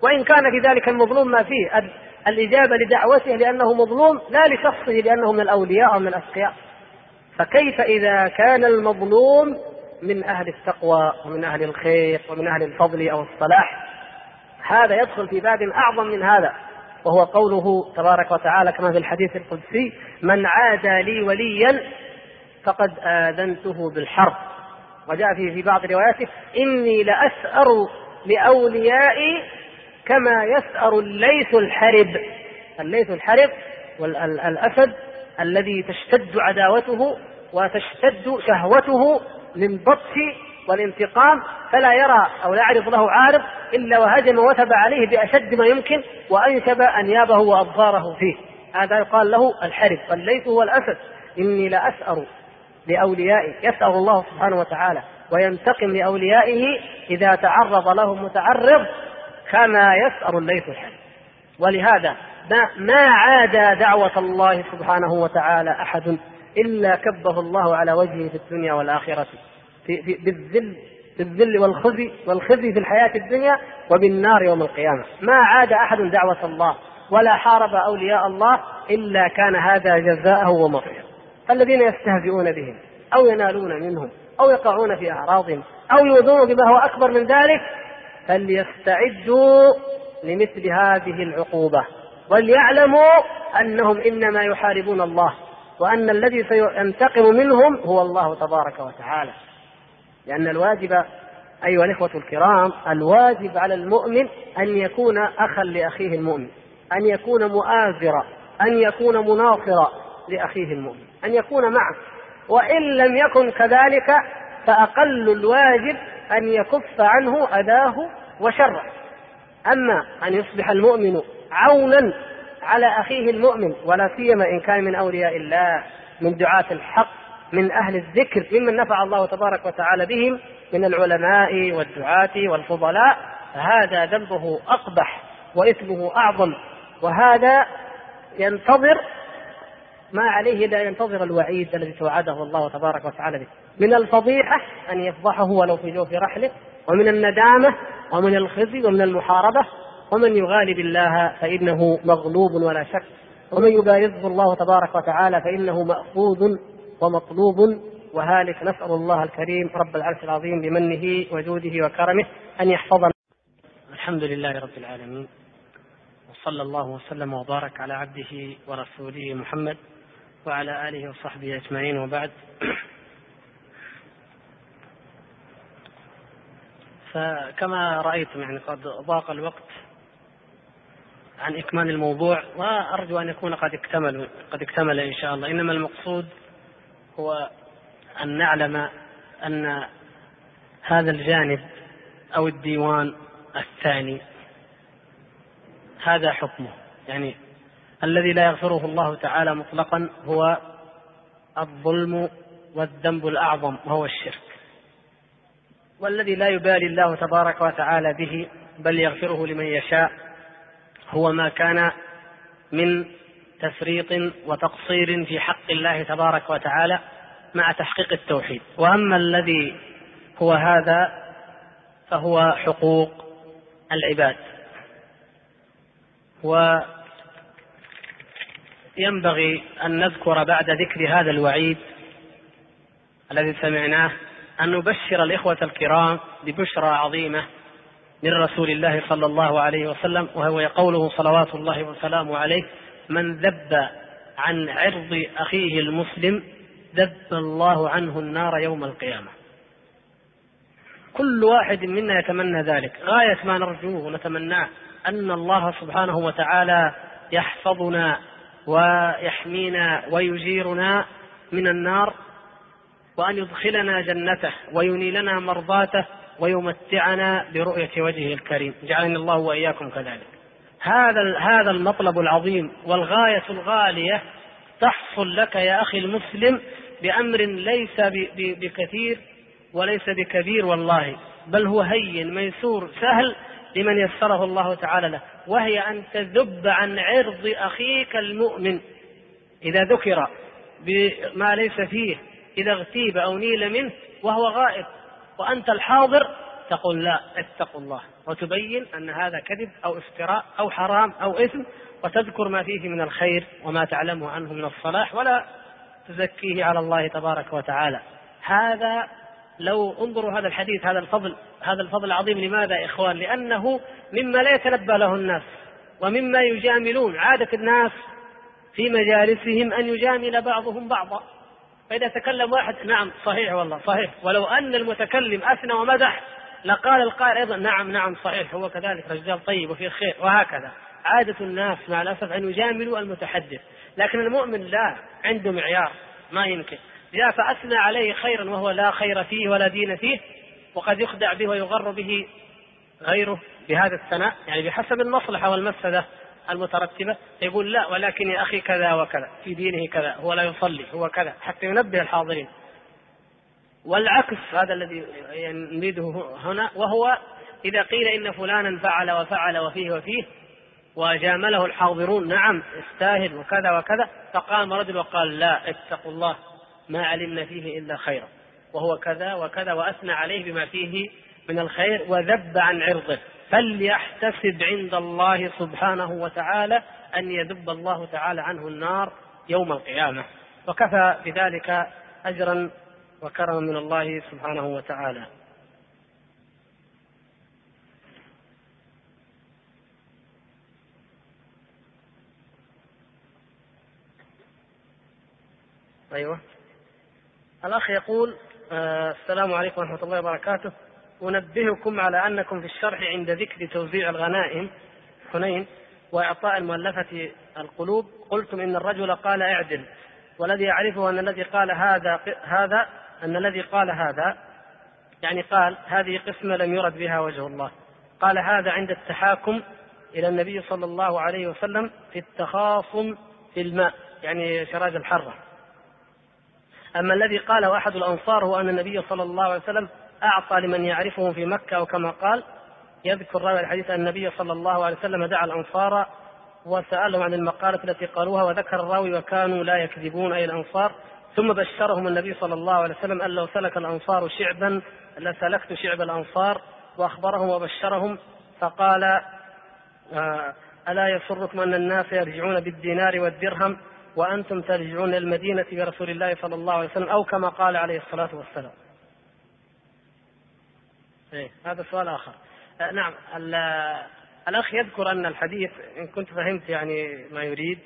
وإن كان في ذلك المظلوم ما فيه الإجابة لدعوته لأنه مظلوم لا لشخصه لأنه من الأولياء أو من الأتقياء. فكيف إذا كان المظلوم من أهل التقوى ومن أهل الخير ومن أهل الفضل أو الصلاح؟ هذا يدخل في باب أعظم من هذا وهو قوله تبارك وتعالى كما في الحديث القدسي من عادى لي وليا فقد آذنته بالحرب. وجاء في في بعض رواياته إني لأسأر لأوليائي كما يسأر الليث الحرب. الليث الحرب والأسد الذي تشتد عداوته وتشتد شهوته للبطش والانتقام فلا يرى أو لا يعرض له عارض إلا وهجم وثب عليه بأشد ما يمكن وأنشب أنيابه وأبصاره فيه. هذا يقال له الحرب. والليث هو الأسد. إني لأسأر لاوليائي يسأر الله سبحانه وتعالى وينتقم لأوليائه إذا تعرض لهم متعرض كما يسأر الليث الحرب ولهذا ما, ما عادى دعوة الله سبحانه وتعالى أحد إلا كبه الله على وجهه في الدنيا والآخرة في, في بالذل بالذل والخزي والخزي في الحياة الدنيا وبالنار يوم القيامة. ما عاد أحد دعوة الله ولا حارب أولياء الله إلا كان هذا جزاءه ومصيره الذين يستهزئون بهم أو ينالون منهم أو يقعون في أعراضهم أو يؤذون بما هو أكبر من ذلك فليستعدوا لمثل هذه العقوبة وليعلموا أنهم إنما يحاربون الله وأن الذي سينتقم منهم هو الله تبارك وتعالى. لأن الواجب أيها الإخوة الكرام الواجب على المؤمن أن يكون أخا لأخيه المؤمن أن يكون مؤازرا أن يكون مناصرا لأخيه المؤمن. أن يكون معه وإن لم يكن كذلك فأقل الواجب أن يكف عنه أذاه وشره. أما أن يصبح المؤمن عونا على أخيه المؤمن ولا سيما إن كان من أولياء الله من دعاة الحق من أهل الذكر ممن نفع الله تبارك وتعالى بهم من العلماء والدعاة والفضلاء فهذا ذنبه أقبح وإثمه أعظم. وهذا ينتظر ما عليه إلا ينتظر الوعيد الذي توعده الله تبارك وتعالى به. من الفضيحة أن يفضحه ولو في جوف رحله ومن الندامة ومن الخزي ومن المحاربة ومن يغالب الله فإنه مغلوب ولا شك. ومن يبارزه الله تبارك وتعالى فإنه مأخوذ ومطلوب. وهالك نسأل الله الكريم رب العرش العظيم بمنه وجوده وكرمه أن يحفظنا. الحمد لله رب العالمين وصلى الله وسلم وبارك على عبده ورسوله محمد وعلى آله وصحبه أجمعين وبعد. فكما رأيتم يعني قد ضاق الوقت عن إكمال الموضوع وأرجو أن يكون قد اكتمل قد اكتمل إن شاء الله. إنما المقصود هو أن نعلم أن هذا الجانب أو الديوان الثاني هذا حكمه. يعني الذي لا يغفره الله تعالى مطلقا هو الظلم والذنب الأعظم وهو الشرك. والذي لا يبالي الله تبارك وتعالى به بل يغفره لمن يشاء هو ما كان من تفريط وتقصير في حق الله تبارك وتعالى مع تحقيق التوحيد. وأما الذي هو هذا فهو حقوق العباد. و ينبغي أن نذكر بعد ذكر هذا الوعيد الذي سمعناه أن نبشر الإخوة الكرام ببشرى عظيمة من رسول الله صلى الله عليه وسلم وهو قوله صلوات الله وسلامه عليه من ذب عن عرض أخيه المسلم ذب الله عنه النار يوم القيامة. كل واحد منا يتمنى ذلك. غاية ما نرجوه ونتمناه أن الله سبحانه وتعالى يحفظنا ويحمينا ويجيرنا من النار وأن يدخلنا جنته وينيلنا مرضاته ويمتعنا برؤية وجهه الكريم. جعلني الله وإياكم كذلك. هذا هذا المطلب العظيم والغاية الغالية تحصل لك يا أخي المسلم بأمر ليس بكثير وليس بكبير والله بل هو هين ميسور سهل لمن يسره الله تعالى له. وهي أن تذب عن عرض أخيك المؤمن. إذا ذكر بما ليس فيه إذا اغتيب أو نيل منه وهو غائب وأنت الحاضر تقول لا اتقوا الله. وتبين أن هذا كذب أو افتراء أو حرام أو إثم وتذكر ما فيه من الخير وما تعلمه عنه من الصلاح ولا تزكيه على الله تبارك وتعالى. هذا لو انظروا هذا الحديث هذا الفضل هذا الفضل العظيم لماذا يا إخوان؟ لأنه مما لا يتنبأ له الناس ومما يجاملون. عادة الناس في مجالسهم أن يجامل بعضهم بعضا. فإذا تكلم واحد نعم صحيح والله صحيح. ولو أن المتكلم أثنى ومدح لقال القائل أيضا نعم نعم صحيح هو كذلك رجال طيب وفيه خير وهكذا. عادة الناس مع الأسف أن يجاملوا المتحدث لكن المؤمن لا عنده معيار ما يمكن. جاء فأثنى عليه خيرا وهو لا خير فيه ولا دين فيه وقد يخدع به ويغر به غيره بهذا الثناء يعني بحسب المصلحة والمفسدة المترتبة يقول لا ولكن يا أخي كذا وكذا في دينه كذا هو لا يصلي هو كذا حتى ينبه الحاضرين. والعكس هذا الذي نريده هنا وهو إذا قيل إن فلانا فعل وفعل وفيه وفيه وجامله الحاضرون نعم استاهل وكذا وكذا فقام رجل وقال لا اتقوا الله. ما علمنا فيه إلا خيرا. وهو كذا وكذا وأثنى عليه بما فيه من الخير وذب عن عرضه. فليحتسب عند الله سبحانه وتعالى أن يذب الله تعالى عنه النار يوم القيامة. وكفى بذلك أجرا وكرما من الله سبحانه وتعالى. أيوه. الأخ يقول آه السلام عليكم ورحمة الله وبركاته. أنبهكم على أنكم في الشرح عند ذكر توزيع الغنائم حنين وإعطاء المؤلفة القلوب. قلتم إن الرجل قال اعدل والذي يعرفه أن الذي قال هذا هذا أن الذي قال هذا يعني قال هذه قسمة لم يرد بها وجه الله. قال هذا عند التحاكم إلى النبي صلى الله عليه وسلم في التخاصم في الماء يعني شراج الحرة. أما الذي قاله أحد الأنصار هو أن النبي صلى الله عليه وسلم أعطى لمن يعرفه في مكة أو كما قال يذكر راوي الحديث أن النبي صلى الله عليه وسلم دعا الأنصار وسألهم عن المقالة التي قالوها وذكر الراوي وكانوا لا يكذبون أي الأنصار. ثم بشرهم النبي صلى الله عليه وسلم أن لو سلك الأنصار شعبا لسلكت شعب الأنصار وأخبرهم وبشرهم فقال آه، ألا يسركم أن الناس يرجعون بالدينار والدرهم؟ وأنتم ترجعون المدينة برسول الله صلى الله عليه وسلم أو كما قال عليه الصلاة والسلام. إيه هذا سؤال آخر. آه نعم الأخ يذكر أن الحديث إن كنت فهمت يعني ما يريد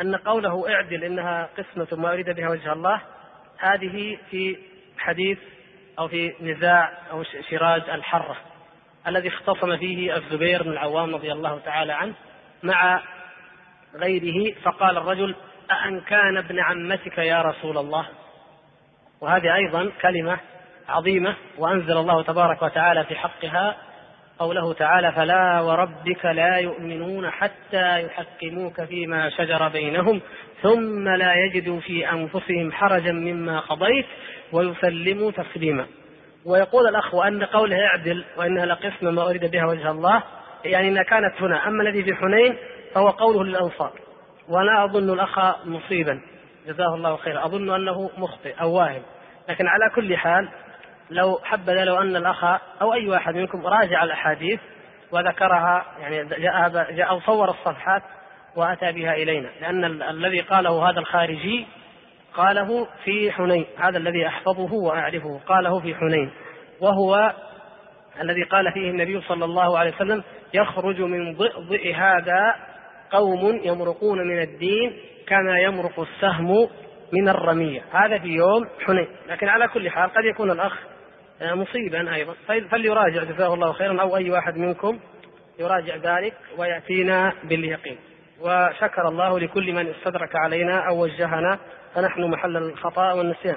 أن قوله اعدل إنها قسمة ما أريد بها وجه الله هذه في حديث أو في نزاع أو شراج الحرة الذي اختصم فيه الزبير بن العوام رضي الله تعالى عنه مع غيره فقال الرجل أأن كان ابن عمتك يا رسول الله. وهذه أيضا كلمة عظيمة وأنزل الله تبارك وتعالى في حقها قوله تعالى فلا وربك لا يؤمنون حتى يحكموك فيما شجر بينهم ثم لا يجدوا في أنفسهم حرجا مما قضيت ويسلموا تسليما. ويقول الأخ وان قوله اعدل وإنها لقسم ما أريد بها وجه الله يعني إنها كانت هنا. أما الذي في حنين فهو قوله للأنصار. ولا أظن الأخ مصيبا. جزاه الله خيرا. أظن أنه مخطئ أو واهم لكن على كل حال لو حبذا لو أن الأخ أو أي واحد منكم راجع الأحاديث وذكرها يعني جاء جاء أو صور الصفحات وأتى بها إلينا. لأن الذي قاله هذا الخارجي قاله في حنين. هذا الذي أحفظه وأعرفه. قاله في حنين. وهو الذي قال فيه النبي صلى الله عليه وسلم يخرج من ضئضئ هذا قوم يمرقون من الدين كما يمرق السهم من الرمية. هذا في يوم حنين. لكن على كل حال قد يكون الأخ آه، مصيبا أيضا. فليراجع جزاه الله خيرا أو أي واحد منكم يراجع ذلك ويأتينا باليقين. وشكر الله لكل من استدرك علينا أو وجهنا. فنحن محل الخطأ والنسيان.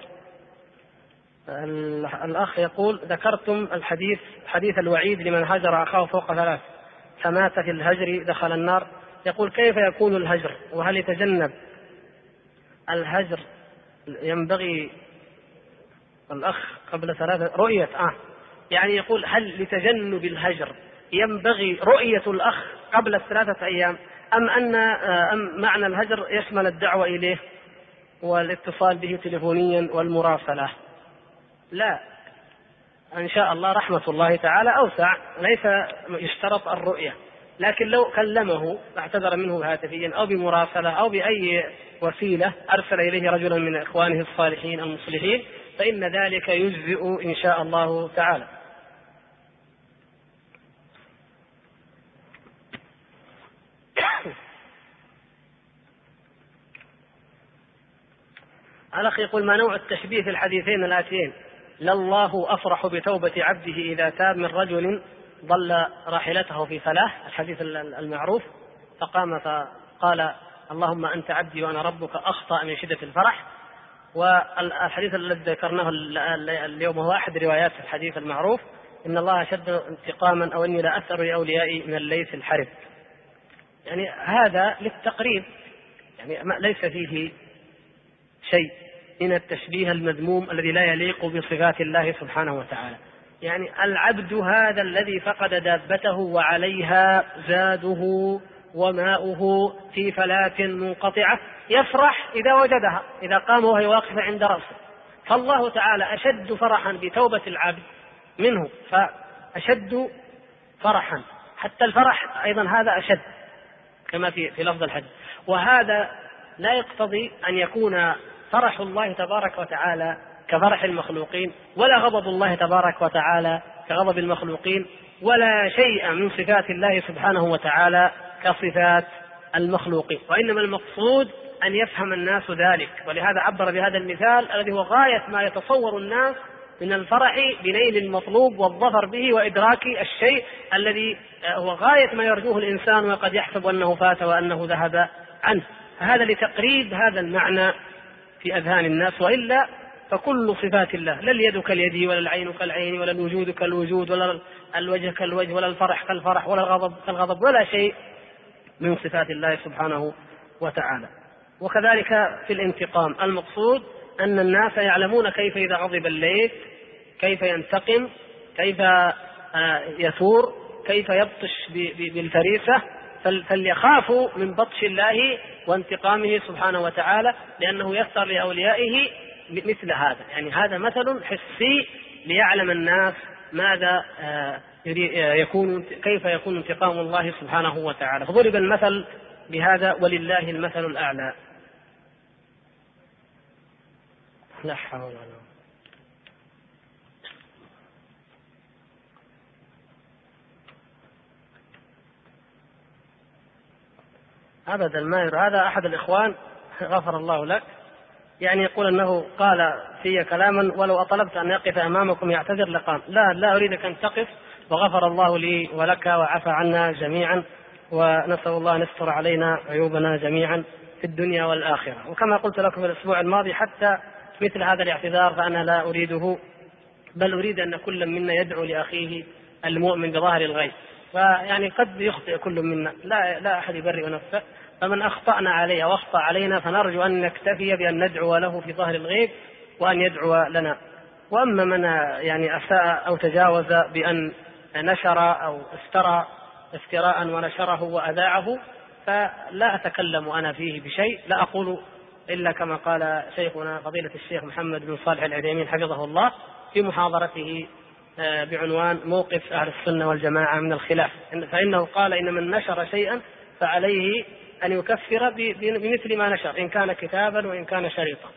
الأخ يقول ذكرتم الحديث حديث الوعيد لمن هجر أخاه فوق ثلاث. فمات في الهجر دخل النار. يقول كيف يكون الهجر وهل يتجنب الهجر؟ ينبغي الأخ قبل ثلاثة رؤية آه. يعني يقول هل لتجنب الهجر ينبغي رؤية الأخ قبل الثلاثة أيام أم أن آه، أم معنى الهجر يشمل الدعوة إليه والاتصال به تليفونيا والمراسلة؟ لا. إن شاء الله رحمة الله تعالى أوسع ليس يشترط الرؤية. لكن لو كلمه اعتذر منه هاتفيا أو بمراسلة أو بأي وسيلة أرسل إليه رجلا من إخوانه الصالحين المصلحين فإن ذلك يجزئ إن شاء الله تعالى. الأخ يقول ما نوع التشبيه في الحديثين الآتيين؟ لله أفرح بتوبة عبده إذا تاب من رجل ضل راحلته في فلاح الحديث المعروف فقام فقال اللهم أنت عبدي وأنا ربك أخطأ من شدة الفرح. والحديث الذي ذكرناه اليوم هو أحد روايات الحديث المعروف إن الله أشد انتقاما أو إني لا أثر لأوليائي من الليث الحرب يعني هذا للتقريب يعني ليس فيه شيء من التشبيه المذموم الذي لا يليق بصفات الله سبحانه وتعالى. يعني العبد هذا الذي فقد دابته وعليها زاده وماؤه في فلاة منقطعة يفرح إذا وجدها إذا قام وهي واقفة عند رأسه. فالله تعالى أشد فرحا بتوبة العبد منه فأشد فرحا. حتى الفرح أيضا هذا أشد كما في في لفظ الحديث وهذا لا يقتضي أن يكون فرح الله تبارك وتعالى كفرح المخلوقين ولا غضب الله تبارك وتعالى كغضب المخلوقين ولا شيء من صفات الله سبحانه وتعالى كصفات المخلوقين. وإنما المقصود أن يفهم الناس ذلك. ولهذا عبر بهذا المثال الذي هو غاية ما يتصور الناس من الفرح بنيل المطلوب والظفر به وإدراك الشيء الذي هو غاية ما يرجوه الإنسان وقد يحسب أنه فات وأنه ذهب عنه. هذا لتقريب هذا المعنى في أذهان الناس وإلا فكل صفات الله لا اليد كاليد ولا العين كالعين ولا الوجود كالوجود ولا الوجه كالوجه ولا الفرح كالفرح ولا الغضب كالغضب ولا شيء من صفات الله سبحانه وتعالى. وكذلك في الانتقام المقصود أن الناس يعلمون كيف إذا غضب الليل كيف ينتقم كيف آه، يثور كيف يبطش بالفريسة فليخافوا من بطش الله وانتقامه سبحانه وتعالى لأنه يسر لأوليائه مثل هذا. يعني هذا مثل حسي ليعلم الناس ماذا آه، آه، يكون كيف يكون انتقام الله سبحانه وتعالى. فضرب المثل بهذا ولله المثل الأعلى. لا حول ولا قوة. ابدا ما هذا أحد الإخوان غفر الله لك. يعني يقول أنه قال في كلاما ولو أطلبت أن يقف أمامكم يعتذر لقام. لا لا اريدك أن تقف وغفر الله لي ولك وعفى عنا جميعا ونسأل الله أن يستر علينا عيوبنا جميعا في الدنيا والآخرة. وكما قلت لكم الأسبوع الماضي حتى مثل هذا الاعتذار فأنا لا أريده بل أريد أن كل منا يدعو لأخيه المؤمن بظاهر الغيب. فيعني قد يخطئ كل منا. لا لا أحد يبرئ نفسه. فمن أخطأنا عليه أو اخطا علينا فنرجو أن نكتفي بأن ندعو له في ظهر الغيب وأن يدعو لنا. وأما من يعني أساء أو تجاوز بأن نشر أو افترى افتراء ونشره وأذاعه فلا أتكلم أنا فيه بشيء لا أقول إلا كما قال شيخنا فضيلة الشيخ محمد بن صالح العثيمين حفظه الله في محاضرته آه، بعنوان موقف أهل السنة والجماعة من الخلاف. فإنه قال إن من نشر شيئا فعليه أن يكفر بمثل ما نشر إن كان كتابا وإن كان شريطا.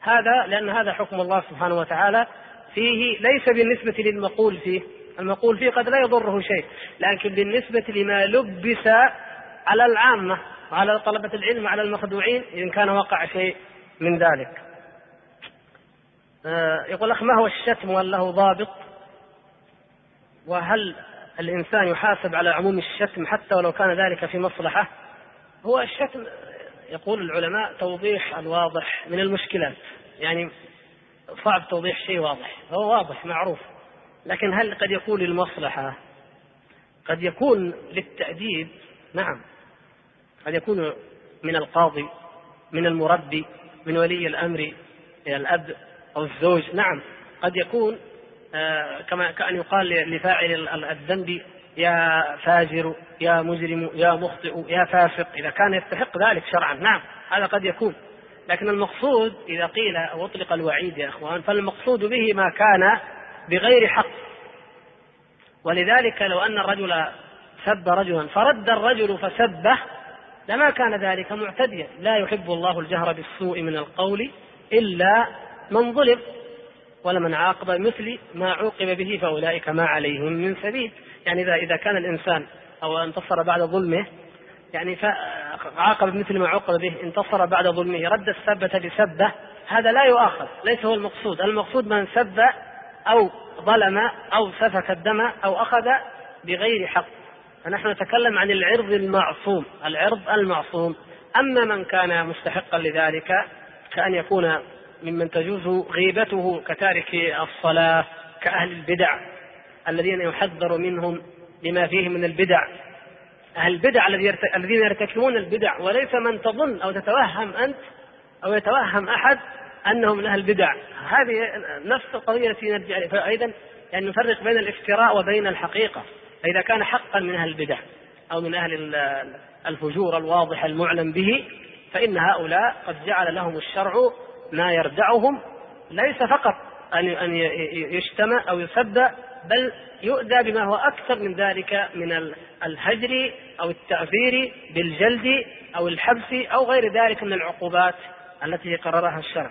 هذا لأن هذا حكم الله سبحانه وتعالى فيه ليس بالنسبة للمقول فيه. المقول فيه قد لا يضره شيء لكن بالنسبة لما لبس على العامة وعلى طلبة العلم وعلى المخدوعين إن كان وقع شيء من ذلك. آه، يقول أخ ما هو الشتم وهل له ضابط؟ وهل الإنسان يحاسب على عموم الشتم حتى ولو كان ذلك في مصلحة؟ هو الشتم يقول العلماء توضيح الواضح من المشكلات. يعني صعب توضيح شيء واضح. هو واضح معروف. لكن هل قد يكون للمصلحة؟ قد يكون للتأديب؟ نعم. قد يكون من القاضي من المربي من ولي الأمر إلى الأب أو الزوج. نعم. قد يكون آه، كما كأن يقال لفاعل الذنب يا فاجر يا مجرم يا مخطئ يا فاسق. إذا كان يستحق ذلك شرعا نعم هذا قد يكون. لكن المقصود إذا قيل أو أطلق الوعيد يا إخوان فالمقصود به ما كان بغير حق. ولذلك لو أن الرجل سب رجلا فرد الرجل فسبه لما كان ذلك معتديا. لا يحب الله الجهر بالسوء من القول إلا من ظلم ولمن عاقب مثل ما عوقب به فأولئك ما عليهم من سبيل. يعني إذا إذا كان الإنسان أو انتصر بعد ظلمه يعني عاقب مثل ما عوقب به انتصر بعد ظلمه رد السبة بسبة هذا لا يؤاخذ ليس هو المقصود. المقصود من سب أو ظلم أو سفك الدم أو أخذ بغير حق. فنحن نتكلم عن العرض المعصوم العرض المعصوم. أما من كان مستحقا لذلك كأن يكون ممن تجوز غيبته كتارك الصلاة كأهل البدع الذين يحذر منهم لما فيه من البدع. البدع الذين يرتكبون البدع وليس من تظن أو تتوهم أنت أو يتوهم أحد أنهم من أهل البدع. هذه نفس القضية التي نرجع إليها. فأيضا يعني نفرق بين الافتراء وبين الحقيقة. فإذا كان حقا من أهل البدع أو من أهل الفجور الواضح المعلم به فإن هؤلاء قد جعل لهم الشرع ما يردعهم. ليس فقط أن أن يشتم أو يسب بل يؤذى بما هو أكثر من ذلك من الهجر أو التعذير بالجلد أو الحبس أو غير ذلك من العقوبات التي قررها الشرع.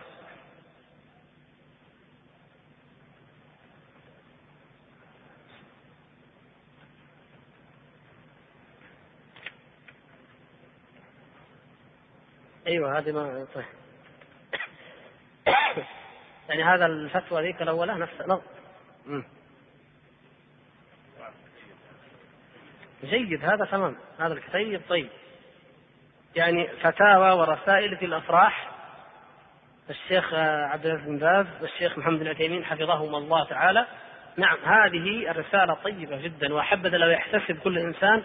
أيوه هذه ما طيب. يعني هذا الفتوى ذيك الأولى نفس نظر جيد هذا تمام هذا الكتيب طيب. يعني فتاوى ورسائل في الأفراح. الشيخ عبد العزيز بن باز والشيخ محمد بن عثيمين حفظهما الله تعالى. نعم هذه الرسالة طيبة جدا وأحبذ لو يحتسب كل إنسان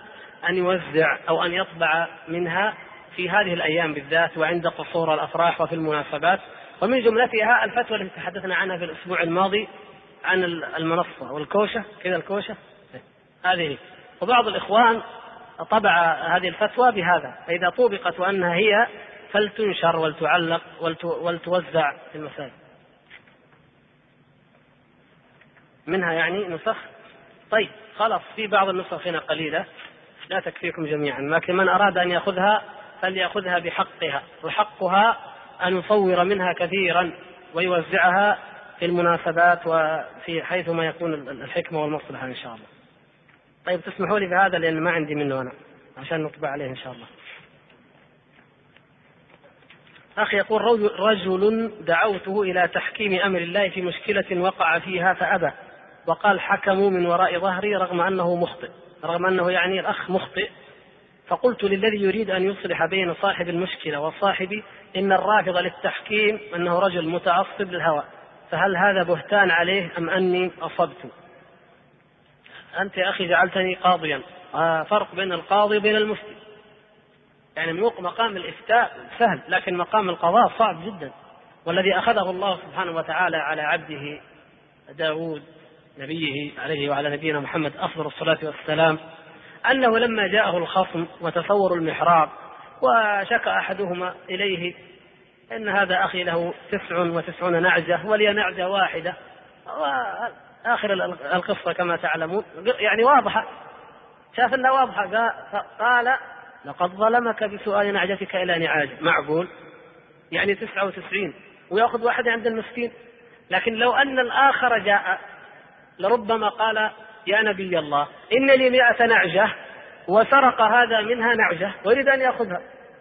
أن يوزع أو أن يطبع منها في هذه الأيام بالذات وعند قصور الأفراح وفي المناسبات. ومن جملتها الفتوى التي تحدثنا عنها في الأسبوع الماضي عن المنصة والكوشة. كذا الكوشة؟ هذه. وبعض الإخوان طبع هذه الفتوى بهذا فإذا طوبقت وأنها هي فلتنشر ولتعلق ولتوزع في المساجد. منها يعني نسخ؟ طيب خلاص في بعض النسخ هنا قليلة لا تكفيكم جميعا لكن من أراد أن يأخذها فليأخذها بحقها وحقها أن يصور منها كثيرا ويوزعها في المناسبات وفي حيث ما يكون الحكمة والمصلحة إن شاء الله. طيب تسمحوا لي بهذا لأن ما عندي منه أنا عشان نطبع عليه إن شاء الله. أخي يقول رجل دعوته إلى تحكيم أمر الله في مشكلة وقع فيها فأبى وقال حكموا من وراء ظهري رغم أنه مخطئ رغم أنه يعني الأخ مخطئ. فقلت للذي يريد أن يصلح بين صاحب المشكلة وصاحبي إن الرافض للتحكيم أنه رجل متعصب للهوى فهل هذا بهتان عليه أم أني أصبت؟ أنت يا أخي جعلتني قاضيا. آه فرق بين القاضي وبين المفتي. يعني مقام الإفتاء سهل لكن مقام القضاء صعب جدا. والذي أخذه الله سبحانه وتعالى على عبده داود نبيه عليه وعلى نبينا محمد أفضل الصلاة والسلام أنه لما جاءه الخصم وتصوروا المحراب وشكى أحدهما إليه إن هذا أخي له تسع وتسعون نعجة ولي نعجة واحدة. آخر القصة كما تعلمون. يعني واضحة. شاف أنها واضحة. قال لقد ظلمك بسؤال نعجتك إلى نعاج. معقول؟ يعني تسعة وتسعين. ويأخذ واحد عند المسكين. لكن لو أن الآخر جاء لربما قال يا نبي الله إن لي مئة نعجة وسرق هذا منها نعجة ويريد أن يأخذها.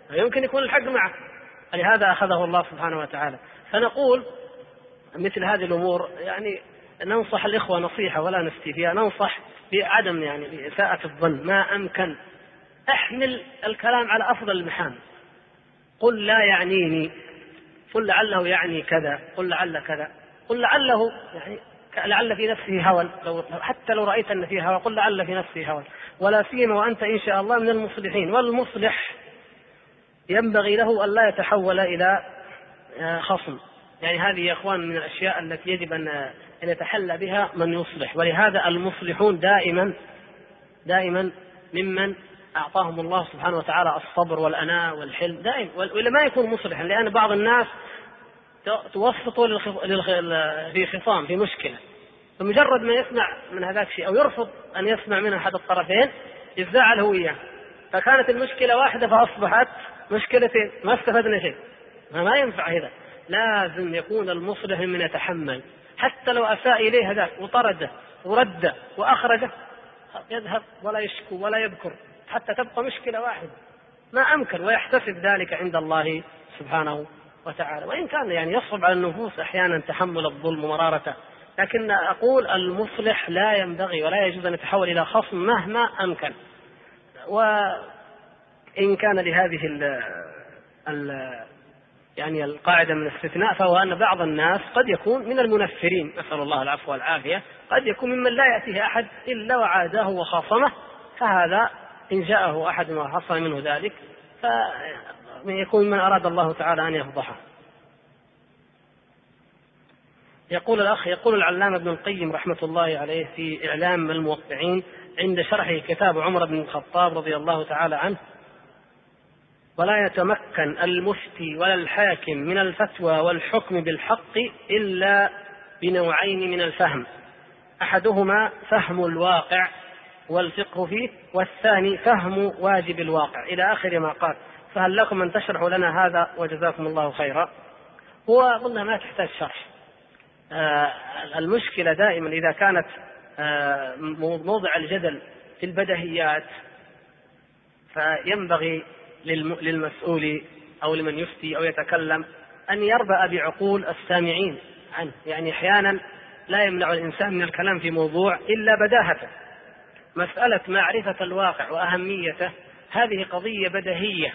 فيمكن يكون الحق معه. لهذا أخذه الله سبحانه وتعالى. فنقول مثل هذه الأمور يعني ننصح الإخوة نصيحة ولا نفتي فيها ننصح بعدم يعني بإساءة الظن. ما أمكن. أحمل الكلام على أفضل المحامل قل لا يعنيني. قل لعله يعني كذا. قل لعل كذا. قل لعله يعني لعل في نفسه هوى. لو حتى لو رأيت أن فيه هوى. قل لعل في نفسه هوى. ولا سيما وأنت إن شاء الله من المصلحين. والمصلح ينبغي له أن لا يتحول إلى خصم. يعني هذه يا إخوان من الأشياء التي يجب ان أن يتحلى بها من يصلح. ولهذا المصلحون دائما دائما ممن أعطاهم الله سبحانه وتعالى الصبر والأناء والحلم. دائما. وإلا ما يكون مصلحا لأن بعض الناس توسطوا في خصام في مشكلة. فمجرد ما يسمع من هذاك شيء أو يرفض أن يسمع من أحد الطرفين يتزاعل هو اياه فكانت المشكلة واحدة فأصبحت مشكلتين ما استفدنا شيء. ما ينفع هذا لازم يكون المصلح من يتحمل. حتى لو أساء إليه هذاك وطرده ورده وأخرجه يذهب ولا يشكو ولا يذكر حتى تبقى مشكلة واحدة. ما أمكن ويحتسب ذلك عند الله سبحانه وتعالى. وإن كان يعني يصعب على النفوس أحيانا تحمل الظلم ومرارته لكن أقول المصلح لا ينبغي ولا يجوز أن يتحول إلى خصم مهما أمكن. وإن كان لهذه ال ال يعني القاعدة من الاستثناء فهو أن بعض الناس قد يكون من المنفرين. نسأل الله العفو والعافية. قد يكون ممن لا يأتيه أحد إلا وعاداه وخاصمه فهذا إن جاءه أحد وحصل منه ذلك فيكون ممن أراد الله تعالى أن يفضحه. يقول الأخ يقول العلامة ابن القيم رحمة الله عليه في إعلام الموقعين عند شرحه كتاب عمر بن الخطاب رضي الله تعالى عنه ولا يتمكن المفتي ولا الحاكم من الفتوى والحكم بالحق إلا بنوعين من الفهم. أحدهما فهم الواقع والفقه فيه والثاني فهم واجب الواقع. إلى آخر ما قال. فهل لكم أن تشرحوا لنا هذا وجزاكم الله خيرا؟ هو أظنها ما تحتاج شرح. آه، المشكلة دائما إذا كانت آه، موضع الجدل في البدهيات فينبغي للمسؤول أو لمن يفتي أو يتكلم أن يربأ بعقول السامعين عنه. يعني أحيانا لا يمنع الإنسان من الكلام في موضوع إلا بداهته. مسألة معرفة الواقع وأهميته هذه قضية بديهية.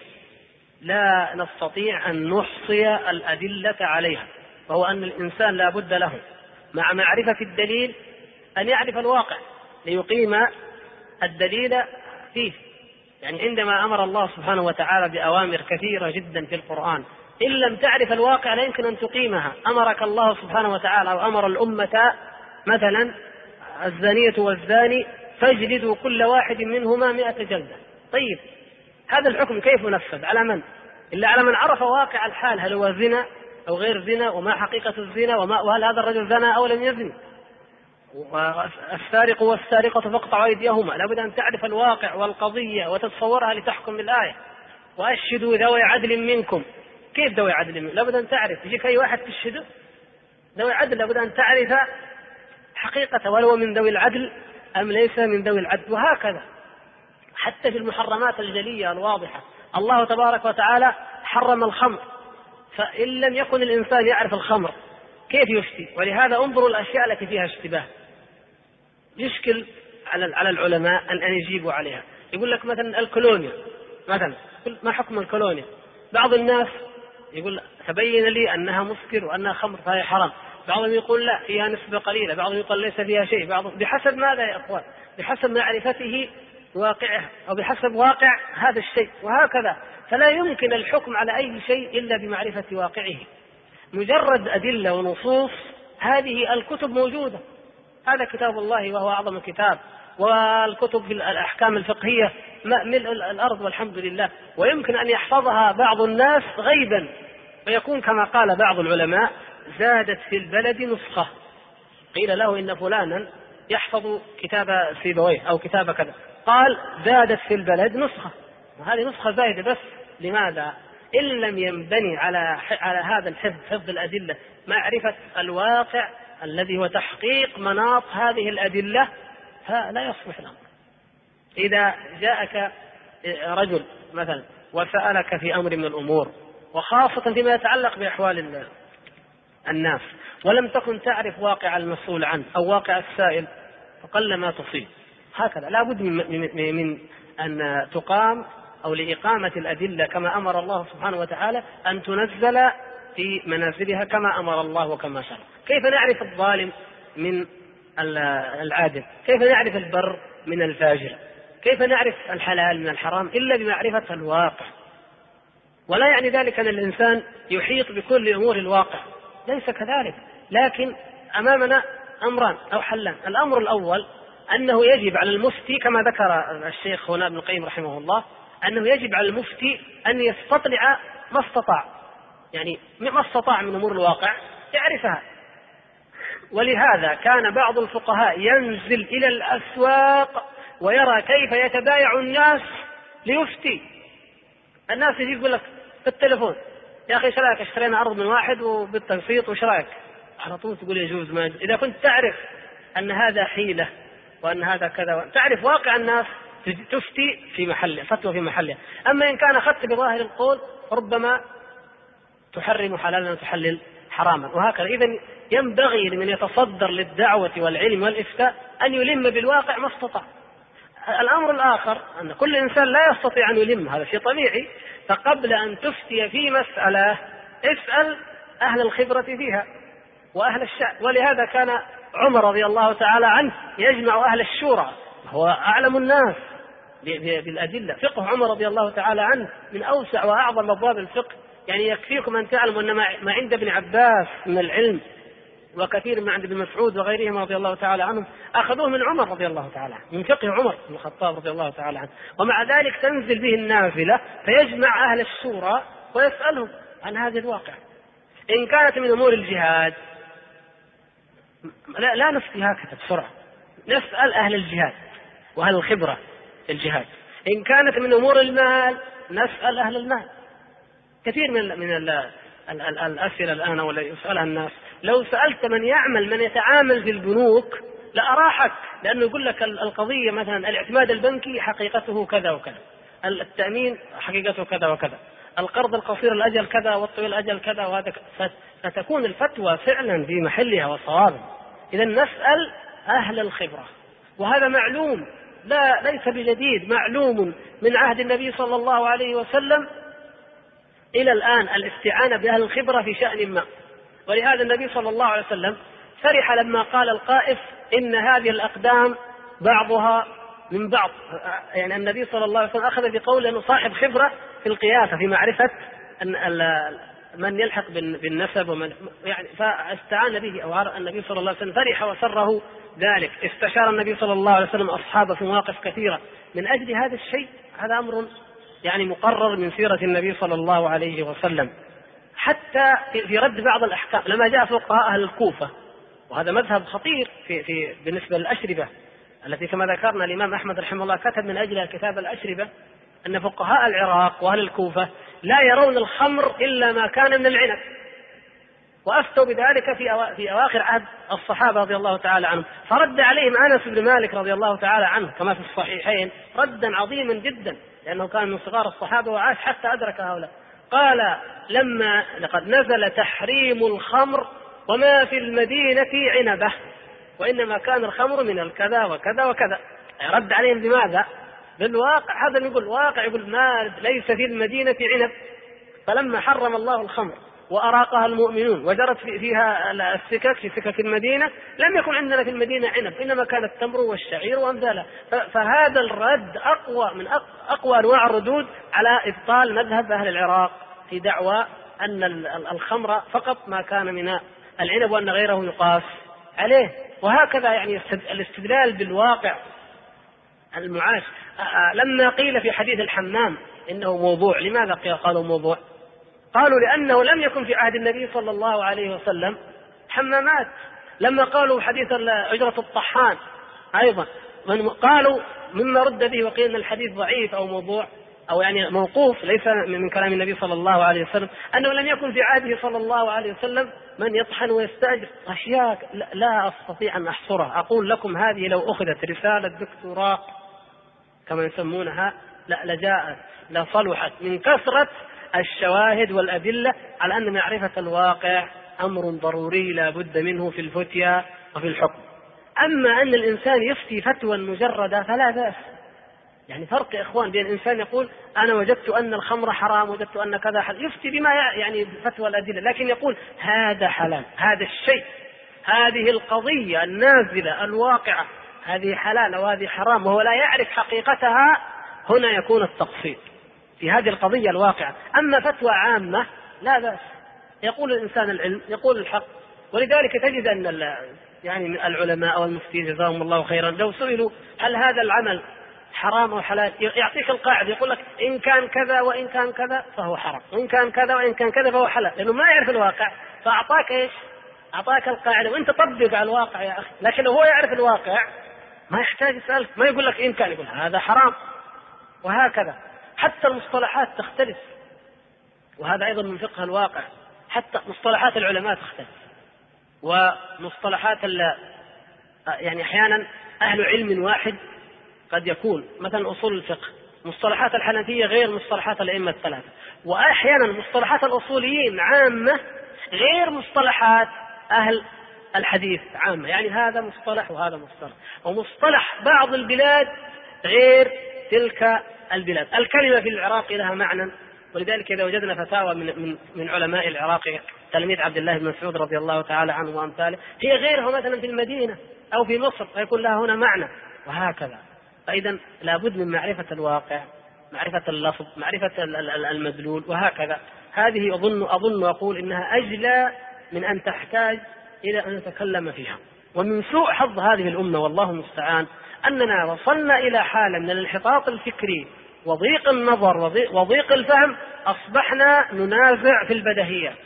لا نستطيع أن نحصي الأدلة عليها وهو أن الإنسان لا بد له مع معرفة الدليل أن يعرف الواقع ليقيم الدليل فيه. يعني عندما أمر الله سبحانه وتعالى بأوامر كثيرة جدا في القرآن إن لم تعرف الواقع لا يمكن أن تقيمها. أمرك الله سبحانه وتعالى أو أمر الأمة مثلا الزانية والزاني فاجلدوا كل واحد منهما مئة جلدة. طيب هذا الحكم كيف ينفذ؟ على من؟ إلا على من عرف واقع الحال هل هو زنا أو غير زنا وما حقيقة الزنا وما وهل هذا الرجل زنى أو لم يزن السارق والسارقة فاقطعوا أيديهما. لابد أن تعرف الواقع والقضية وتتصورها لتحكم بالآية. وأشهدوا ذوي عدل منكم. كيف ذوي عدل منكم؟ لابد أن تعرف. يجيك أي واحد تشهده؟ ذوي عدل. لابد أن تعرف حقيقة وهل هو من ذوي العدل أم ليس من ذوي العدل؟ وهكذا. حتى في المحرمات الجلية الواضحة. الله تبارك وتعالى حرم الخمر. فإن لم يكن الإنسان يعرف الخمر كيف يفتي ولهذا انظروا الأشياء التي فيها اشتباه. يشكل على على العلماء أن أن يجيبوا عليها. يقول لك مثلا الكولونيا مثلا ما حكم الكولونيا؟ بعض الناس يقول تبين لي أنها مسكر وأنها خمر فهي حرام. بعضهم يقول لا فيها نسبة قليلة بعضهم يقول ليس فيها شيء. بعضهم بحسب ماذا يا أخوان؟ بحسب معرفته واقعه أو بحسب واقع هذا الشيء وهكذا. فلا يمكن الحكم على أي شيء إلا بمعرفة واقعه. مجرد أدلة ونصوص هذه الكتب موجودة. هذا كتاب الله وهو أعظم كتاب والكتب في الأحكام الفقهية ملء الأرض والحمد لله ويمكن أن يحفظها بعض الناس غيبا ويكون كما قال بعض العلماء زادت في البلد نسخة. قيل له إن فلانا يحفظ كتاب سيبويه أو كتاب كذا. قال زادت في البلد نسخة. وهذه نسخة زايدة بس. لماذا؟ إن لم ينبني على على هذا الحفظ حفظ الأدلة معرفة الواقع الذي هو تحقيق مناط هذه الأدلة فلا يصلح الأمر. إذا جاءك رجل مثلا وسألك في أمر من الأمور وخاصة فيما يتعلق بأحوال الناس ولم تكن تعرف واقع المسؤول عنه أو واقع السائل فقل ما تصيب. هكذا لا بد من, من, أن تقام أو لإقامة الأدلة كما أمر الله سبحانه وتعالى أن تنزل في منازلها كما أمر الله وكما شرع. كيف نعرف الظالم من العادل؟ كيف نعرف البر من الفاجر؟ كيف نعرف الحلال من الحرام؟ إلا بمعرفة الواقع. ولا يعني ذلك أن الإنسان يحيط بكل أمور الواقع. ليس كذلك. لكن أمامنا أمران أو حلان. الأمر الأول أنه يجب على المفتي كما ذكر الشيخ هنا ابن القيم رحمه الله أنه يجب على المفتي أن يستطلع ما استطاع. يعني ما استطاع من أمور الواقع يعرفها. ولهذا كان بعض الفقهاء ينزل إلى الأسواق ويرى كيف يتبايع الناس ليفتي. الناس يجي يقول لك في التليفون يا أخي إيش رأيك؟ اشترينا عرض من واحد وبالتقسيط وش رأيك؟ على طول تقول يجوز ما. إذا كنت تعرف أن هذا حيلة وأن هذا كذا تعرف واقع الناس تفتي في محله فتوى في محلها أما إن كان اخذت بظاهر القول ربما تحرم حلالا وتحلل حراما. وهكذا. اذا ينبغي لمن يتصدر للدعوة والعلم والإفتاء أن يلم بالواقع ما استطاع. الأمر الآخر أن كل إنسان لا يستطيع أن يلم هذا شيء طبيعي فقبل أن تفتي في مسألة اسأل أهل الخبرة فيها وأهل الشأن. ولهذا كان عمر رضي الله تعالى عنه يجمع أهل الشورى هو أعلم الناس بالأدلة. فقه عمر رضي الله تعالى عنه من أوسع وأعظم أبواب الفقه. يعني يكفيكم أن تعلموا أن ما عند ابن عباس من العلم وكثير من عند ابن مسعود وغيرهم رضي الله تعالى عنهم أخذوه من عمر رضي الله تعالى عنه من فقه عمر بن الخطاب رضي الله تعالى عنه. ومع ذلك تنزل به النافلة فيجمع أهل الشورى ويسألهم عن هذا الواقع إن كانت من أمور الجهاد لا, لا نفتي هكذا بسرعة. نسأل أهل الجهاد وأهل الخبرة في الجهاد. إن كانت من أمور المال نسأل أهل المال. كثير من من الأسئلة الآن ولا يسألها الناس لو سألت من يعمل من يتعامل في البنوك لأراحك لأنه يقول لك القضية مثلا الاعتماد البنكي حقيقته كذا وكذا. التأمين حقيقته كذا وكذا. القرض القصير الأجل كذا والطويل الأجل كذا وهذا فتكون الفتوى فعلا في محلها وصوابا اذا نسأل أهل الخبرة. وهذا معلوم. لا ليس بجديد معلوم من عهد النبي صلى الله عليه وسلم إلى الآن الاستعانة بأهل الخبرة في شأن ما. ولهذا النبي صلى الله عليه وسلم فرح لما قال القائف إن هذه الأقدام بعضها من بعض. يعني النبي صلى الله عليه وسلم أخذ بقول أنه صاحب خبرة في القياسة في معرفة من يلحق بالنسب ومن يعني فاستعان به أو النبي صلى الله عليه وسلم فرح وسره ذلك. استشار النبي صلى الله عليه وسلم أصحابه في مواقف كثيرة. من أجل هذا الشيء هذا أمر يعني مقرر من سيرة النبي صلى الله عليه وسلم. حتى في رد بعض الأحكام لما جاء فقهاء أهل الكوفة وهذا مذهب خطير في, في بالنسبة للأشربة التي كما ذكرنا الإمام أحمد رحمه الله كتب من أجلها كتاب الأشربة أن فقهاء العراق وأهل الكوفة لا يرون الخمر إلا ما كان من العنب. وأفتوا بذلك في في أواخر عهد الصحابة رضي الله تعالى عنهم، فرد عليهم أنس بن مالك رضي الله تعالى عنه كما في الصحيحين ردا عظيما جدا لأنه كان من صغار الصحابة وعاش حتى أدرك هؤلاء. قال لما لقد نزل تحريم الخمر وما في المدينة عنبة وإنما كان الخمر من الكذا وكذا وكذا. رد عليهم بماذا؟ بالواقع هذا يقول واقع يقول ما ليس في المدينة عنب. فلما حرم الله الخمر وأراقها المؤمنون وجرت فيها السكك في سكك المدينة لم يكن عندنا في المدينة عنب إنما كان التمر والشعير وأمثالها فهذا الرد أقوى من أقوى أنواع الردود على إبطال مذهب أهل العراق. في دعوى أن الخمر فقط ما كان من العنب وأن غيره يقاس عليه. وهكذا يعني الاستدلال بالواقع المعاش. لما قيل في حديث الحمام إنه موضوع لماذا قالوا موضوع؟ قالوا لأنه لم يكن في عهد النبي صلى الله عليه وسلم حمامات. لما قالوا حديث أجرة الطحان أيضا من قالوا مما رد به وقيل أن الحديث ضعيف أو موضوع. أو يعني موقوف ليس من كلام النبي صلى الله عليه وسلم أنه لم يكن في عهده صلى الله عليه وسلم من يطحن ويستأجر. أشياء لا أستطيع أن أحصرها. أقول لكم هذه لو أخذت رسالة دكتوراه كما يسمونها لا لجاءت لصلحت من كثرة الشواهد والأدلة على أن معرفة الواقع أمر ضروري لا بد منه في الفتيا وفي الحكم. أما أن الإنسان يفتي فتوى مجردة فلا بأس. يعني فرق يا إخوان بين الإنسان يقول أنا وجدت أن الخمر حرام وجدت أن كذا حلال يفتي بما يعني فتوى الأدلة لكن يقول هذا حلال هذا الشيء هذه القضية النازلة الواقعة هذه حلال أو هذه حرام وهو لا يعرف حقيقتها هنا يكون التقصير في هذه القضية الواقعة. أما فتوى عامة لا بأس. يقول الإنسان العلم يقول الحق. ولذلك تجد أن يعني العلماء والمفتين جزاهم الله خيرا لو سئلوا هل هذا العمل حرام أو حلال. يعطيك القاعدة يقول لك إن كان كذا وإن كان كذا فهو حرام. وان كان كذا وإن كان كذا فهو حلال. لأنه ما يعرف الواقع. فأعطاك إيش؟ أعطاك القاعدة. وأنت طبق على الواقع يا أخي. لكن هو يعرف الواقع ما يحتاج يسألك. ما يقول لك إن كان يقول هذا حرام. وهكذا. حتى المصطلحات تختلف. وهذا أيضا من فقه الواقع. حتى مصطلحات العلماء تختلف. ومصطلحات يعني أحيانا أهل علم واحد قد يكون مثلا أصول الفقه مصطلحات الحنفية غير مصطلحات الأئمة الثلاثة وأحيانا مصطلحات الأصوليين عامة غير مصطلحات أهل الحديث عامة يعني هذا مصطلح وهذا مصطلح ومصطلح بعض البلاد غير تلك البلاد الكلمة في العراق لها معنى ولذلك إذا وجدنا فتاوى من من من علماء العراق تلميذ عبد الله بن مسعود رضي الله تعالى عنه وأمثاله هي غيرها مثلا في المدينة أو في مصر فيكون لها هنا معنى وهكذا. فإذا لابد من معرفة الواقع معرفة اللفظ معرفة المدلول وهكذا. هذه اظن أظن وأقول إنها أجلى من أن تحتاج إلى أن نتكلم فيها. ومن سوء حظ هذه الأمة والله المستعان أننا وصلنا إلى حالة من الانحطاط الفكري وضيق النظر وضيق الفهم أصبحنا ننازع في البدهيات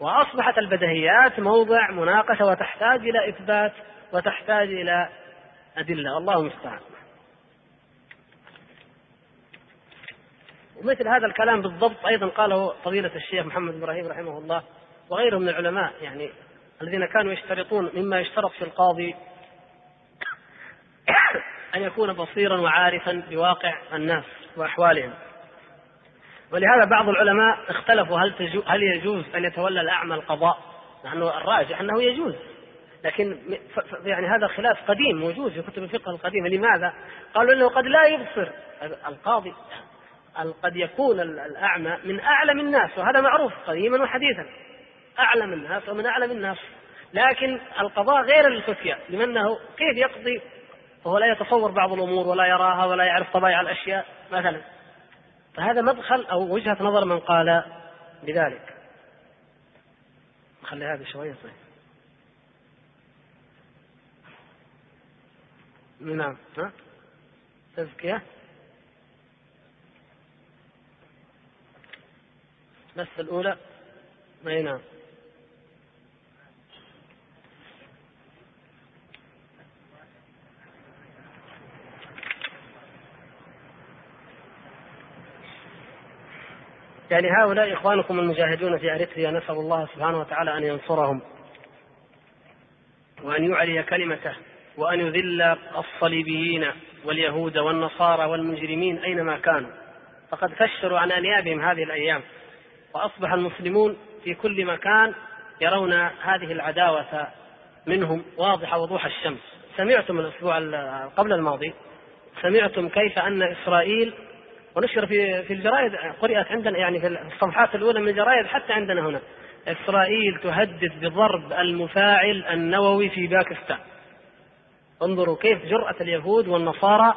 وأصبحت البدهيات موضع مناقشة وتحتاج إلى إثبات وتحتاج إلى أدلة. الله المستعان. ومثل هذا الكلام بالضبط أيضا قاله فضيلة الشيخ محمد إبراهيم رحمه الله وغيره من العلماء يعني الذين كانوا يشترطون مما يشترط في القاضي أن يكون بصيرا وعارفا بواقع الناس وأحوالهم ولهذا بعض العلماء اختلفوا هل تجو هل يجوز أن يتولى الأعمى القضاء؟ نحن الراجح أنه يجوز لكن يعني هذا خلاف قديم موجود في كتب الفقه القديمة لماذا؟ قالوا إنه قد لا يبصر القاضي قد يكون الأعمى من أعلم الناس وهذا معروف قديما وحديثا. أعلم الناس ومن أعلم الناس. لكن القضاء غير الفتية لأنه كيف يقضي؟ وهو لا يتصور بعض الأمور ولا يراها ولا يعرف طبائع الأشياء مثلا. فهذا مدخل أو وجهة نظر من قال بذلك. خلي هذا شوية طيب. نعم ها؟ تزكية؟ بس الأولى. أي نعم. يعني هؤلاء إخوانكم المجاهدون في أريتريا نسأل الله سبحانه وتعالى أن ينصرهم وأن يعلي كلمته وأن يذل الصليبيين واليهود والنصارى والمجرمين أينما كانوا. فقد فشروا عن أنيابهم هذه الأيام. وأصبح المسلمون في كل مكان يرون هذه العداوة منهم واضحه وضوح الشمس. سمعتم الأسبوع قبل الماضي سمعتم كيف أن إسرائيل ونشر في في الجرائد قرأت عندنا يعني في الصفحات الأولى من الجرائد حتى عندنا هنا. إسرائيل تهدد بضرب المفاعل النووي في باكستان. انظروا كيف جرأة اليهود والنصارى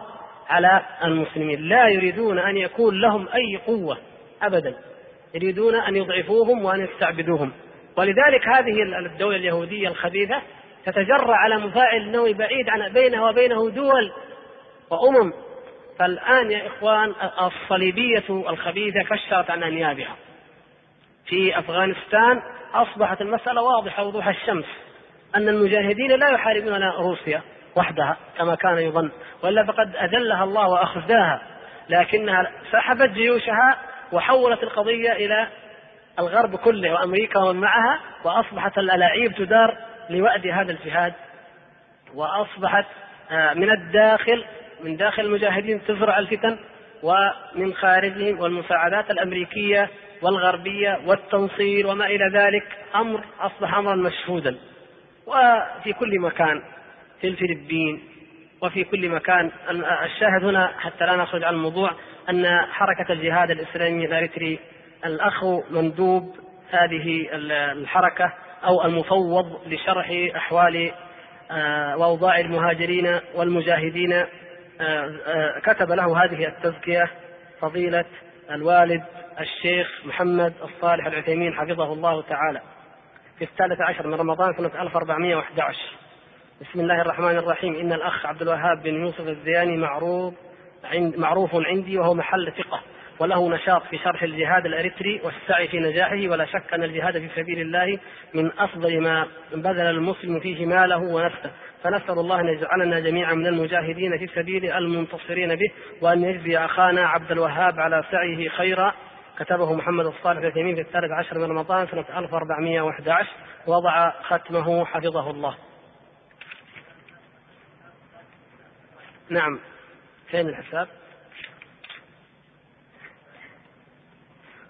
على المسلمين. لا يريدون أن يكون لهم أي قوة أبدا. يريدون أن يضعفوهم وأن يستعبدوهم. ولذلك هذه الدولة اليهودية الخبيثة تتجرأ على مفاعل نووي بعيد عن بينه وبينه دول وأمم. فالآن يا إخوان الصليبية الخبيثة كشرت عن أنيابها. في أفغانستان أصبحت المسألة واضحة وضوح الشمس أن المجاهدين لا يحاربون روسيا وحدها كما كان يظن وإلا فقد أذلها الله وأخزاها. لكنها سحبت جيوشها وحولت القضية إلى الغرب كله وأمريكا ومن معها وأصبحت الألاعيب تدار لوأد هذا الجهاد وأصبحت آه، من الداخل من داخل المجاهدين تزرع الفتن ومن خارجهم والمساعدات الأمريكية والغربية والتنصير وما إلى ذلك أمر أصبح أمرا مشهودا. وفي كل مكان في الفلبين وفي كل مكان الشاهد هنا حتى لا نخرج عن الموضوع أن حركة الجهاد الإسلامي الأريتري الأخ مندوب هذه الحركة أو المفوض لشرح أحوال آه، وأوضاع المهاجرين والمجاهدين آه، آه، كتب له هذه التزكية فضيلة الوالد الشيخ محمد الصالح العثيمين حفظه الله تعالى. في الثالث عشر من رمضان سنة 1411 بسم الله الرحمن الرحيم. إن الأخ عبد الوهاب بن يوسف الزياني معروف عند معروف عندي وهو محل ثقة وله نشاط في شرح الجهاد الأريتري والسعي في نجاحه ولا شك أن الجهاد في سبيل الله من أفضل ما بذل المسلم فيه ماله ونفسه. فنسأل الله أن يجعلنا جميعا من المجاهدين في سبيله المنتصرين به وأن يجزي أخانا عبد الوهاب على سعيه خيرا. كتبه محمد الصالح العثيمين في الثالث عشر من رمضان سنة 1411 وضع ختمه حفظه الله. نعم. فين الحساب؟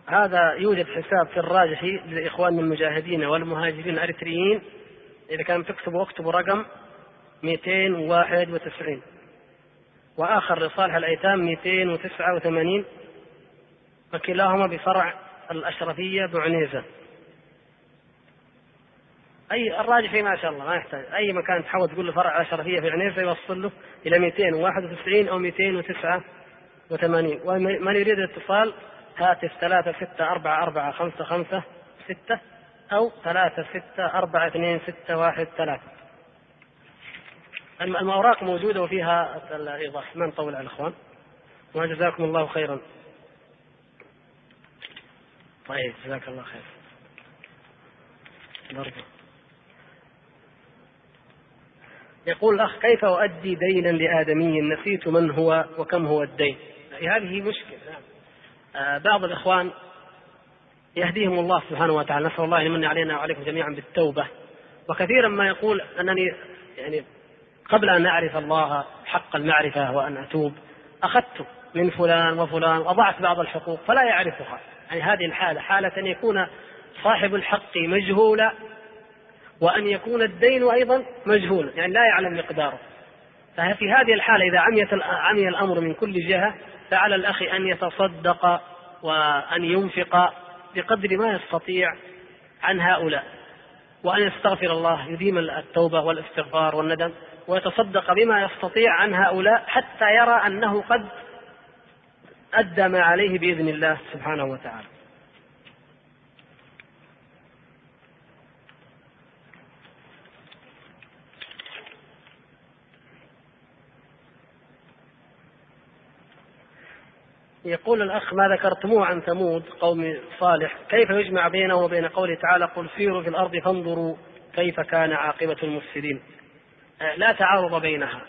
هذا يوجد حساب في الراجح لإخواننا المجاهدين والمهاجرين الأريتريين. إذا كان تكتبوا اكتبوا رقم 291 وآخر لصالح الأيتام 289 وكلاهما بفرع الأشرفية بعنيزة. أي الراجح ما شاء الله ما يحتاج. أي مكان تحاول تقول له فرع الأشرفية في عنيزة يوصل له إلى 291 أو 289 ومن يريد الاتصال هاتف ثلاثة ستة أربعة أربعة خمسة خمسة ستة أو ثلاثة ستة أربعة اثنين ستة واحد ثلاثة. الأوراق موجودة وفيها الإيضاح. ما نطول على الإخوان؟ وجزاكم الله خيرا. طيب جزاك الله خير. برضه يقول الأخ كيف أؤدي دينا لآدمي نسيت من هو وكم هو الدين؟ هذه مشكلة. آه، بعض الإخوان يهديهم الله سبحانه وتعالى. نسأل الله يمن علينا وعليكم جميعا بالتوبة. وكثيرا ما يقول أنني يعني قبل أن أعرف الله حق المعرفة وأن أتوب أخذت من فلان وفلان وضعت بعض الحقوق فلا يعرفها. يعني هذه الحالة حالة أن يكون صاحب الحق مجهولا وأن يكون الدين أيضا مجهولا يعني لا يعلم مقداره. ففي هذه الحالة إذا عميت عمي الأمر من كل جهة فعلى الأخ أن يتصدق وأن ينفق بقدر ما يستطيع عن هؤلاء. وأن يستغفر الله يديم التوبة والاستغفار والندم ويتصدق بما يستطيع عن هؤلاء حتى يرى أنه قد أدى ما عليه بإذن الله سبحانه وتعالى. يقول الأخ ما ذكرتموه عن ثمود قوم صالح كيف يجمع بينه وبين قوله تعالى قل سيروا في الأرض فانظروا كيف كان عاقبة المفسدين. آه، لا تعارض بينها.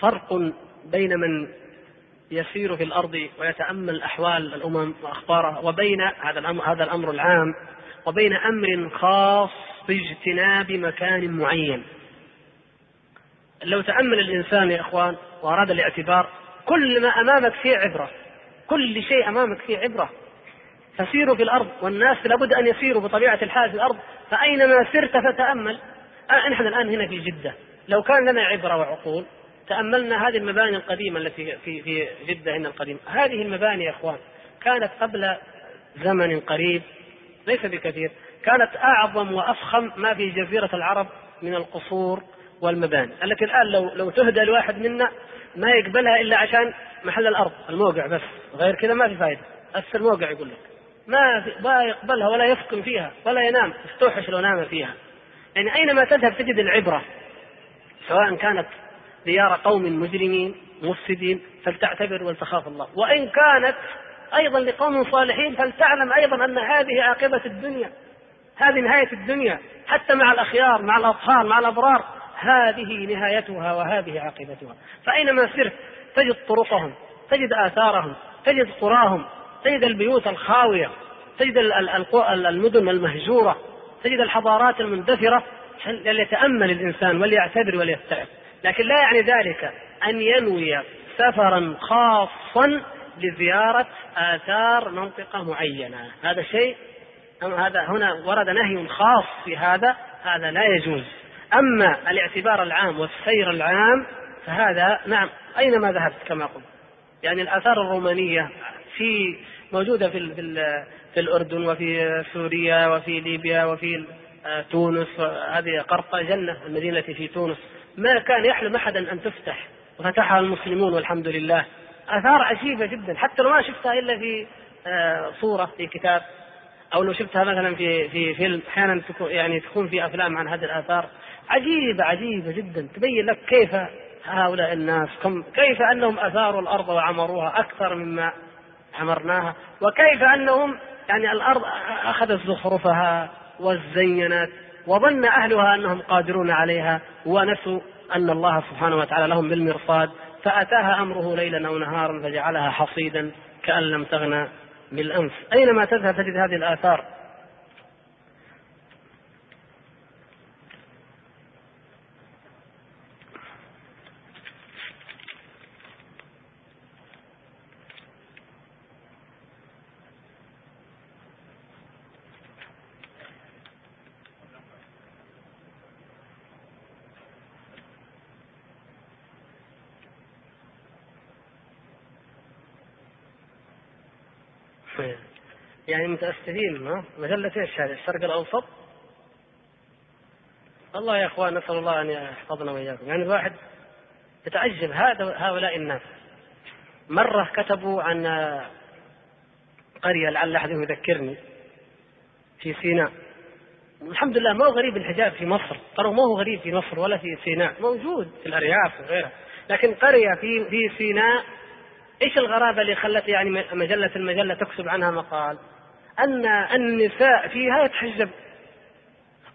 فرق بين من يسير في الأرض ويتأمل أحوال الأمم وأخبارها وبين هذا الأمر, هذا الأمر العام وبين أمر خاص باجتناب مكان معين. لو تأمل الإنسان يا إخوان وأراد الاعتبار كل ما أمامك فيه عبرة. كل شيء أمامك فيه عبرة. فسيروا في الأرض والناس لابد أن يسيروا بطبيعة الحال في الأرض. فأينما سرت فتأمل. آه، نحن الآن هنا في جدة. لو كان لنا عبرة وعقول تأملنا هذه المباني القديمة التي في في جدة هنا القديمة. هذه المباني يا إخوان كانت قبل زمن قريب ليس بكثير كانت أعظم وأفخم ما في جزيرة العرب من القصور والمباني. التي الآن لو لو تهدى لواحد منا ما يقبلها إلا عشان محل الأرض الموقع بس. غير كذا ما في فائده بس الموقع يقول لك. ما في ما يقبلها ولا يسكن فيها ولا ينام. يستوحش لو نام فيها. يعني أينما تذهب تجد العبرة سواء كانت ديار قوم مجرمين مفسدين فلتعتبر ولتخاف الله. وإن كانت أيضا لقوم صالحين فلتعلم أيضا أن هذه عاقبة الدنيا. هذه نهاية الدنيا. حتى مع الأخيار مع الأطفال مع الأبرار. هذه نهايتها وهذه عاقبتها. فأينما سرت تجد طرقهم تجد آثارهم تجد قراهم تجد البيوت الخاوية تجد المدن المهجورة تجد الحضارات المندثرة ليتأمل الإنسان وليعتبر وليستعد. لكن لا يعني ذلك أن ينوي سفرا خاصا لزيارة آثار منطقة معينة. هذا شيء هذا هنا ورد نهي خاص في هذا هذا لا يجوز. أما الاعتبار العام والسير العام فهذا نعم أينما ذهبت كما قلت؟ يعني الآثار الرومانية في موجودة في في, في الأردن وفي سوريا وفي ليبيا وفي آه، تونس هذه قرطة جنة المدينة التي في تونس. ما كان يحلم أحدا أن تفتح. وفتحها المسلمون والحمد لله. آثار عجيبة جدا. حتى لو ما شفتها إلا في آه، صورة في كتاب. أو لو شفتها مثلا في في فيلم. أحيانا يعني تكون في أفلام عن هذه الآثار. عجيبة عجيبة جدا. تبين لك كيف هؤلاء الناس كيف أنهم أثاروا الأرض وعمروها أكثر مما عمرناها وكيف أنهم يعني الأرض أخذت زخرفها وزينت وظن أهلها أنهم قادرون عليها ونسوا أن الله سبحانه وتعالى لهم بالمرصاد فأتاها أمره ليلا أو نهارا فجعلها حصيدا كأن لم تغنى بالأمس أينما تذهب تجد هذه الآثار يعني متأسفين ها؟ مجلة إيش هذه الشرق الأوسط؟ الله يا إخوان نسأل الله أن يحفظنا وإياكم. يعني الواحد يتعجب هذا هؤلاء الناس. مرة كتبوا عن قرية لعل أحدهم يذكرني في سيناء. الحمد لله ما هو غريب الحجاب في مصر. ترى ما هو غريب في مصر ولا في سيناء. موجود في الأرياف وغيرها. لكن قرية في في سيناء إيش الغرابة اللي خلت يعني مجلة المجلة تكتب عنها مقال؟ أن النساء فيها يتحجب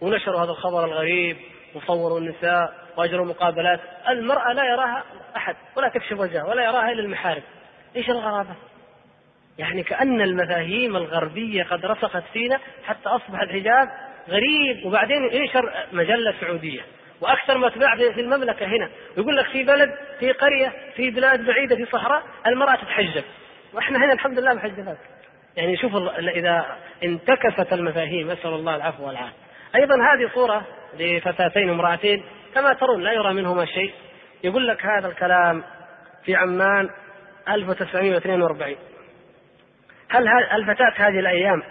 ونشروا هذا الخبر الغريب وصوروا النساء وأجروا مقابلات. المرأة لا يراها أحد ولا تكشف وجهها ولا يراها إلا المحارم. إيش الغرابة؟ يعني كأن المفاهيم الغربية قد رسخت فينا حتى أصبح الحجاب غريب. وبعدين ينشر مجلة سعودية. وأكثر ما تباع في المملكة هنا. يقول لك في بلد في قرية في بلاد بعيدة في صحراء المرأة تتحجب. وإحنا هنا الحمد لله محجبات. يعني شوف إذا انتكست المفاهيم نسأل الله العفو والعافية. أيضا هذه صورة لفتاتين امرأتين كما ترون لا يرى منهما شيء. يقول لك هذا الكلام في عمان 1942 هل الفتاة هذه الأيام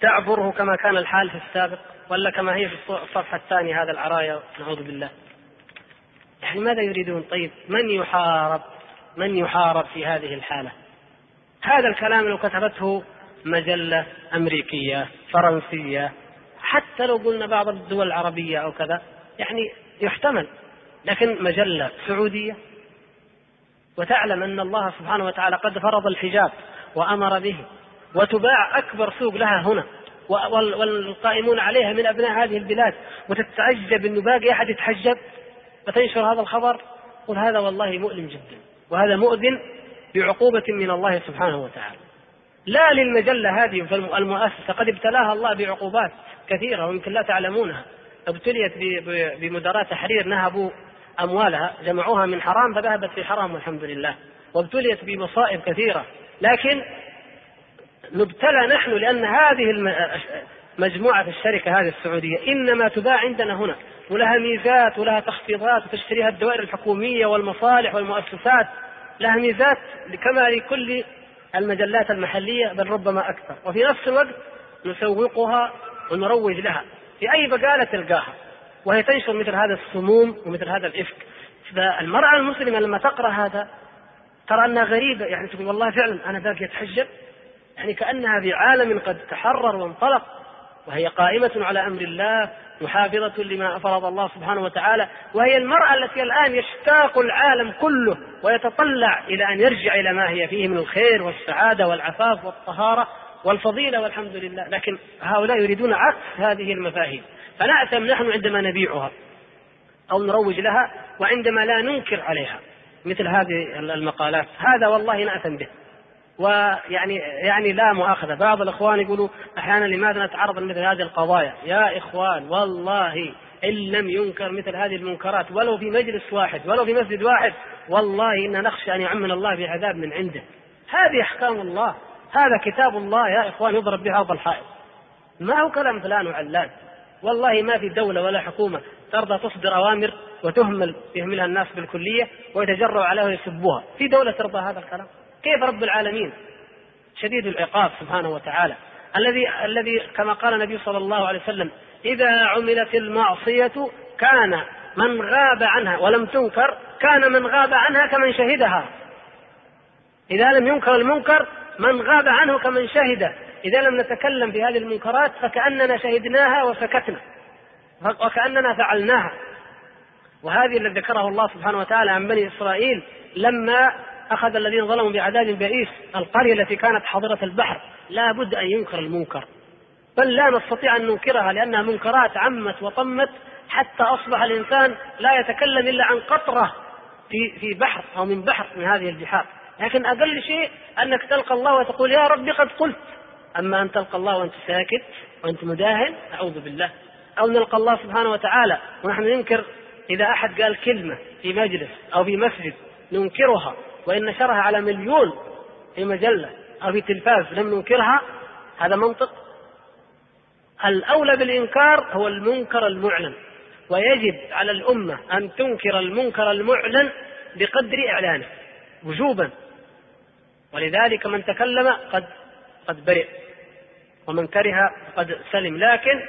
تعبره كما كان الحال في السابق ولا كما هي في الصفحة الثانية هذا العرايا؟ نعوذ بالله. يعني ماذا يريدون؟ طيب من يحارب؟ من يحارب في هذه الحالة؟ هذا الكلام لو كتبته مجلة أمريكية فرنسية حتى لو قلنا بعض الدول العربية أو كذا يعني يحتمل. لكن مجلة سعودية وتعلم أن الله سبحانه وتعالى قد فرض الحجاب وأمر به وتباع أكبر سوق لها هنا والقائمون عليها من أبناء هذه البلاد. وتتعجب أنه باقي أحد يتحجب؟ وتنشر هذا الخبر؟ قل هذا والله مؤلم جدا وهذا مؤذن بعقوبة من الله سبحانه وتعالى. لا للمجلة هذه المؤسسة قد ابتلاها الله بعقوبات كثيرة ويمكن لا تعلمونها. ابتليت بمدراء تحرير نهبوا أموالها جمعوها من حرام فذهبت في حرام والحمد لله. وابتليت بمصائب كثيرة. لكن نبتلى نحن لأن هذه مجموعة الشركة هذه السعودية إنما تباع عندنا هنا. ولها ميزات ولها تخفيضات وتشتريها الدوائر الحكومية والمصالح والمؤسسات. لها ميزات كما لكل المجلات المحلية بل ربما أكثر. وفي نفس الوقت نسوقها ونروج لها. في أي بقالة تلقاها وهي تنشر مثل هذا السموم ومثل هذا الإفك. فالمرأة المسلمة لما تقرأ هذا ترى أنها غريبة. يعني تقول والله فعلا أنا باقي أتحجب يعني كأنها في عالم قد تحرر وانطلق. وهي قائمة على أمر الله محافظة لما فرض الله سبحانه وتعالى وهي المرأة التي الآن يشتاق العالم كله ويتطلع إلى أن يرجع إلى ما هي فيه من الخير والسعادة والعفاف والطهارة والفضيلة والحمد لله. لكن هؤلاء يريدون عكس هذه المفاهيم. فنأثم نحن عندما نبيعها أو نروج لها وعندما لا ننكر عليها مثل هذه المقالات. هذا والله نأثم به. ويعني يعني لا مؤاخذة. بعض الإخوان يقولوا أحيانا لماذا نتعرض لمثل هذه القضايا؟ يا إخوان والله إن لم ينكر مثل هذه المنكرات ولو في مجلس واحد ولو في مسجد واحد والله إنا نخشى أن يعمنا الله بعذاب من عنده. هذه أحكام الله. هذا كتاب الله يا إخوان يضرب به أرض الحائط. ما هو كلام فلان وعلان؟ والله ما في دولة ولا حكومة ترضى تصدر أوامر وتهمل يهملها الناس بالكلية ويتجرؤوا عليها ويسبوها. في دولة ترضى هذا الكلام؟ كيف رب العالمين؟ شديد العقاب سبحانه وتعالى. الذي الذي كما قال النبي صلى الله عليه وسلم إذا عملت المعصية كان من غاب عنها ولم تنكر كان من غاب عنها كمن شهدها. إذا لم ينكر المنكر من غاب عنه كمن شهد إذا لم نتكلم في هذه المنكرات فكأننا شهدناها وسكتنا. وكأننا فعلناها. وهذه الذي ذكره الله سبحانه وتعالى عن بني إسرائيل لما أخذ الذين ظلموا بعذاب بئيس القرية التي كانت حاضرة البحر. لا بد أن ينكر المنكر. بل لا نستطيع أن ننكرها لأنها منكرات عمت وطمت حتى أصبح الإنسان لا يتكلم إلا عن قطرة في في بحر أو من بحر من هذه البحار. لكن أقل شيء أنك تلقى الله وتقول يا ربي قد قلت. أما أن تلقى الله وأنت ساكت وأنت مداهن أعوذ بالله. أو نلقى الله سبحانه وتعالى ونحن ننكر إذا أحد قال كلمة في مجلس أو في مسجد ننكرها. وإن نشرها على مليون في مجلة أو في تلفاز لم ننكرها هذا منطق. الأولى بالإنكار هو المنكر المعلن ويجب على الأمة أن تنكر المنكر المعلن بقدر إعلانه وجوبا. ولذلك من تكلم قد قد برئ ومن كره قد سلم. لكن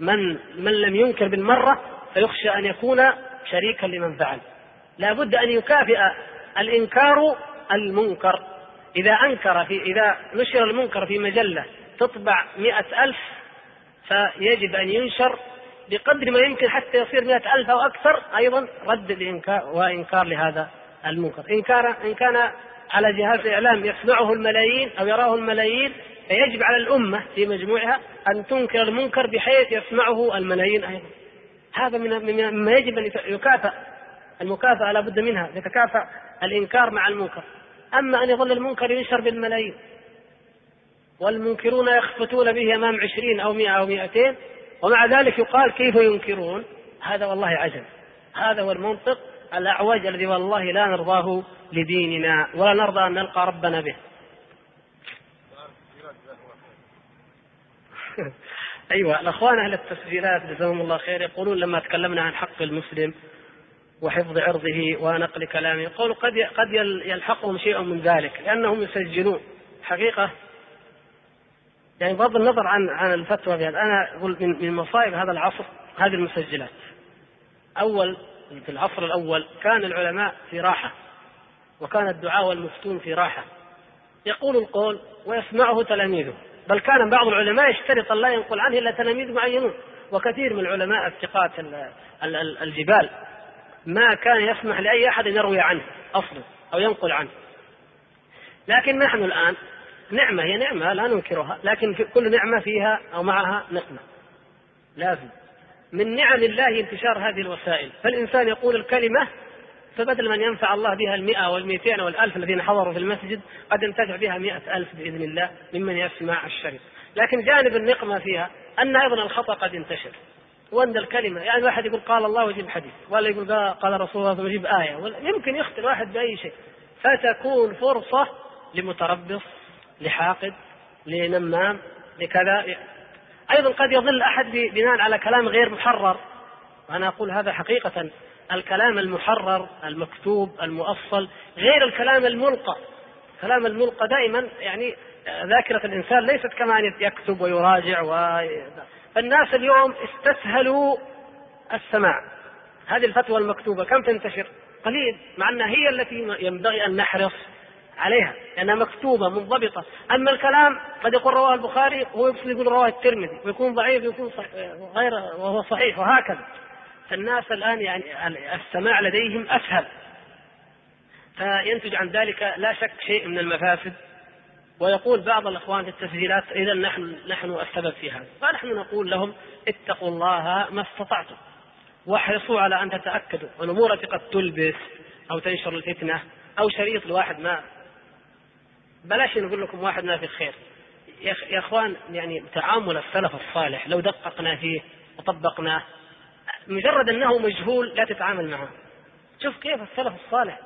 من من لم ينكر بالمرة فيخشى أن يكون شريكا لمن فعل. لا بد أن يكافئ الإنكار المنكر. إذا أنكر في إذا نشر المنكر في مجلة تطبع مئة ألف فيجب أن ينشر بقدر ما يمكن حتى يصير مئة ألف أو أكثر. أيضا رد لإنكار وإنكار لهذا المنكر. إن كان إن كان على جهاز إعلام يسمعه الملايين أو يراه الملايين فيجب على الأمة في مجموعها أن تنكر المنكر بحيث يسمعه الملايين أيضا. هذا من مما يجب أن يكافأ. المكافأة لا بد منها. يتكافأ الإنكار مع المنكر. أما أن يظل المنكر ينشر بالملايين والمنكرون يخفتون به أمام عشرين أو مئة أو مئتين ومع ذلك يقال كيف ينكرون؟ هذا والله عجب. هذا هو المنطق الأعوج الذي والله لا نرضاه لديننا ولا نرضى أن نلقى ربنا به. أيوه الأخوان أهل التسجيلات جزاهم الله خير يقولون لما تكلمنا عن حق المسلم وحفظ عرضه ونقل كلامه. يقول قد قد يلحقهم شيء من ذلك لأنهم يسجلون. حقيقة يعني بغض النظر عن عن الفتوى في هذا أنا أقول من من مصائب هذا العصر هذه المسجلات. أول في العصر الأول كان العلماء في راحة وكان الدعاء والمفتون في راحة. يقول القول ويسمعه تلاميذه. بل كان بعض العلماء يشترط أن لا ينقل عنه إلا تلاميذ معينون. وكثير من العلماء الثقات الجبال ما كان يسمح لأي أحد أن يروي عنه أصلا أو ينقل عنه. لكن نحن الآن نعمة هي نعمة لا ننكرها لكن في كل نعمة فيها أو معها نقمة. لازم. من نعم الله انتشار هذه الوسائل. فالإنسان يقول الكلمة فبدل من ينفع الله بها المئة والمئتين والألف الذين حضروا في المسجد قد ينتفع بها مئة ألف بإذن الله ممن يسمع الشريط. لكن جانب النقمة فيها أن أيضا الخطأ قد ينتشر وأن الكلمة. يعني واحد يقول قال الله ويجيب حديث ولا يقول قال رسول الله ويجيب ولا يمكن يخطئ الواحد بأي شيء. فتكون فرصة لمتربص لحاقد لنمام لكذا. أيضا قد يظل أحد بناء على كلام غير محرر. وأنا أقول هذا حقيقة. الكلام المحرر المكتوب المؤصل غير الكلام الملقى. الكلام الملقى دائما يعني ذاكرة الإنسان ليست كما أن يكتب ويراجع و... فالناس اليوم استسهلوا السماع. هذه الفتوى المكتوبة كم تنتشر؟ قليل مع أنها هي التي ينبغي أن نحرص عليها لأنها مكتوبة منضبطة. أما الكلام قد يقول رواه البخاري هو يقول رواه الترمذي ويكون ضعيف ويكون غير وهو صحيح وهكذا. فالناس الآن يعني السماع لديهم أسهل. فينتج عن ذلك لا شك شيء من المفاسد. ويقول بعض الإخوان في التسجيلات إذا نحن نحن السبب في هذا. فنحن نقول لهم اتقوا الله ما استطعتم. واحرصوا على أن تتأكدوا الأمور التي قد تلبس أو تنشر الفتنة أو شريط الواحد ما. بلاش نقول لكم واحد ما في خير. يا إخوان يعني تعامل السلف الصالح لو دققنا فيه وطبقناه مجرد أنه مجهول لا تتعامل معه. شوف كيف السلف الصالح.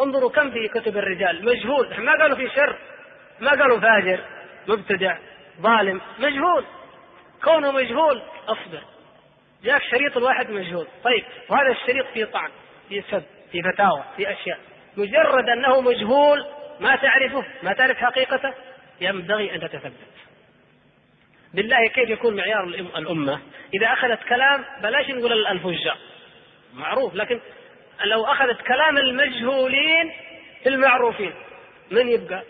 انظروا كم في كتب الرجال مجهول. ما قالوا في شر. ما قالوا فاجر مبتدع ظالم مجهول. كونه مجهول أصبر. جاك شريط الواحد مجهول. طيب وهذا الشريط فيه طعن فيه سب في فتاوى في أشياء. مجرد أنه مجهول ما تعرفه ما تعرف حقيقته ينبغي أن تتثبت. بالله كيف يكون معيار الأمة؟ إذا أخذت كلام بلاش نقول الفجار معروف لكن لو أخذت كلام المجهولين في المعروفين من يبقى؟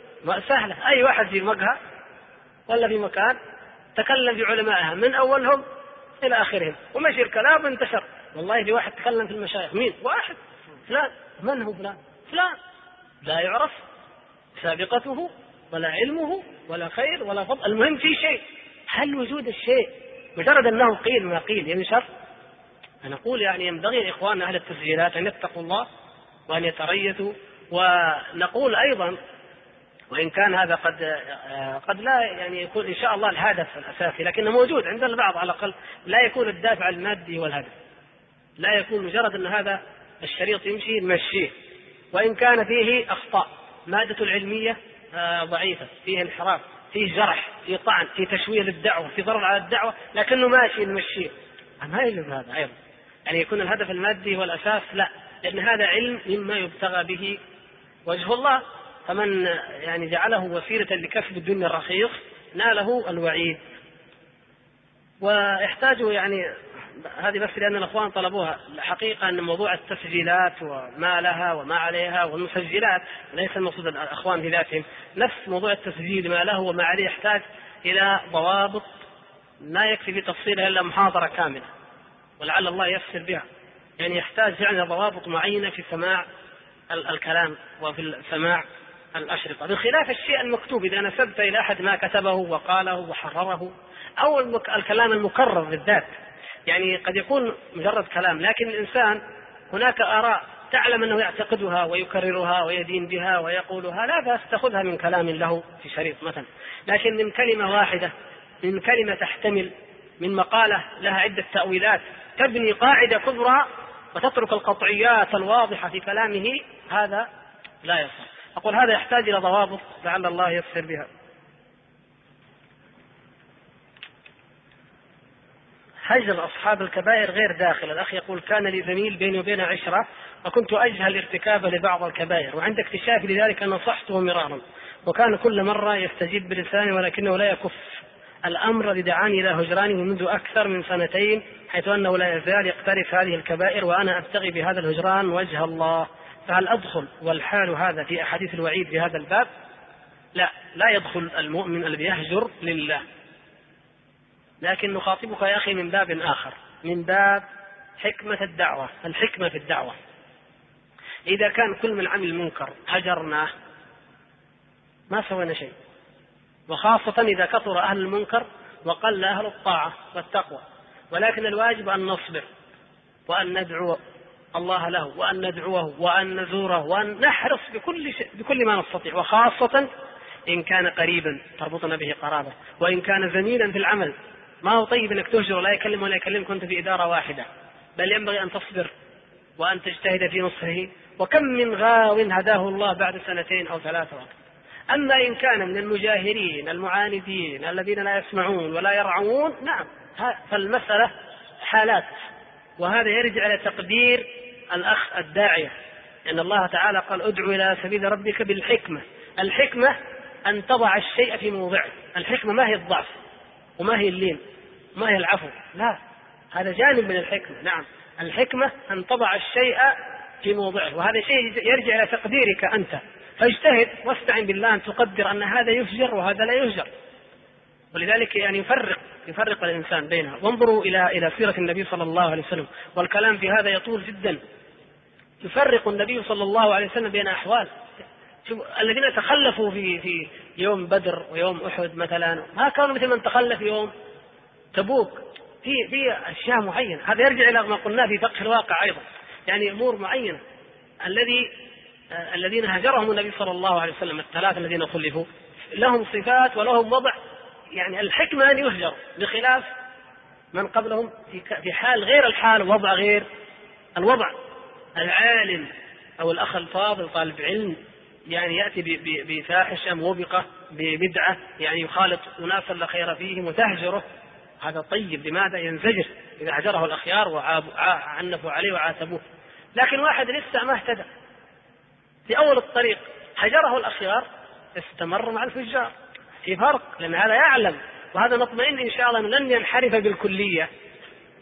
سهلة. أي واحد في مقهى ولا في مكان تكلم في علمائها من أولهم إلى آخرهم. ومشي الكلام وانتشر. والله في واحد تكلم في المشايخ. مين؟ واحد. فلان. من هو فلان؟ فلان. لا يعرف سابقته ولا علمه ولا خير ولا فضل. المهم في شيء. هل وجود الشيء مجرد أنه قيل ما قيل ينشر؟ فنقول يعني ينبغي لإخواننا أهل التسجيلات أن يتقوا الله وأن يتريثوا. ونقول أيضا وإن كان هذا قد قد لا يعني يكون إن شاء الله الهدف الأساسي لكنه موجود عند البعض على الأقل لا يكون الدافع المادي هو الهدف. لا يكون مجرد أن هذا الشريط يمشي نمشيه. وإن كان فيه أخطاء مادته العلمية آه، ضعيفة فيه انحراف فيه جرح فيه طعن فيه تشويه للدعوه فيه ضرر على الدعوة لكنه ماشي نمشيه. ما يجوز هذا أيضا؟ يعني يكون الهدف المادي هو الأساس؟ لا لأن هذا علم مما يبتغى به وجه الله. فمن يعني جعله وسيلة لكسب الدنيا الرخيص ناله الوعيد. ويحتاج يعني هذه بس لأن الأخوان طلبوها. الحقيقة أن موضوع التسجيلات وما لها وما عليها والمسجلات ليس المقصود الأخوان في ذاتهم. نفس موضوع التسجيل ما له وما عليه يحتاج إلى ضوابط ما يكفي في تفصيلها إلا محاضرة كاملة. ولعل الله يفسر بها. يعني يحتاج فعلا ضوابط معينة في سماع الكلام وفي سماع الأشرطة. بخلاف الشيء المكتوب إذا نسبت إلى أحد ما كتبه وقاله وحرره أو الكلام المكرر بالذات. يعني قد يكون مجرد كلام لكن الإنسان هناك آراء تعلم أنه يعتقدها ويكررها ويدين بها ويقولها لا بأس تأخذها من كلام له في شريط مثلا. لكن من كلمة واحدة من كلمة تحتمل من مقالة لها عدة تأويلات تبني قاعدة كبرى وتترك القطعيات الواضحة في كلامه هذا لا يصح. أقول هذا يحتاج إلى ضوابط لعل الله يسر بها. هجر أصحاب الكبائر غير داخل. الأخ يقول كان لي زميل بيني وبينه عشرة وكنت أجهل ارتكابه لبعض الكبائر وعند اكتشافي لذلك نصحته مرارا وكان كل مرة يستجيب بلسانه ولكنه لا يكف. الأمر الذي دعاني إلى هجرانه منذ أكثر من سنتين حيث أنه لا يزال يقترف هذه الكبائر وأنا أبتغي بهذا الهجران وجه الله. فهل أدخل والحال هذا في أحاديث الوعيد في هذا الباب لا لا يدخل المؤمن الذي يهجر لله. لكن نخاطبك يا أخي من باب آخر من باب حكمة الدعوة الحكمة في الدعوة. إذا كان كل من عمل منكر هجرناه ما سوينا شيء. وخاصة إذا كثر أهل المنكر وقل أهل الطاعة والتقوى. ولكن الواجب أن نصبر وأن ندعو الله له وأن ندعوه وأن نزوره وأن نحرص بكل شيء بكل ما نستطيع وخاصة إن كان قريبا تربطنا به قرابة وإن كان زميلا في العمل. ما هو طيب إنك تهجر ولا يكلم ولا يكلمك وانت في إدارة واحدة بل ينبغي أن تصبر وأن تجتهد في نصحه. وكم من غاو هداه الله بعد سنتين أو ثلاثة وقت. أما إن كان من المجاهرين المعاندين الذين لا يسمعون ولا يرعون نعم فالمسألة حالات. وهذا يرجع إلى تقدير الأخ الداعية لأن الله تعالى قال ادع إلى سبيل ربك بالحكمة. الحكمة أن تضع الشيء في موضعه الحكمة ما هي الضعف وما هي اللين ما هي العفو لا هذا جانب من الحكمة نعم. الحكمة أن تضع الشيء في موضعه وهذا شيء يرجع إلى تقديرك أنت. فاجتهد واستعن بالله أن تقدر أن هذا يفجر وهذا لا يفجر. ولذلك يعني يفرق يفرق الإنسان بينها. وانظروا إلى إلى سيرة النبي صلى الله عليه وسلم. والكلام في هذا يطول جدا. يفرق النبي صلى الله عليه وسلم بين أحوال. الذين تخلفوا في في يوم بدر ويوم أحد مثلا ما كانوا مثل من تخلف يوم تبوك. في في أشياء معينة. هذا يرجع إلى ما قلناه في فقه الواقع أيضا. يعني أمور معينة. الذي الذين هجرهم النبي صلى الله عليه وسلم الثلاثة الذين خلفوا لهم صفات ولهم وضع. يعني الحكمة أن يهجر بخلاف من قبلهم في حال غير الحال ووضع غير الوضع. العالم أو الأخ الفاضل طالب علم يعني يأتي بفاحشة موبقة ببدعة يعني يخالط أناسا لا خير فيهم وتهجره. هذا طيب لماذا ينزجر؟ إذا هجره الأخيار وعنفوا عليه وعاتبوه. لكن واحد لسه ما اهتدى. في أول الطريق هجره الأخيار استمر مع الفجار. في فرق لأن هذا يعلم. وهذا نطمئن إن شاء الله إنه لن ينحرف بالكلية.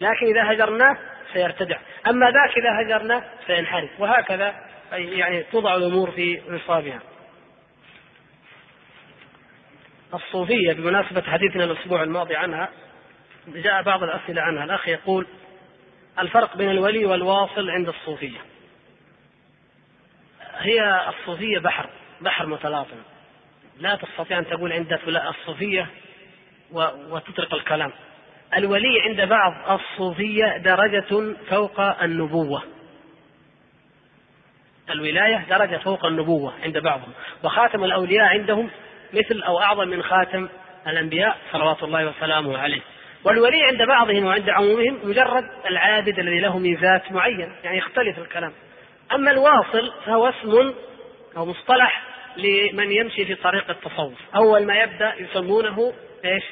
لكن إذا هجرناه سيرتدع. أما ذاك إذا هجرناه سينحرف. وهكذا يعني توضع الأمور في نصابها. الصوفية بمناسبة حديثنا الأسبوع الماضي عنها جاء بعض الأسئلة عنها. الأخ يقول الفرق بين الولي والواصل عند الصوفية. هي الصوفية بحر بحر متلاطم. لا تستطيع أن تقول عند الصوفية وتطرق الكلام. الولي عند بعض الصوفية درجة فوق النبوة. الولاية درجة فوق النبوة عند بعضهم. وخاتم الأولياء عندهم مثل أو أعظم من خاتم الأنبياء صلوات الله وسلامه عليه. والولي عند بعضهم وعند عمومهم مجرد العابد الذي له ميزات معينة يعني يختلف الكلام. أما الواصل فهو اسم أو مصطلح لمن يمشي في طريق التصوف. أول ما يبدأ يسمونه إيش؟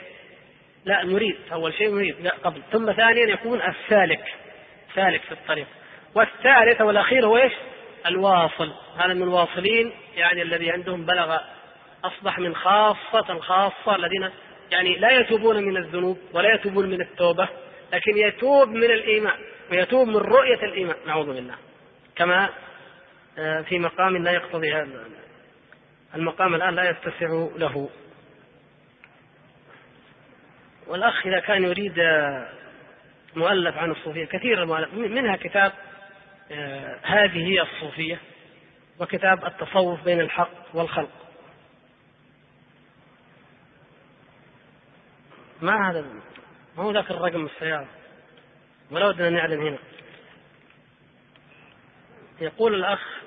لا المريد أول شيء مريد لا قبل. ثم ثانيا يكون السالك. سالك في الطريق. والثالث والأخير هو إيش؟ الواصل. هذا من الواصلين يعني الذي عندهم بلغ أصبح من خاصة الخاصة الذين يعني لا يتوبون من الذنوب ولا يتوبون من التوبة لكن يتوب من الإيمان ويتوب من رؤية الإيمان. نعوذ بالله. كما آه، في مقام لا يقتضي هذا المقام الآن لا يتسع له. والأخ إذا كان يريد مؤلف عن الصوفية كثير المؤلف منها كتاب آه، هذه هي الصوفية وكتاب التصوف بين الحق والخلق. ما هذا؟ ما هو ذاك الرقم السيارة؟ ولا ودنا نعلم هنا. يقول الأخ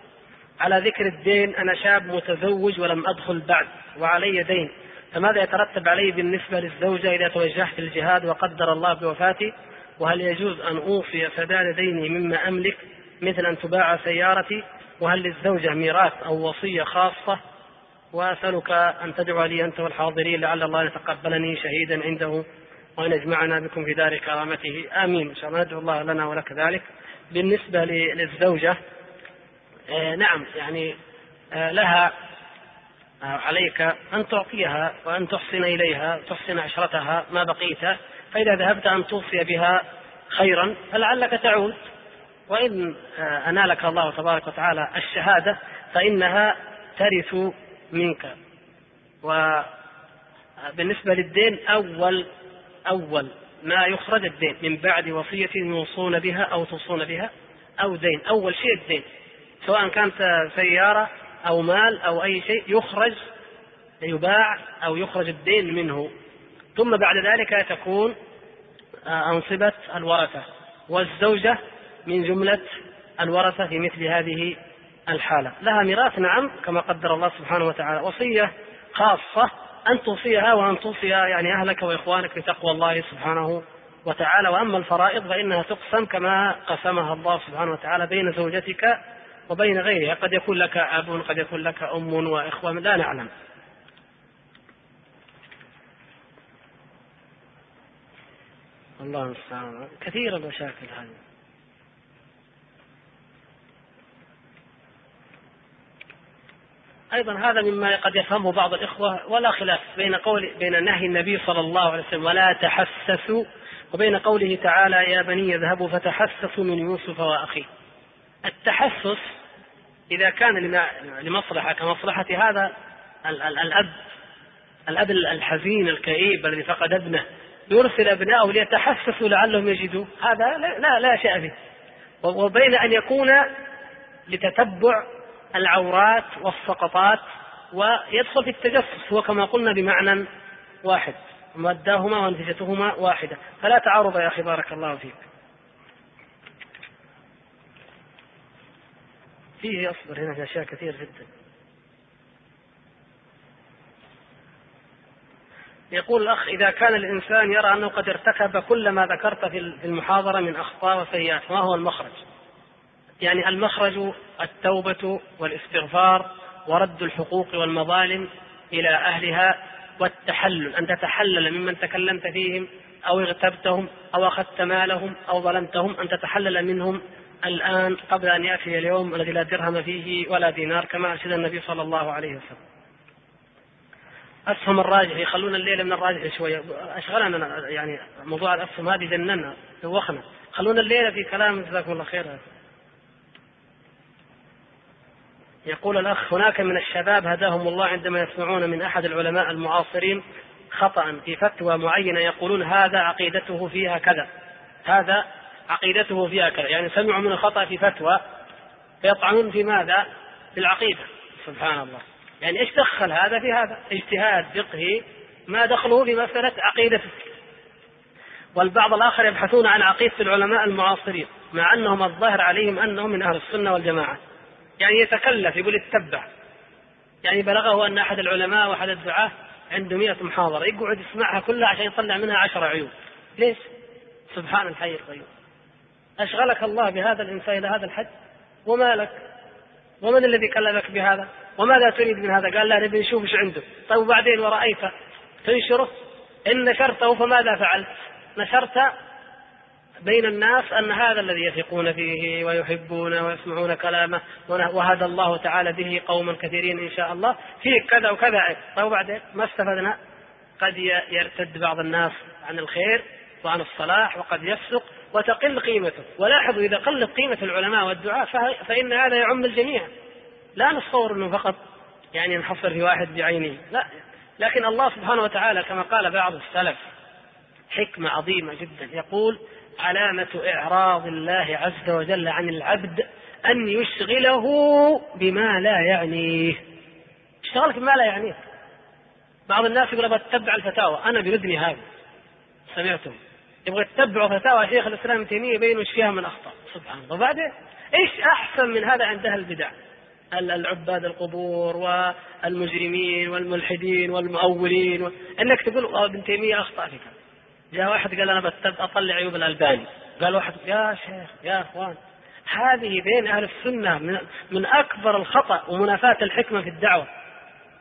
على ذكر الدين أنا شاب متزوج ولم أدخل بعد وعلي دين. فماذا يترتب علي بالنسبة للزوجة إذا توجهت للجهاد وقدر الله بوفاتي؟ وهل يجوز أن أوصي سداد ديني مما أملك مثل أن تباع سيارتي؟ وهل للزوجة ميراث أو وصية خاصة؟ وأسألك أن تدعو لي أنت والحاضرين لعل الله يتقبلني شهيدا عنده وأن يجمعنا بكم في دار كرامته. آمين. إن شاء الله ندعو الله لنا ولك ذلك. بالنسبة للزوجة نعم يعني آه لها آه عليك أن تعطيها وأن تحسن إليها تحسن عشرتها ما بقيت. فإذا ذهبت أن توصي بها خيرا فلعلك تعود. وإن آه، أنالك الله تبارك وتعالى الشهادة فإنها ترث منك. وبالنسبة للدين أول أول ما يخرج الدين من بعد وصية يوصون بها أو توصون بها أو دين أول شيء الدين. سواء كانت سيارة أو مال أو أي شيء يخرج يباع أو يخرج الدين منه. ثم بعد ذلك تكون آه، أنصبة الورثة والزوجة من جملة الورثة في مثل هذه الحالة. لها ميراث نعم كما قدر الله سبحانه وتعالى وصية خاصة أن توصيها وأن توصي يعني أهلك وإخوانك بتقوى الله سبحانه وتعالى. وأما الفرائض فإنها تقسم كما قسمها الله سبحانه وتعالى بين زوجتك وبين غيرها. قد يكون لك أب قد يكون لك أم وإخوة لا نعلم. الله المستعان. كثير المشاكل هذه. أيضا هذا مما قد يفهمه بعض الإخوة ولا خلاف بين قول بين نهي النبي صلى الله عليه وسلم ولا تحسسوا. وبين قوله تعالى يا بني اذهبوا فتحسسوا من يوسف وأخيه. التحسس إذا كان لمصلحة كمصلحة هذا الأب الأب الحزين الكئيب الذي فقد ابنه يرسل ابنائه ليتحسسوا لعلهم يجدوا هذا لا لا شيء فيه. وبين أن يكون لتتبع العورات والسقطات ويدخل في التجسس هو كما قلنا بمعنى واحد ماداهما ونتيجتهما واحدة. فلا تعارض يا أخي بارك الله فيك. فيه أصبر هنا في أشياء كثير جدا. يقول الأخ إذا كان الإنسان يرى أنه قد ارتكب كل ما ذكرت في المحاضرة من أخطاء وسيئات ما هو المخرج؟ يعني المخرج التوبة والاستغفار ورد الحقوق والمظالم إلى أهلها والتحلل أن تتحلل ممن تكلمت فيهم أو اغتبتهم أو أخذت مالهم أو ظلمتهم أن تتحلل منهم الآن قبل أن يأتي اليوم الذي لا درهم فيه ولا دينار كما أرشد النبي صلى الله عليه وسلم. أسهم الراجح يخلون الليلة من الراجح شوية. أشغلنا يعني موضوع الأسهم هذه جننا دوخنا. خلونا الليلة في كلام جزاكم الله خير. يقول الأخ هناك من الشباب هداهم الله عندما يسمعون من أحد العلماء المعاصرين خطأ في فتوى معينة يقولون هذا عقيدته فيها كذا هذا عقيدته فيها كذا. يعني سمعوا من الخطأ في فتوى فيطعنون في ماذا؟ في العقيدة. سبحان الله. يعني إيش دخل هذا في هذا؟ اجتهاد فقهي ما دخله في مسألة عقيدته. والبعض الآخر يبحثون عن عقيدة العلماء المعاصرين مع أنهم الظاهر عليهم أنهم من أهل السنة والجماعة. يعني يتكلف يقول اتبع. يعني بلغه أن أحد العلماء وأحد الدعاة عنده مئة محاضرة يقعد يسمعها كلها عشان يطلع منها عشر عيوب ليش؟ سبحان الحي القيوم. أشغلك الله بهذا الإنسان إلى هذا الحد؟ وما لك ومن الذي كلمك بهذا؟ وماذا تريد من هذا؟ قال لا نبي نشوف إيش عنده. طيب وبعدين ورأيت تنشره؟ إن نشرته فماذا فعلت؟ نشرت بين الناس أن هذا الذي يثقون فيه ويحبون ويسمعون كلامه وهدى الله تعالى به قوما كثيرين إن شاء الله فيه كذا وكذا. طيب وبعدين؟ ما استفدنا؟ قد يرتد بعض الناس عن الخير وعن الصلاح وقد يفسق وتقل قيمته. ولاحظوا إذا قلت قيمة العلماء والدعاء فإن هذا يعم الجميع. لا نتصور أنه فقط يعني ينحصر في واحد بعينه. لا. لكن الله سبحانه وتعالى كما قال بعض السلف حكمة عظيمة جدا. يقول علامة إعراض الله عز وجل عن العبد أن يشغله بما لا يعنيه. اشتغلك بما لا يعنيه. بعض الناس يقول أبغى أتبع الفتاوى. أنا بردني هذا. سمعتم. يبغى يتبعوا فتاوى شيخ الإسلام ابن تيمية يبين وش فيها من أخطاء. سبحان الله. وبعدين إيش أحسن من هذا عند أهل البدع؟ العباد القبور والمجرمين والملحدين والمؤولين و... إنك تقول ابن تيمية أخطأ في كذا. جاء واحد قال أنا أطلع عيوب الألباني. قال واحد يا شيخ يا إخوان هذه بين أهل السنة من, من أكبر الخطأ ومنافاة الحكمة في الدعوة.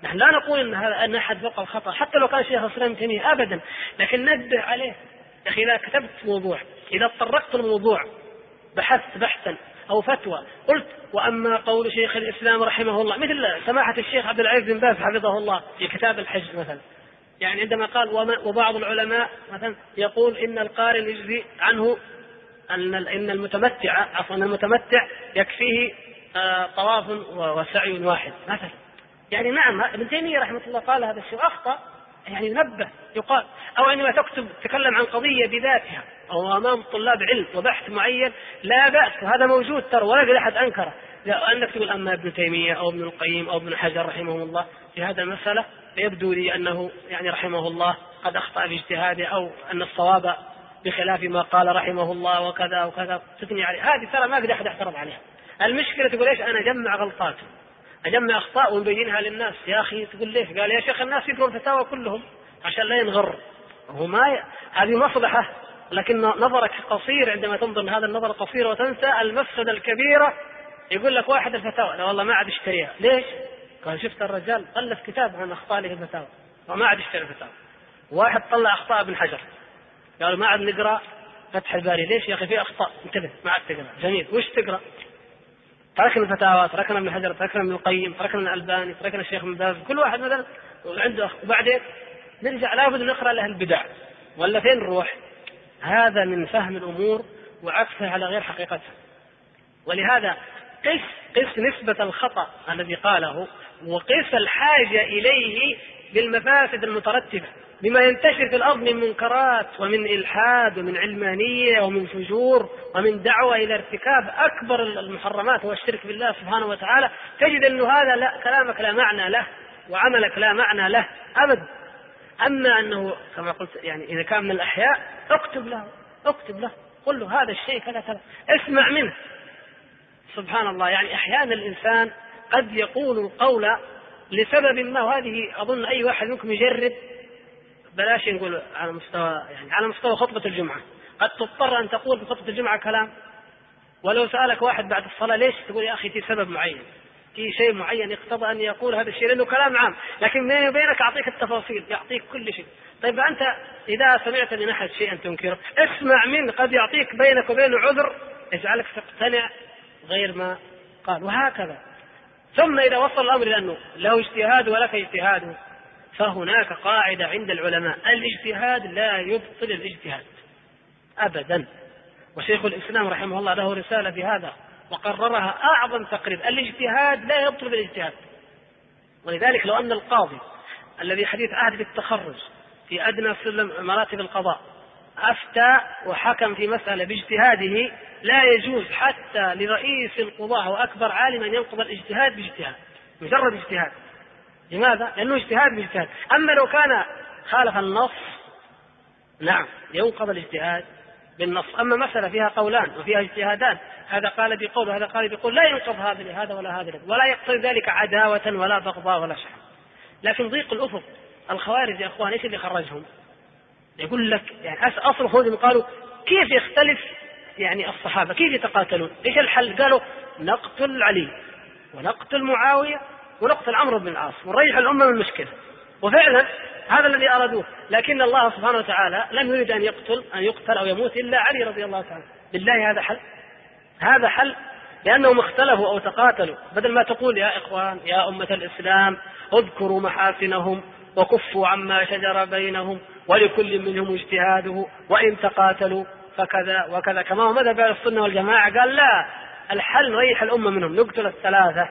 نحن لا نقول إن هذا إن أحد وقع الخطأ حتى لو كان شيخ الإسلام تيمية ابدا. لكن نبه عليه. يا أخي إذا كتبت موضوع إذا تطرقت الموضوع بحثت بحثا أو فتوى قلت وأما قول شيخ الإسلام رحمه الله مثل سماحة الشيخ عبد العزيز بن باز حفظه الله في كتاب الحج مثلا. يعني عندما قال وبعض العلماء مثلا يقول إن القارن يجزي عنه أن إن المتمتع عفوا المتمتع يكفيه آه، طواف وسعي واحد. مثلا. يعني نعم ابن تيمية رحمه الله قال هذا الشيء اخطا يعني نبه يقال أو عندما تكتب تكلم عن قضية بذاتها. أو أمام طلاب علم وبحث معين لا بأس وهذا موجود ترى ولا يقدر أحد أنكره. أنك تقول أما ابن تيمية أو ابن القيم أو ابن حجر رحمهم الله في هذا المسألة يبدو لي أنه يعني رحمه الله قد أخطأ في اجتهاده أو أن الصواب بخلاف ما قال رحمه الله وكذا وكذا تثني عليه. هذه ترى ما قد أحد اعترض عليها. المشكلة تقول إيش أنا اجمع غلطاته أجمع أخطاء ونبينها للناس. يا أخي تقول ليش؟ قال يا شيخ الناس يقروا الفتاوى كلهم عشان لا ينغر. هو ما ي... هذه مصلحة لكن نظرك قصير عندما تنظر لهذا النظر القصير وتنسى المفسدة الكبيرة. يقول لك واحد الفتاوى لا والله ما عاد اشتريها. ليش؟ قال شفت الرجال الف كتاب عن اخطاء الفتاوى وما عاد يشتري الفتاوى. واحد طلع أخطاء ابن حجر. قال ما عاد نقرأ فتح الباري. ليش يا أخي في أخطاء؟ انتبه ما عاد تقرأ. جميل. وش تقرأ؟ تركنا الفتاوى تركنا ابن حجر تركنا ابن القيم تركنا الألباني تركنا الشيخ ابن باز كل واحد مثلا عنده وبعدين نرجع لابد نقرأ له البدع. ولا فين نروح؟ هذا من فهم الأمور وعكسها على غير حقيقتها. ولهذا قس قس نسبة الخطأ الذي قاله وقس الحاجة إليه بالمفاسد المترتبة بما ينتشر في الأرض من منكرات ومن إلحاد ومن علمانية ومن فجور ومن دعوة إلى ارتكاب أكبر المحرمات هو الشرك بالله سبحانه وتعالى تجد أنه هذا لا كلامك لا معنى له وعملك لا معنى له أبدا أما أنه كما قلت يعني إذا كان من الأحياء اكتب له اكتب له قل له هذا الشيء كذا كذا اسمع منه. سبحان الله يعني أحيانا الإنسان قد يقول القول لسبب ما وهذه أظن أي واحد منكم يجرب. بلاش نقول على مستوى يعني على مستوى خطبة الجمعة. قد تضطر أن تقول في خطبة الجمعة كلام. ولو سألك واحد بعد الصلاة ليش تقول يا أخي في سبب معين؟ في شيء معين يقتضى أن يقول هذا الشيء؟ لأنه كلام عام. لكن بيني وبينك أعطيك التفاصيل يعطيك كل شيء. طيب أنت إذا سمعت من أحد شيئا تنكره اسمع منه قد يعطيك بينك وبينه عذر. يجعلك تقتنع غير ما قال. وهكذا. ثم إذا وصل الأمر إلى أنه له اجتهاد ولك اجتهاد فهناك قاعدة عند العلماء. الاجتهاد لا يبطل الاجتهاد. أبدا. وشيخ الإسلام رحمه الله له رسالة في هذا وقررها أعظم تقرير الاجتهاد لا يبطل بالاجتهاد ولذلك لو أن القاضي الذي حديث عهد بالتخرج في أدنى سلم مراتب القضاء أفتى وحكم في مسألة باجتهاده لا يجوز حتى لرئيس القضاة وأكبر عالم أن ينقض الاجتهاد باجتهاد مجرد اجتهاد لماذا؟ لأنه اجتهاد باجتهاد أما لو كان خالف النص نعم ينقض الاجتهاد بالنص أما مسألة فيها قولان وفيها اجتهادان هذا قال بقول وهذا قال بقول لا ينقض هذا لهذا ولا هذا ولا يقتضي ذلك عداوة ولا بغضاء ولا شحن لكن ضيق الأفق الخوارج يا إخوان إيش اللي خرجهم؟ يقول لك يعني أصل خذهم قالوا كيف يختلف يعني الصحابة؟ كيف يتقاتلون؟ إيش الحل؟ قالوا نقتل علي ونقتل معاوية ونقتل عمرو بن العاص ونريح الأمة من المشكلة وفعلا هذا الذي أرادوه لكن الله سبحانه وتعالى لم يريد أن يقتل أن يقتل أو يموت إلا علي رضي الله تعالى. بالله هذا حل؟ هذا حل لأنهم اختلفوا أو تقاتلوا. بدل ما تقول يا إخوان يا أمة الإسلام اذكروا محاسنهم وكفوا عما شجر بينهم. ولكل منهم اجتهاده وإن تقاتلوا فكذا وكذا. كما هو مذهب السنة والجماعة قال لا الحل نريح الأمة منهم نقتل الثلاثة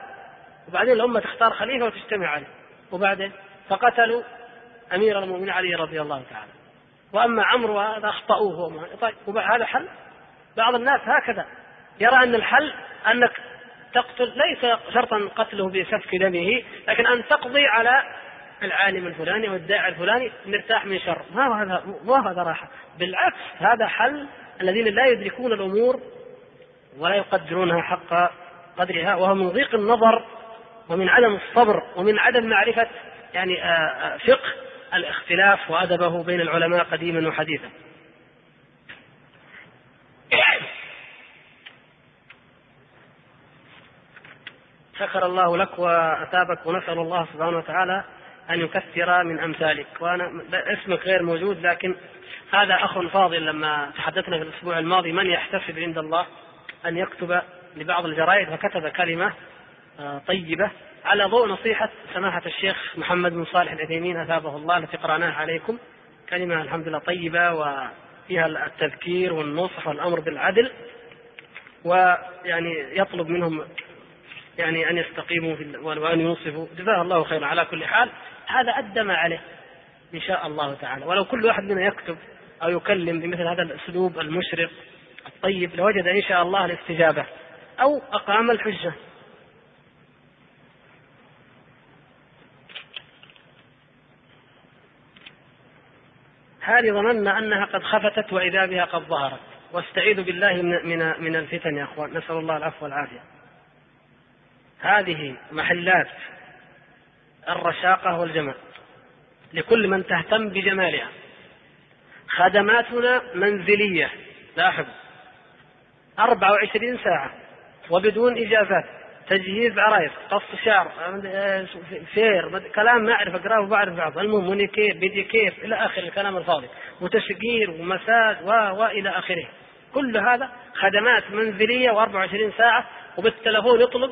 وبعدين الأمة تختار خليفة وتجتمع عليه. وبعدين فقتلوا أمير المؤمنين علي رضي الله تعالى. وأما عمرو هذا أخطأوه. طيب هذا حل؟ بعض الناس هكذا يرى أن الحل أنك تقتل ليس شرطا قتله بسفك دمه لكن أن تقضي على العالم الفلاني أو الداعي الفلاني نرتاح من شر ما هو هذا ما هو هذا راحة بالعكس هذا حل الذين لا يدركون الأمور ولا يقدرونها حق قدرها وهو من ضيق النظر ومن عدم الصبر ومن عدم معرفة يعني آه، آه، فقه الاختلاف وأدبه بين العلماء قديما وحديثا. شكر الله لك وأتابك ونسأل الله سبحانه وتعالى أن يكثر من أمثالك. وأنا اسمك غير موجود لكن هذا أخ فاضل لما تحدثنا في الأسبوع الماضي من يحتسب عند الله أن يكتب لبعض الجرائد فكتب كلمة آه، طيبة على ضوء نصيحة سماحة الشيخ محمد بن صالح العثيمين أثابه الله التي قرأناها عليكم. كلمة الحمد لله طيبة وفيها التذكير والنصح والأمر بالعدل ويعني يطلب منهم يعني أن يستقيموا وأن ينصفوا. جزاه الله خيرا. على كل حال هذا أدى ما عليه إن شاء الله تعالى. ولو كل واحد منا يكتب أو يكلم بمثل هذا الأسلوب المشرق الطيب لوجد إن شاء الله الاستجابة. أو أقام الحجة. هذه ظننا أنها قد خفتت وإذا بها قد ظهرت. واستعيذ بالله من من من الفتن يا أخوان. نسأل الله العفو والعافية. هذه محلات الرشاقة والجمال لكل من تهتم بجمالها. خدماتنا منزلية. لاحظ 24 ساعة. وبدون إجازات. تجهيز عرايس قص شعر فير كلام ما أعرف أقرأه وبعرف بعض. المهم مونيكير بيديكير إلى آخر الكلام الفاضي. وتشقير ومساج و وإلى آخره. كل هذا خدمات منزلية و24 ساعة. وبالتلفون يطلب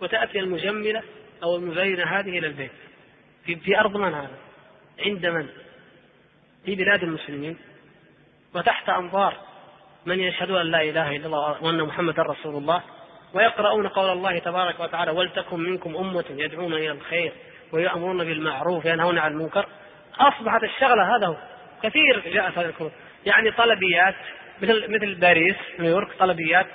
وتأتي المجملة. أو المزينة هذه إلى البيت. في, في أرض من هذا؟ عند من؟ في بلاد المسلمين. وتحت أنظار من يشهد أن لا إله إلا الله وأن محمدا رسول الله ويقرؤون قول الله تبارك وتعالى ولتكن منكم أمة يدعون إلى الخير ويأمرون بالمعروف وينهون عن المنكر. أصبحت الشغلة هذا هو. كثير جاءت هذه الكتب. يعني طلبيات مثل مثل باريس نيويورك طلبيات.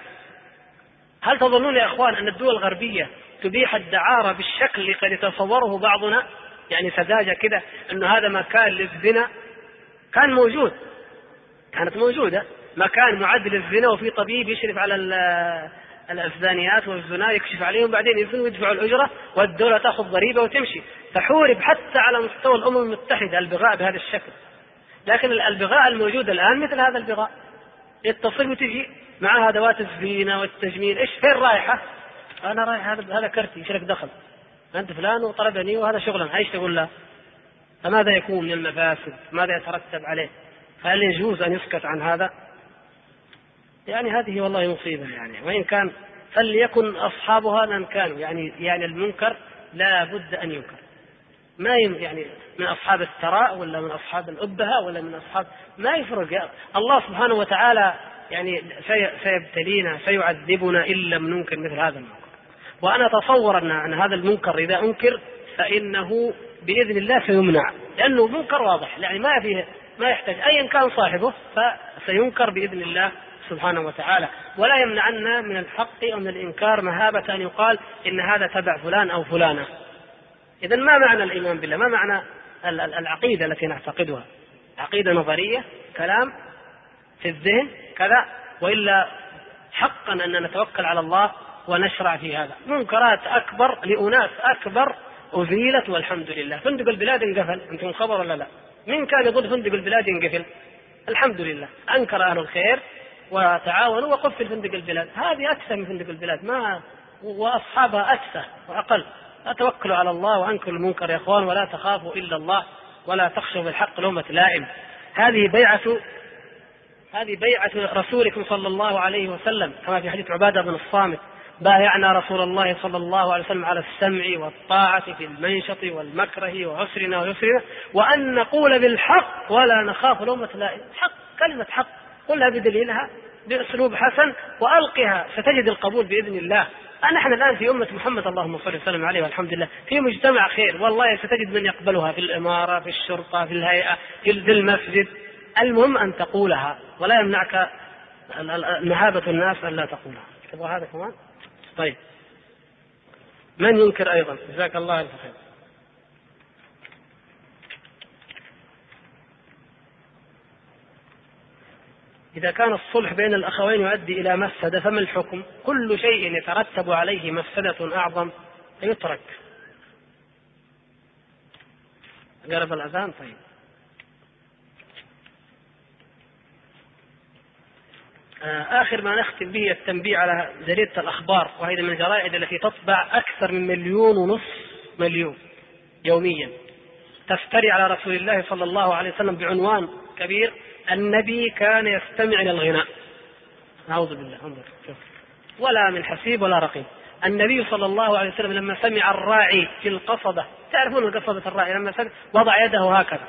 هل تظنون يا إخوان أن الدول الغربية تبيح الدعارة بالشكل اللي قد يتصوره بعضنا يعني سذاجة كده إنه هذا مكان للزنا. كان موجود. كانت موجودة. مكان معد للزنا وفي طبيب يشرف على الزانيات والزنا يكشف عليهم بعدين يزنوا ويدفعوا الأجرة والدولة تأخذ ضريبة وتمشي. فحورب حتى على مستوى الأمم المتحدة البغاء بهذا الشكل. لكن البغاء الموجود الآن مثل هذا البغاء. يتصل وتجي مع ادوات الزينه والتجميل. إيش فين رايحة؟ أنا رايح هذا هذا كرتي إيش لك دخل؟ أنت فلان وطلبني وهذا شغلا إيش تقول له؟ فماذا يكون من المفاسد؟ ماذا يترتب عليه؟ هل يجوز أن يسكت عن هذا؟ يعني هذه والله مصيبة يعني وإن كان فليكن أصحابها من كانوا يعني يعني المنكر لا بد أن ينكر ما يعني من أصحاب الثراء ولا من أصحاب الأبهة ولا من اصحاب ما يفرق الله سبحانه وتعالى يعني سيبتلينا سيعذبنا إن لم ننكر مثل هذا المنكر وأنا أتصور أن, هذا المنكر إذا أنكر فإنه بإذن الله سيمنع. لأنه منكر واضح. يعني ما فيه ما يحتاج. أيا كان صاحبه فسينكر بإذن الله سبحانه وتعالى. ولا يمنعنا من الحق أو من الإنكار مهابة أن يقال إن هذا تبع فلان أو فلانة. إذا ما معنى الإيمان بالله؟ ما معنى العقيدة التي نعتقدها؟ عقيدة نظرية كلام في الذهن كذا. وإلا حقا أن نتوكل على الله ونشرع في هذا. منكرات أكبر لأناس أكبر أزيلت والحمد لله. فندق البلاد انقفل. أنتم خبر ولا لا؟ من كان يظن فندق البلاد ينقفل؟ الحمد لله. أنكر أهل الخير وتعاونوا وقفل فندق البلاد. هذه أكثر من فندق البلاد. ما وأصحابها أكثر وأقل. توكلوا على الله وأنكروا المنكر يا إخوان. ولا تخافوا إلا الله ولا تخشوا بالحق لومة لائم. هذه بيعة هذه بيعة رسولكم صلى الله عليه وسلم كما في حديث عبادة بن الصامت. بايعنا رسول الله صلى الله عليه وسلم على السمع والطاعة في المنشط والمكره وعسرنا ويسرنا وأن نقول بالحق ولا نخاف. لومة لائم حق كلمة حق قلها بدليلها بأسلوب حسن وألقها. ستجد القبول بإذن الله. نحن الآن في أمة محمد اللهم صل وسلم عليه والحمد لله في مجتمع خير والله ستجد من يقبلها. في الإمارة في الشرطة في الهيئة في المسجد. المهم أن تقولها ولا يمنعك مهابة الناس أن لا تقولها. تبغى هذا كمان؟ طيب من ينكر أيضا جزاك الله ألف خير إذا كان الصلح بين الأخوين يؤدي إلى مفسدة فما الحكم؟ كل شيء يترتب عليه مفسدة أعظم يترك. قرب الأذان طيب. آخر ما نختم به التنبيه على جريدة الأخبار وهي من الجرائد التي تطبع أكثر من مليون ونصف مليون يوميا. تفتري على رسول الله صلى الله عليه وسلم بعنوان كبير النبي كان يستمع إلى الغناء. أعوذ بالله انظر ولا من حسيب ولا رقيب. النبي صلى الله عليه وسلم لما سمع الراعي في القصبة تعرفون قصبة الراعي؟ لما سمع وضع يده هكذا.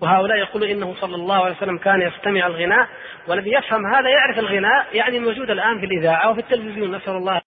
وهؤلاء يقولون إنه صلى الله عليه وسلم كان يستمع الغناء والذي يفهم هذا يعرف الغناء يعني الموجود الآن في الإذاعة وفي التلفزيون. نسأل الله